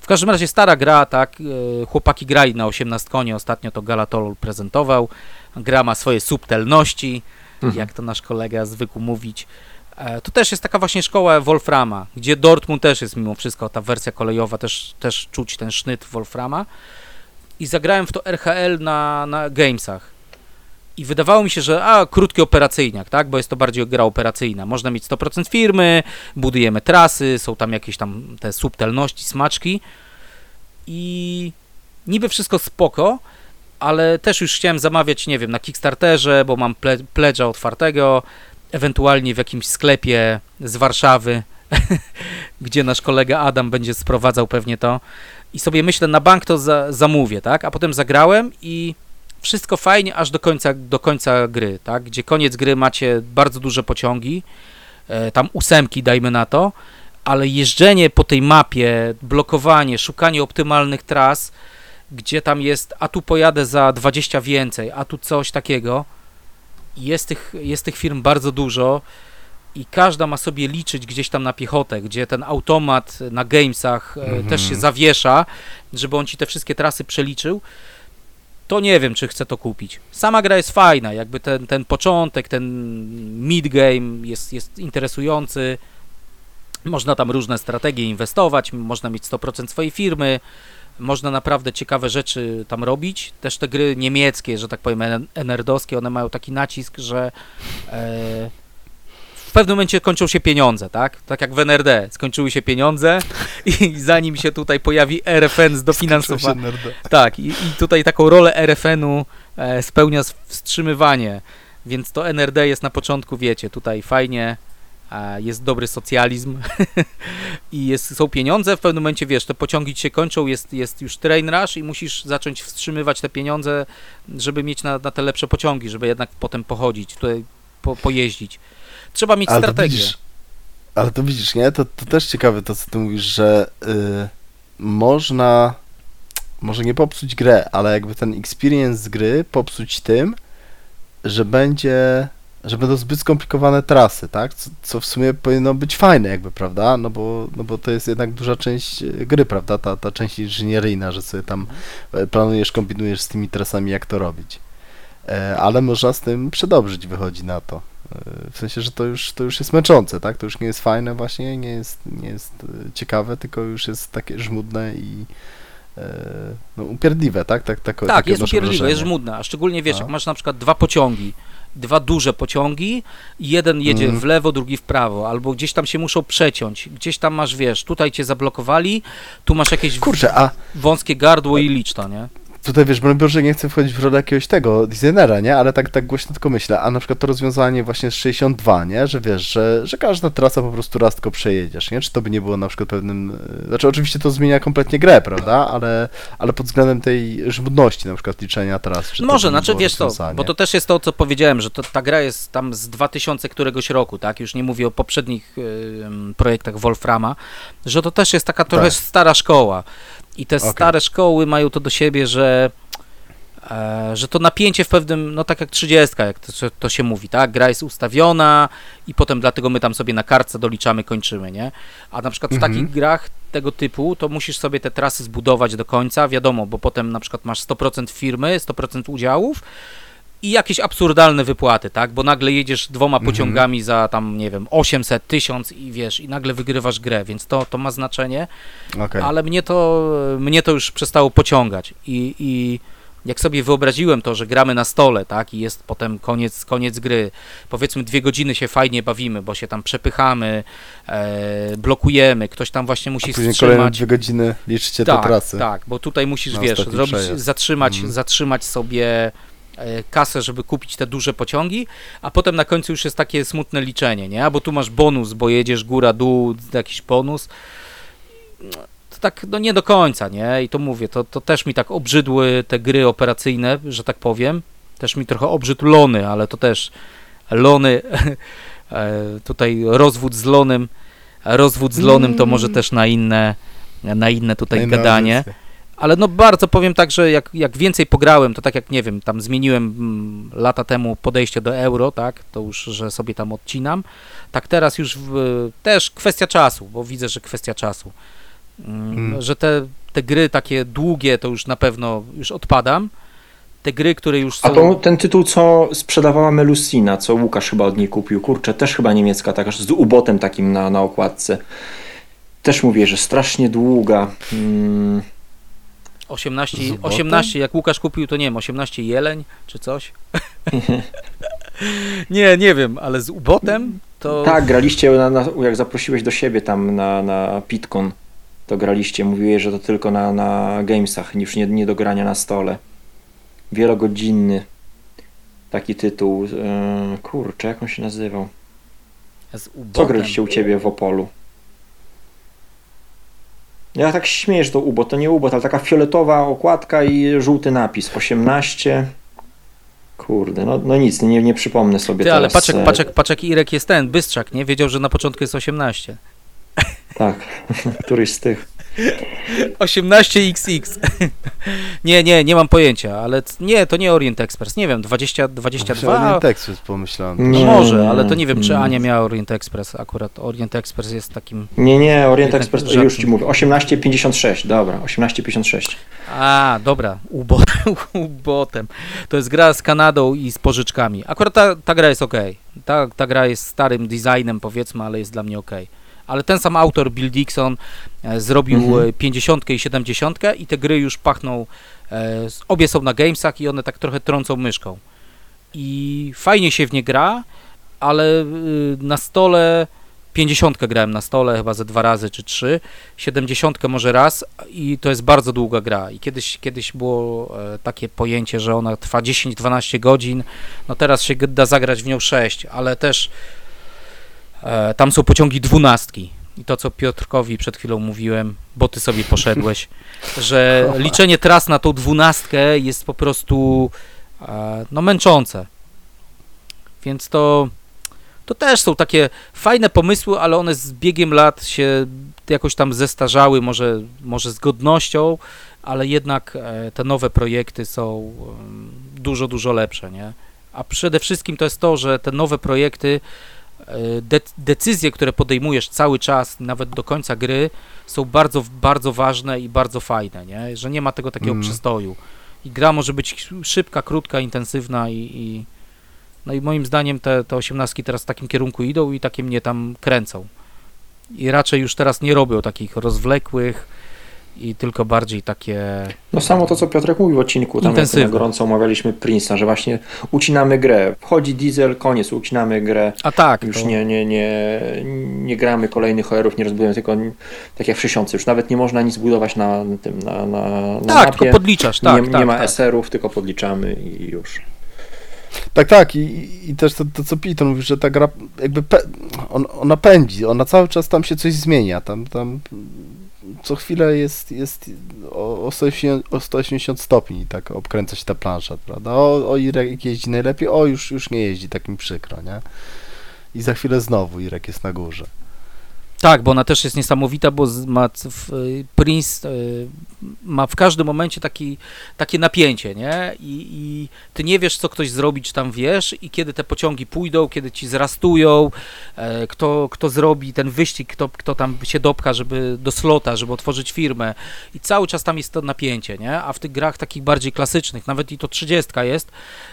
w każdym razie stara gra, tak, e, chłopaki grali na 18 konie, ostatnio to Galatol prezentował. Gra ma swoje subtelności, Mhm. jak to nasz kolega zwykł mówić. E, To też jest taka właśnie szkoła Wolframa, gdzie Dortmund też jest mimo wszystko, ta wersja kolejowa, też, też czuć ten sznyt Wolframa. I zagrałem w to RHL na, na Gamesach. I wydawało mi się, że a, krótki operacyjniak, tak, bo jest to bardziej gra operacyjna. Można mieć 100% firmy, budujemy trasy, są tam jakieś tam te subtelności, smaczki. I niby wszystko spoko, ale też już chciałem zamawiać, nie wiem, na Kickstarterze, bo mam ple, pledge'a otwartego, ewentualnie w jakimś sklepie z Warszawy, gdzie nasz kolega Adam będzie sprowadzał pewnie to. I sobie myślę, na bank to za, zamówię, tak? A potem zagrałem i wszystko fajnie aż do końca, do końca gry, tak? Gdzie koniec gry macie bardzo duże pociągi, e, tam ósemki dajmy na to, ale jeżdżenie po tej mapie, blokowanie, szukanie optymalnych tras, gdzie tam jest, a tu pojadę za 20 więcej, a tu coś takiego. Jest tych, jest tych firm bardzo dużo i każda ma sobie liczyć gdzieś tam na piechotę, gdzie ten automat na gamesach e, Mhm. też się zawiesza, żeby on ci te wszystkie trasy przeliczył. To nie wiem, czy chcę to kupić. Sama gra jest fajna, jakby ten, ten początek, ten mid-game jest, jest interesujący. Można tam różne strategie inwestować, można mieć 100% swojej firmy, można naprawdę ciekawe rzeczy tam robić. Też te gry niemieckie, że tak powiem, en- enerdowskie, one mają taki nacisk, że e, pewnym momencie kończą się pieniądze, tak? Tak jak w NRD, skończyły się pieniądze i zanim się tutaj pojawi RFN z dofinansowaniem. Tak, i, i tutaj taką rolę RFN-u e, spełnia wstrzymywanie, więc to NRD jest na początku, wiecie, tutaj fajnie, jest dobry socjalizm i jest, są pieniądze, w pewnym momencie, wiesz, te pociągi ci się kończą, jest, jest już train rush i musisz zacząć wstrzymywać te pieniądze, żeby mieć na, na te lepsze pociągi, żeby jednak potem pochodzić, tutaj po, pojeździć. Trzeba mieć Ale to strategię. widzisz, ale to widzisz, nie? To, to też ciekawe to, co ty mówisz, że y, można, może nie popsuć grę, ale jakby ten experience z gry popsuć tym, że będzie, że będą zbyt skomplikowane trasy, tak? Co, co w sumie powinno być fajne jakby, prawda? No bo, no bo to jest jednak duża część gry, prawda? Ta, ta część inżynieryjna, że sobie tam e, planujesz, kombinujesz z tymi trasami, jak to robić. E, Ale można z tym przedobrzyć, wychodzi na to. W sensie, że to już, to już jest męczące, tak? To już nie jest fajne właśnie, nie jest, nie jest e, ciekawe, tylko już jest takie żmudne i e, no, upierdliwe, tak? tak, tak Tak, jest upierdliwe, jest wrażenie. żmudne, a szczególnie wiesz, No. jak masz na przykład dwa pociągi, dwa duże pociągi, jeden jedzie Mhm. w lewo, drugi w prawo, albo gdzieś tam się muszą przeciąć, gdzieś tam masz, wiesz, tutaj cię zablokowali, tu masz jakieś Kurczę, a wąskie gardło i licz to, nie? Tutaj wiesz, broń Boże, nie chcę wchodzić w rolę jakiegoś tego designera, nie? Ale tak, tak głośno tylko myślę, a na przykład to rozwiązanie właśnie z 62, nie? Że wiesz, że, że każda trasa po prostu raz tylko przejedziesz, nie? Czy to by nie było na przykład pewnym... e, Znaczy oczywiście to zmienia kompletnie grę, prawda? Ale, ale pod względem tej żmudności na przykład liczenia tras. Czy to Może, znaczy wiesz co, rozwiązanie? bo to też jest to, co powiedziałem, że to, ta gra jest tam z 2000 któregoś roku, tak? Już nie mówię o poprzednich projektach Wolframa, że to też jest taka trochę Tak. stara szkoła. I te Okej. stare szkoły mają to do siebie, że e, że to napięcie w pewnym, no tak jak 30, jak to, to się mówi, tak? Gra jest ustawiona i potem dlatego my tam sobie na kartce doliczamy, kończymy, nie? A na przykład w Mhm. takich grach tego typu, to musisz sobie te trasy zbudować do końca, wiadomo, bo potem na przykład masz 100% firmy, 100% udziałów i jakieś absurdalne wypłaty, tak? Bo nagle jedziesz dwoma Mhm. pociągami za tam, nie wiem, 800, 1000 i wiesz, i nagle wygrywasz grę, więc to, to ma znaczenie Okej. ale mnie to, mnie to już przestało pociągać i, i jak sobie wyobraziłem to, że gramy na stole, tak, i jest potem koniec, koniec gry, powiedzmy dwie godziny się fajnie bawimy, bo się tam przepychamy, e, blokujemy, ktoś tam właśnie musi A później kolejne wstrzymać. dwie godziny liczycie tak, te pracy. Tak, bo tutaj musisz, Na wiesz, zrobić, zatrzymać, Mhm. zatrzymać sobie kasę, żeby kupić te duże pociągi, a potem na końcu już jest takie smutne liczenie, nie? Albo tu masz bonus, bo jedziesz góra, dół, jakiś bonus. To tak, no nie do końca, nie? I to mówię, to, to też mi tak obrzydły te gry operacyjne, że tak powiem. Też mi trochę obrzydł Lony, ale to też Lony, e, tutaj rozwód z Lonem, rozwód z Lonem to może też na inne, na inne tutaj gadanie. Ale no bardzo powiem tak, że jak, jak więcej pograłem, to tak jak nie wiem, tam zmieniłem mm, lata temu podejście do euro, tak, to już, że sobie tam odcinam. Tak teraz już w, też kwestia czasu, bo widzę, że kwestia czasu. Mm, Hmm. Że te, te gry takie długie to już na pewno już odpadam. Te gry, które już A są... to ten tytuł, co sprzedawała Melusina, co Łukasz chyba od niej kupił, kurczę, też chyba niemiecka, taka z ubotem takim na, na okładce. Też mówię, że strasznie długa. Mm, 18, Z ubotem? 18, jak Łukasz kupił, to nie wiem, 18 jeleń czy coś. nie, nie wiem, ale z ubotem to... Tak, graliście, na, na, jak zaprosiłeś do siebie tam na, na Pitcon, to graliście, mówiłeś, że to tylko na, na gamesach, już nie, nie do grania na stole. Wielogodzinny taki tytuł. Yy, kurczę, jak on się nazywał? Co graliście u ciebie w Opolu? Ja tak śmieję, że to ubot, to nie ubot, ale taka fioletowa okładka i żółty napis. 18. Kurde, no, no nic, nie, nie przypomnę sobie Ty, ale paczek, e, paczek, paczek Irek jest ten, Bystrzak, nie? Wiedział, że na początku jest 18. Tak, któryś z tych. 18XX. nie, nie, nie mam pojęcia, ale nie, to nie Orient Express, nie wiem, 20, 22? Właśnie Texas pomyślałem. No Nie, może, ale to nie wiem, czy nie. Ania miała Orient Express. Akurat Orient Express jest takim. Nie, nie, Orient Express, rzadki. już ci mówię. 1856, dobra, 1856. A, dobra, ubo, ubotem. To jest gra z Kanadą i z pożyczkami. Akurat ta, ta gra jest ok. Ta, ta gra jest starym designem, powiedzmy, ale jest dla mnie ok. Ale ten sam autor, Bill Dixon, e, zrobił Mhm. e, 50 i 70 i te gry już pachną. E, obie są na Gamesach i one tak trochę trącą myszką. I fajnie się w nie gra, ale y, na stole 50 grałem na stole chyba ze dwa razy czy trzy, 70 może raz i to jest bardzo długa gra. I kiedyś, kiedyś było e, takie pojęcie, że ona trwa 10-12 godzin, no teraz się da zagrać w nią 6, ale też e, tam są pociągi dwunastki. I to, co Piotrkowi przed chwilą mówiłem, bo ty sobie poszedłeś, że liczenie tras na tą dwunastkę jest po prostu e, no męczące. Więc to, to też są takie fajne pomysły, ale one z biegiem lat się jakoś tam zestarzały, może, może z godnością, ale jednak e, te nowe projekty są dużo, dużo lepsze, nie? A przede wszystkim to jest to, że te nowe projekty, e, de decyzje, które podejmujesz cały czas, nawet do końca gry, są bardzo, bardzo ważne i bardzo fajne, nie? Że nie ma tego takiego Mm. przystoju. I gra może być szybka, krótka, intensywna i, i no i moim zdaniem te, te osiemnastki teraz w takim kierunku idą i takie mnie tam kręcą. I raczej już teraz nie robią takich rozwlekłych i tylko bardziej takie... No samo to, co Piotrek mówił w odcinku, tam na gorąco omawialiśmy Prince'a, że właśnie ucinamy grę. Wchodzi diesel, koniec, ucinamy grę. A tak, Już to, nie, nie, nie, nie gramy kolejnych horrorów, nie rozbudujemy, tylko tak jak w 60. Już nawet nie można nic budować na tym, na, na, na tak mapie. tylko podliczasz, tak, nie, tak, nie ma tak. SR-ów, tylko podliczamy i już. Tak, tak i, i też to, to co Piton mówi, że ta gra jakby pe, on, ona pędzi, ona cały czas tam się coś zmienia, tam, tam co chwilę jest, jest o, o, 180, o 180 stopni, tak obkręca się ta plansza, prawda, o, o Irek jeździ najlepiej, o już, już nie jeździ, tak mi przykro, nie? I za chwilę znowu Irek jest na górze. Tak, bo ona też jest niesamowita, bo ma w, y, Prince y, ma w każdym momencie taki, takie napięcie, nie? I, I ty nie wiesz, co ktoś zrobi, czy tam wiesz, i kiedy te pociągi pójdą, kiedy ci zrastują, e, kto, kto zrobi ten wyścig, kto, kto tam się dopcha, żeby do slota, żeby otworzyć firmę. I cały czas tam jest to napięcie, nie? A w tych grach takich bardziej klasycznych, nawet i to 30 jest,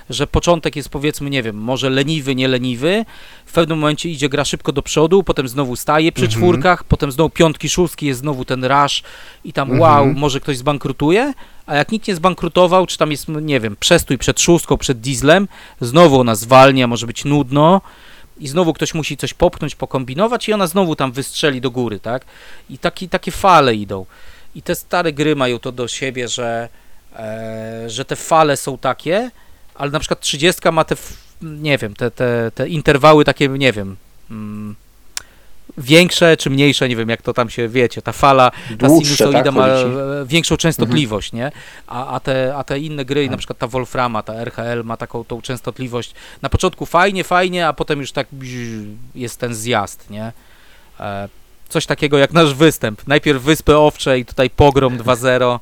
że początek jest powiedzmy, nie wiem, może leniwy, nie leniwy, w pewnym momencie idzie gra szybko do przodu, potem znowu staje przy Czwórkach, potem znowu piątki, szóstki, jest znowu ten rush i tam Mhm. wow, może ktoś zbankrutuje, a jak nikt nie zbankrutował, czy tam jest, nie wiem, przestój przed szóstką, przed dieslem, znowu ona zwalnia, może być nudno i znowu ktoś musi coś popchnąć, pokombinować i ona znowu tam wystrzeli do góry, tak? I taki, takie fale idą. I te stare gry mają to do siebie, że, e, że te fale są takie, ale na przykład 30 ma te, nie wiem, te, te, te interwały takie, nie wiem, mm, większe czy mniejsze, nie wiem jak to tam się, wiecie, ta fala, ta Dłuższe, sinusoida tak? ma większą częstotliwość, nie? A, a, te, a te inne gry, na przykład ta Wolframa, ta RHL ma taką tą częstotliwość, na początku fajnie, fajnie, a potem już tak jest ten zjazd, nie? E, coś takiego jak nasz występ. Najpierw Wyspy Owcze i tutaj pogrom 2-0,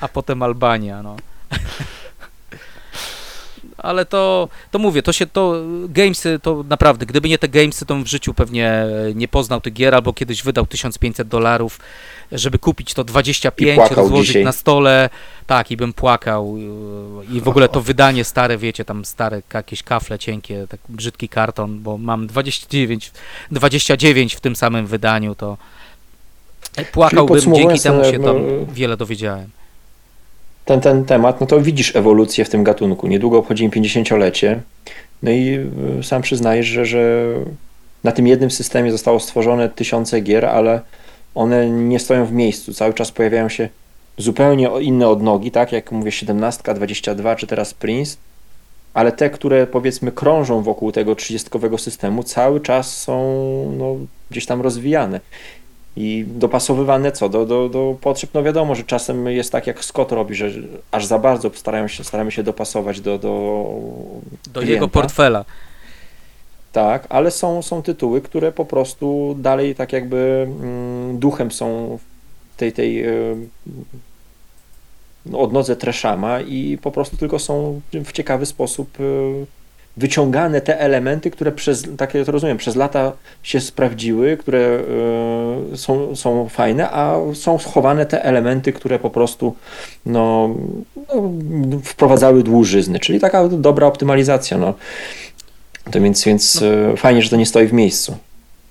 a potem Albania, no. Ale to, to mówię, to się to, gamesy to naprawdę, gdyby nie te gamesy, to bym w życiu pewnie nie poznał tych gier, albo kiedyś wydał 1500 dolarów, żeby kupić to 25, płakał rozłożyć dzisiaj. na stole, tak, i bym płakał i w ogóle to wydanie stare, wiecie, tam stare jakieś kafle cienkie, tak brzydki karton, bo mam 29, 29 w tym samym wydaniu, to płakałbym, dzięki temu się no, tam no, wiele dowiedziałem. Ten, ten temat, no to widzisz ewolucję w tym gatunku. Niedługo obchodzimy 50-lecie. No i y, sam przyznajesz, że, że na tym jednym systemie zostało stworzone tysiące gier, ale one nie stoją w miejscu. Cały czas pojawiają się zupełnie inne odnogi, tak jak mówię 17, 22 czy teraz Prince, ale te, które powiedzmy krążą wokół tego 30 systemu, cały czas są no, gdzieś tam rozwijane i dopasowywane co? Do, do, do potrzeb. No wiadomo, że czasem jest tak, jak Scott robi, że aż za bardzo starają się, staramy się dopasować do, do, Do klienta. jego portfela. Tak, ale są, są tytuły, które po prostu dalej tak jakby mm, duchem są w tej, tej y, no, odnodze Treszama i po prostu tylko są w ciekawy sposób y, wyciągane te elementy, które przez, tak ja to rozumiem, przez lata się sprawdziły, które y, są, są fajne, a są schowane te elementy, które po prostu no, no, wprowadzały dłużyzny, czyli taka dobra optymalizacja. No. To więc, więc e, fajnie, że to nie stoi w miejscu.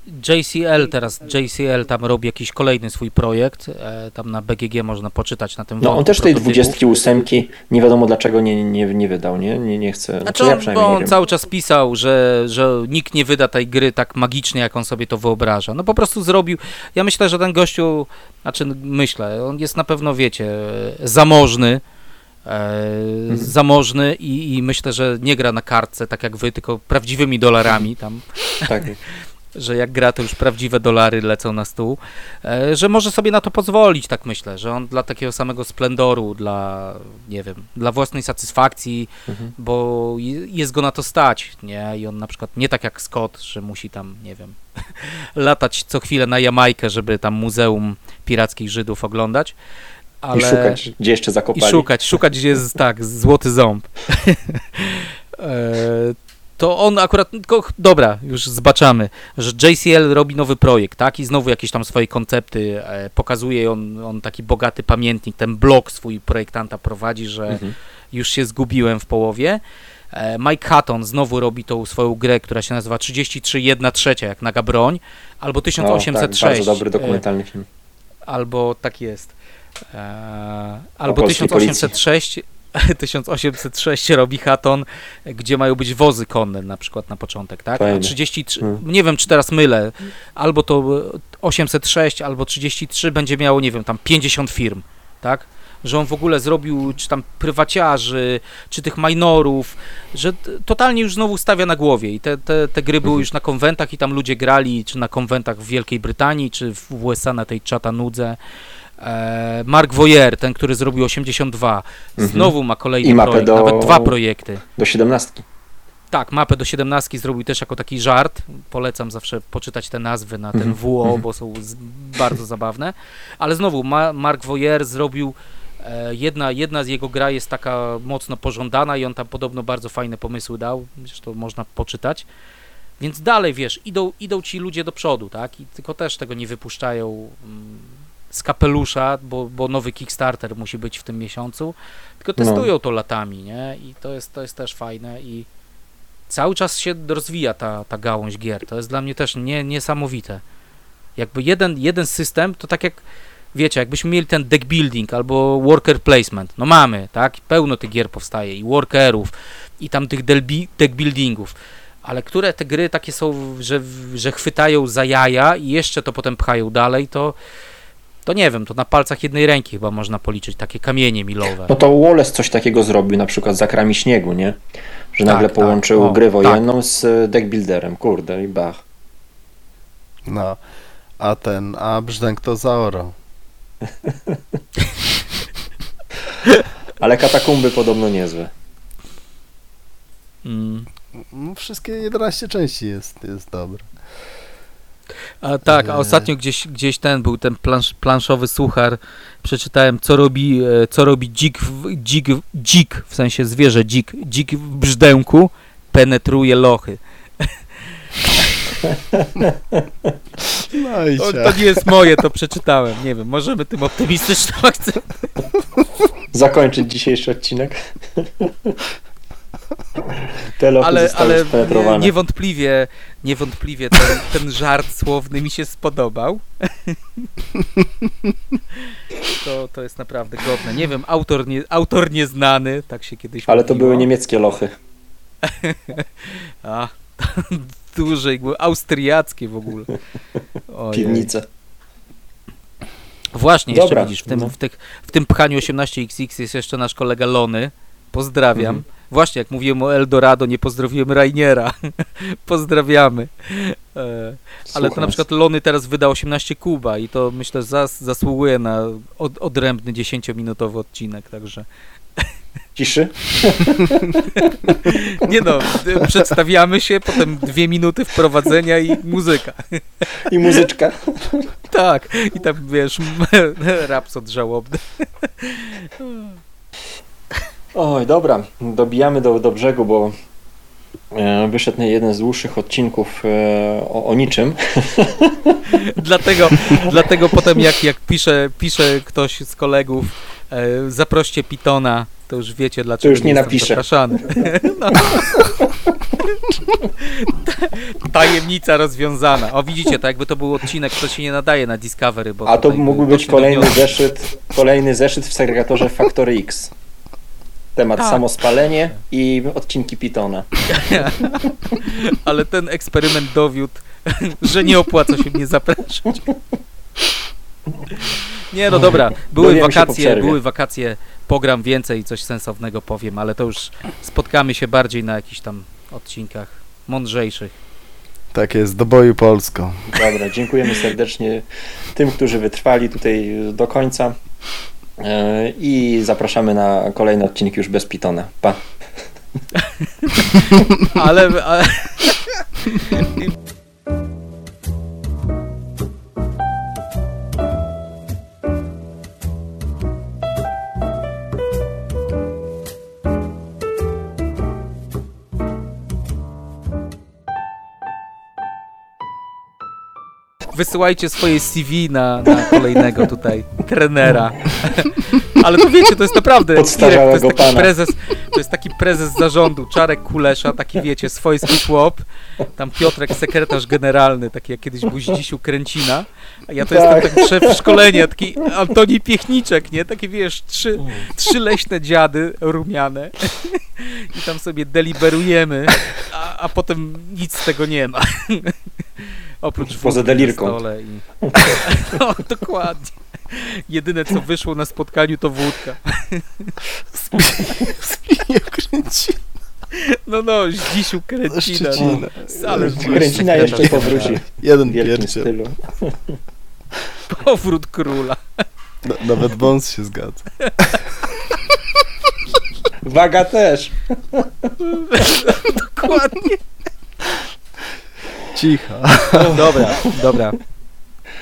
JCL teraz, JCL tam robi jakiś kolejny swój projekt, e, tam na BGG można poczytać na tym No on też tej prototypów. 28 nie wiadomo dlaczego nie, nie, nie wydał, nie? Nie, nie chce. Znaczy ja on, nie on cały czas pisał, że, że nikt nie wyda tej gry tak magicznie, jak on sobie to wyobraża. No po prostu zrobił. Ja myślę, że ten gościu, znaczy myślę, on jest na pewno, wiecie, zamożny. E, Mhm. zamożny i, i myślę, że nie gra na kartce tak jak wy, tylko prawdziwymi dolarami tam, Tak. że jak gra to już prawdziwe dolary lecą na stół, e, że może sobie na to pozwolić, tak myślę, że on dla takiego samego splendoru, dla, nie wiem, dla własnej satysfakcji, Mhm. bo je- jest go na to stać, nie? I on na przykład nie tak jak Scott, że musi tam, nie wiem, latać co chwilę na Jamajkę, żeby tam Muzeum Pirackich Żydów oglądać. Ale... I szukać, gdzie jeszcze zakopali. I szukać, szukać gdzie jest, tak, złoty ząb. E, to on akurat, dobra, już zbaczamy, że JCL robi nowy projekt, tak, i znowu jakieś tam swoje koncepty e, pokazuje, on, on taki bogaty pamiętnik, ten blog swój projektanta prowadzi, że Mhm. już się zgubiłem w połowie. E, Mike Hatton znowu robi tą swoją grę, która się nazywa 33 1 trzecia, jak naga broń, albo O, 1806. tak, bardzo dobry e, dokumentalny film. albo tak jest. E, albo polskiej 1806, 1806 robi Hatton, gdzie mają być wozy konne na przykład na początek, tak? A Fajne. 33, Hmm. nie wiem czy teraz mylę, albo to e, 806, albo 33 będzie miało, nie wiem, tam 50 firm, tak? Że on w ogóle zrobił, czy tam prywaciarzy, czy tych minorów, że totalnie już znowu stawia na głowie i te, te, te gry były Mhm. już na konwentach i tam ludzie grali, czy na konwentach w Wielkiej Brytanii, czy w USA na tej Chattanudze. E, Mark Voyer, ten, który zrobił 82, Mhm. znowu ma kolejny I projekt, do- nawet dwa projekty. Do 17. Tak, mapę do 17 zrobił też jako taki żart. Polecam zawsze poczytać te nazwy na ten Mhm, WO, mhm. bo są z, bardzo zabawne. Ale znowu, ma, Mark Voyer zrobił. E, jedna, jedna z jego gra jest taka mocno pożądana i on tam podobno bardzo fajne pomysły dał. Zresztą można poczytać. Więc dalej, wiesz, idą, idą ci ludzie do przodu, tak? I tylko też tego nie wypuszczają mm, z kapelusza, bo, bo nowy Kickstarter musi być w tym miesiącu. Tylko No. testują to latami, nie? I to jest, to jest też fajne i cały czas się rozwija ta, ta gałąź gier. To jest dla mnie też nie, niesamowite. Jakby jeden, jeden system, to tak jak, wiecie, jakbyśmy mieli ten deck building albo worker placement, no mamy, tak, pełno tych gier powstaje i workerów i tam tych deck buildingów, ale które te gry takie są, że, że chwytają za jaja i jeszcze to potem pchają dalej, to to nie wiem, to na palcach jednej ręki chyba można policzyć takie kamienie milowe. No to Wallace coś takiego zrobił, na przykład z Akrami Śniegu, nie? Że nagle tak. połączył O, grę tak. wojenną z e, deckbuilderem, kurde i bach. No. A ten, a brzdęk to zaorał. Ale katakumby podobno niezłe. Mm. No, wszystkie 11 części jest, jest dobre. A tak, a Eee. ostatnio gdzieś, gdzieś ten był ten plansz, planszowy suchar. Przeczytałem, co robi, e, co robi dzik, w, dzik, dzik, w sensie zwierzę, dzik, dzik w brzdęku, penetruje lochy. No i To, to nie jest moje, to przeczytałem. Nie wiem, możemy tym optymistycznym akcentem. Zakończyć dzisiejszy odcinek. Te lochy Ale, ale niewątpliwie, niewątpliwie ten, ten żart słowny mi się spodobał. To, to jest naprawdę godne. Nie wiem, autor, nie, autor nieznany, tak się kiedyś Ale to mówiło. były niemieckie lochy. A, dłużej, były austriackie w ogóle. Ojej. Piwnice. Właśnie, jeszcze Dobra, widzisz, w tym, no. w, tych, w tym pchaniu 18XX jest jeszcze nasz kolega Lony. Pozdrawiam. Mhm. Właśnie, jak mówiłem o Eldorado, nie pozdrowiłem Rainiera. Pozdrawiamy. E, ale to na przykład Lony teraz wyda 18 Kuba i to myślę zas, zasługuje na od, odrębny 10-minutowy odcinek, także Ciszy? nie no, przedstawiamy się, potem dwie minuty wprowadzenia i muzyka. I muzyczka. Tak, i tam wiesz, rapsod żałobny. Oj, dobra, dobijamy do, do brzegu, bo e, wyszedł jeden z dłuższych odcinków e, o, o niczym. Dlatego, dlatego potem jak, jak pisze, pisze ktoś z kolegów, e, zaproście Pitona, to już wiecie dlaczego już nie napisze. zapraszany. No. Tajemnica rozwiązana. O widzicie, to jakby to był odcinek, to się nie nadaje na Discovery, bo A to mógłby być kolejny zeszyt, kolejny zeszyt w segregatorze Factory X. Temat Tak. samospalenie i odcinki Pitona. Ale ten eksperyment dowiódł, że nie opłaca się mnie zapraszać. Nie no dobra, były Dowiemy wakacje, były wakacje, pogram więcej, coś sensownego powiem, ale to już spotkamy się bardziej na jakichś tam odcinkach mądrzejszych. Tak jest, do boju Polską. Dobra, dziękujemy serdecznie tym, którzy wytrwali tutaj do końca. E, I zapraszamy na kolejny odcinek już bez Pitona. Pa. Ale, ale Wysyłajcie swoje CV na, na kolejnego tutaj trenera. Ale to wiecie, to jest naprawdę Irek, to jest taki pana. prezes, to jest taki prezes zarządu, Czarek Kulesza, taki wiecie, swojski chłop. Tam Piotrek, sekretarz generalny, taki jak kiedyś był Zdzisiu Kręcina. A ja to Tak. jestem taki szef szkolenia, taki Antoni Piechniczek, nie? Takie wiesz, trzy, trzy leśne dziady rumiane. I tam sobie deliberujemy, a, a potem nic z tego nie ma. Oprócz Poza na delirką. stole I... O, dokładnie. Jedyne co wyszło na spotkaniu to wódka. Spinie kręci. No no, Zdzisiu Kręcina. No. Ale Kręcina jeszcze powróci Jeden pierdziel. powrót króla. Na- Nawet wąs się zgadza. Waga też. Dokładnie. Cicho. Dobra, dobra.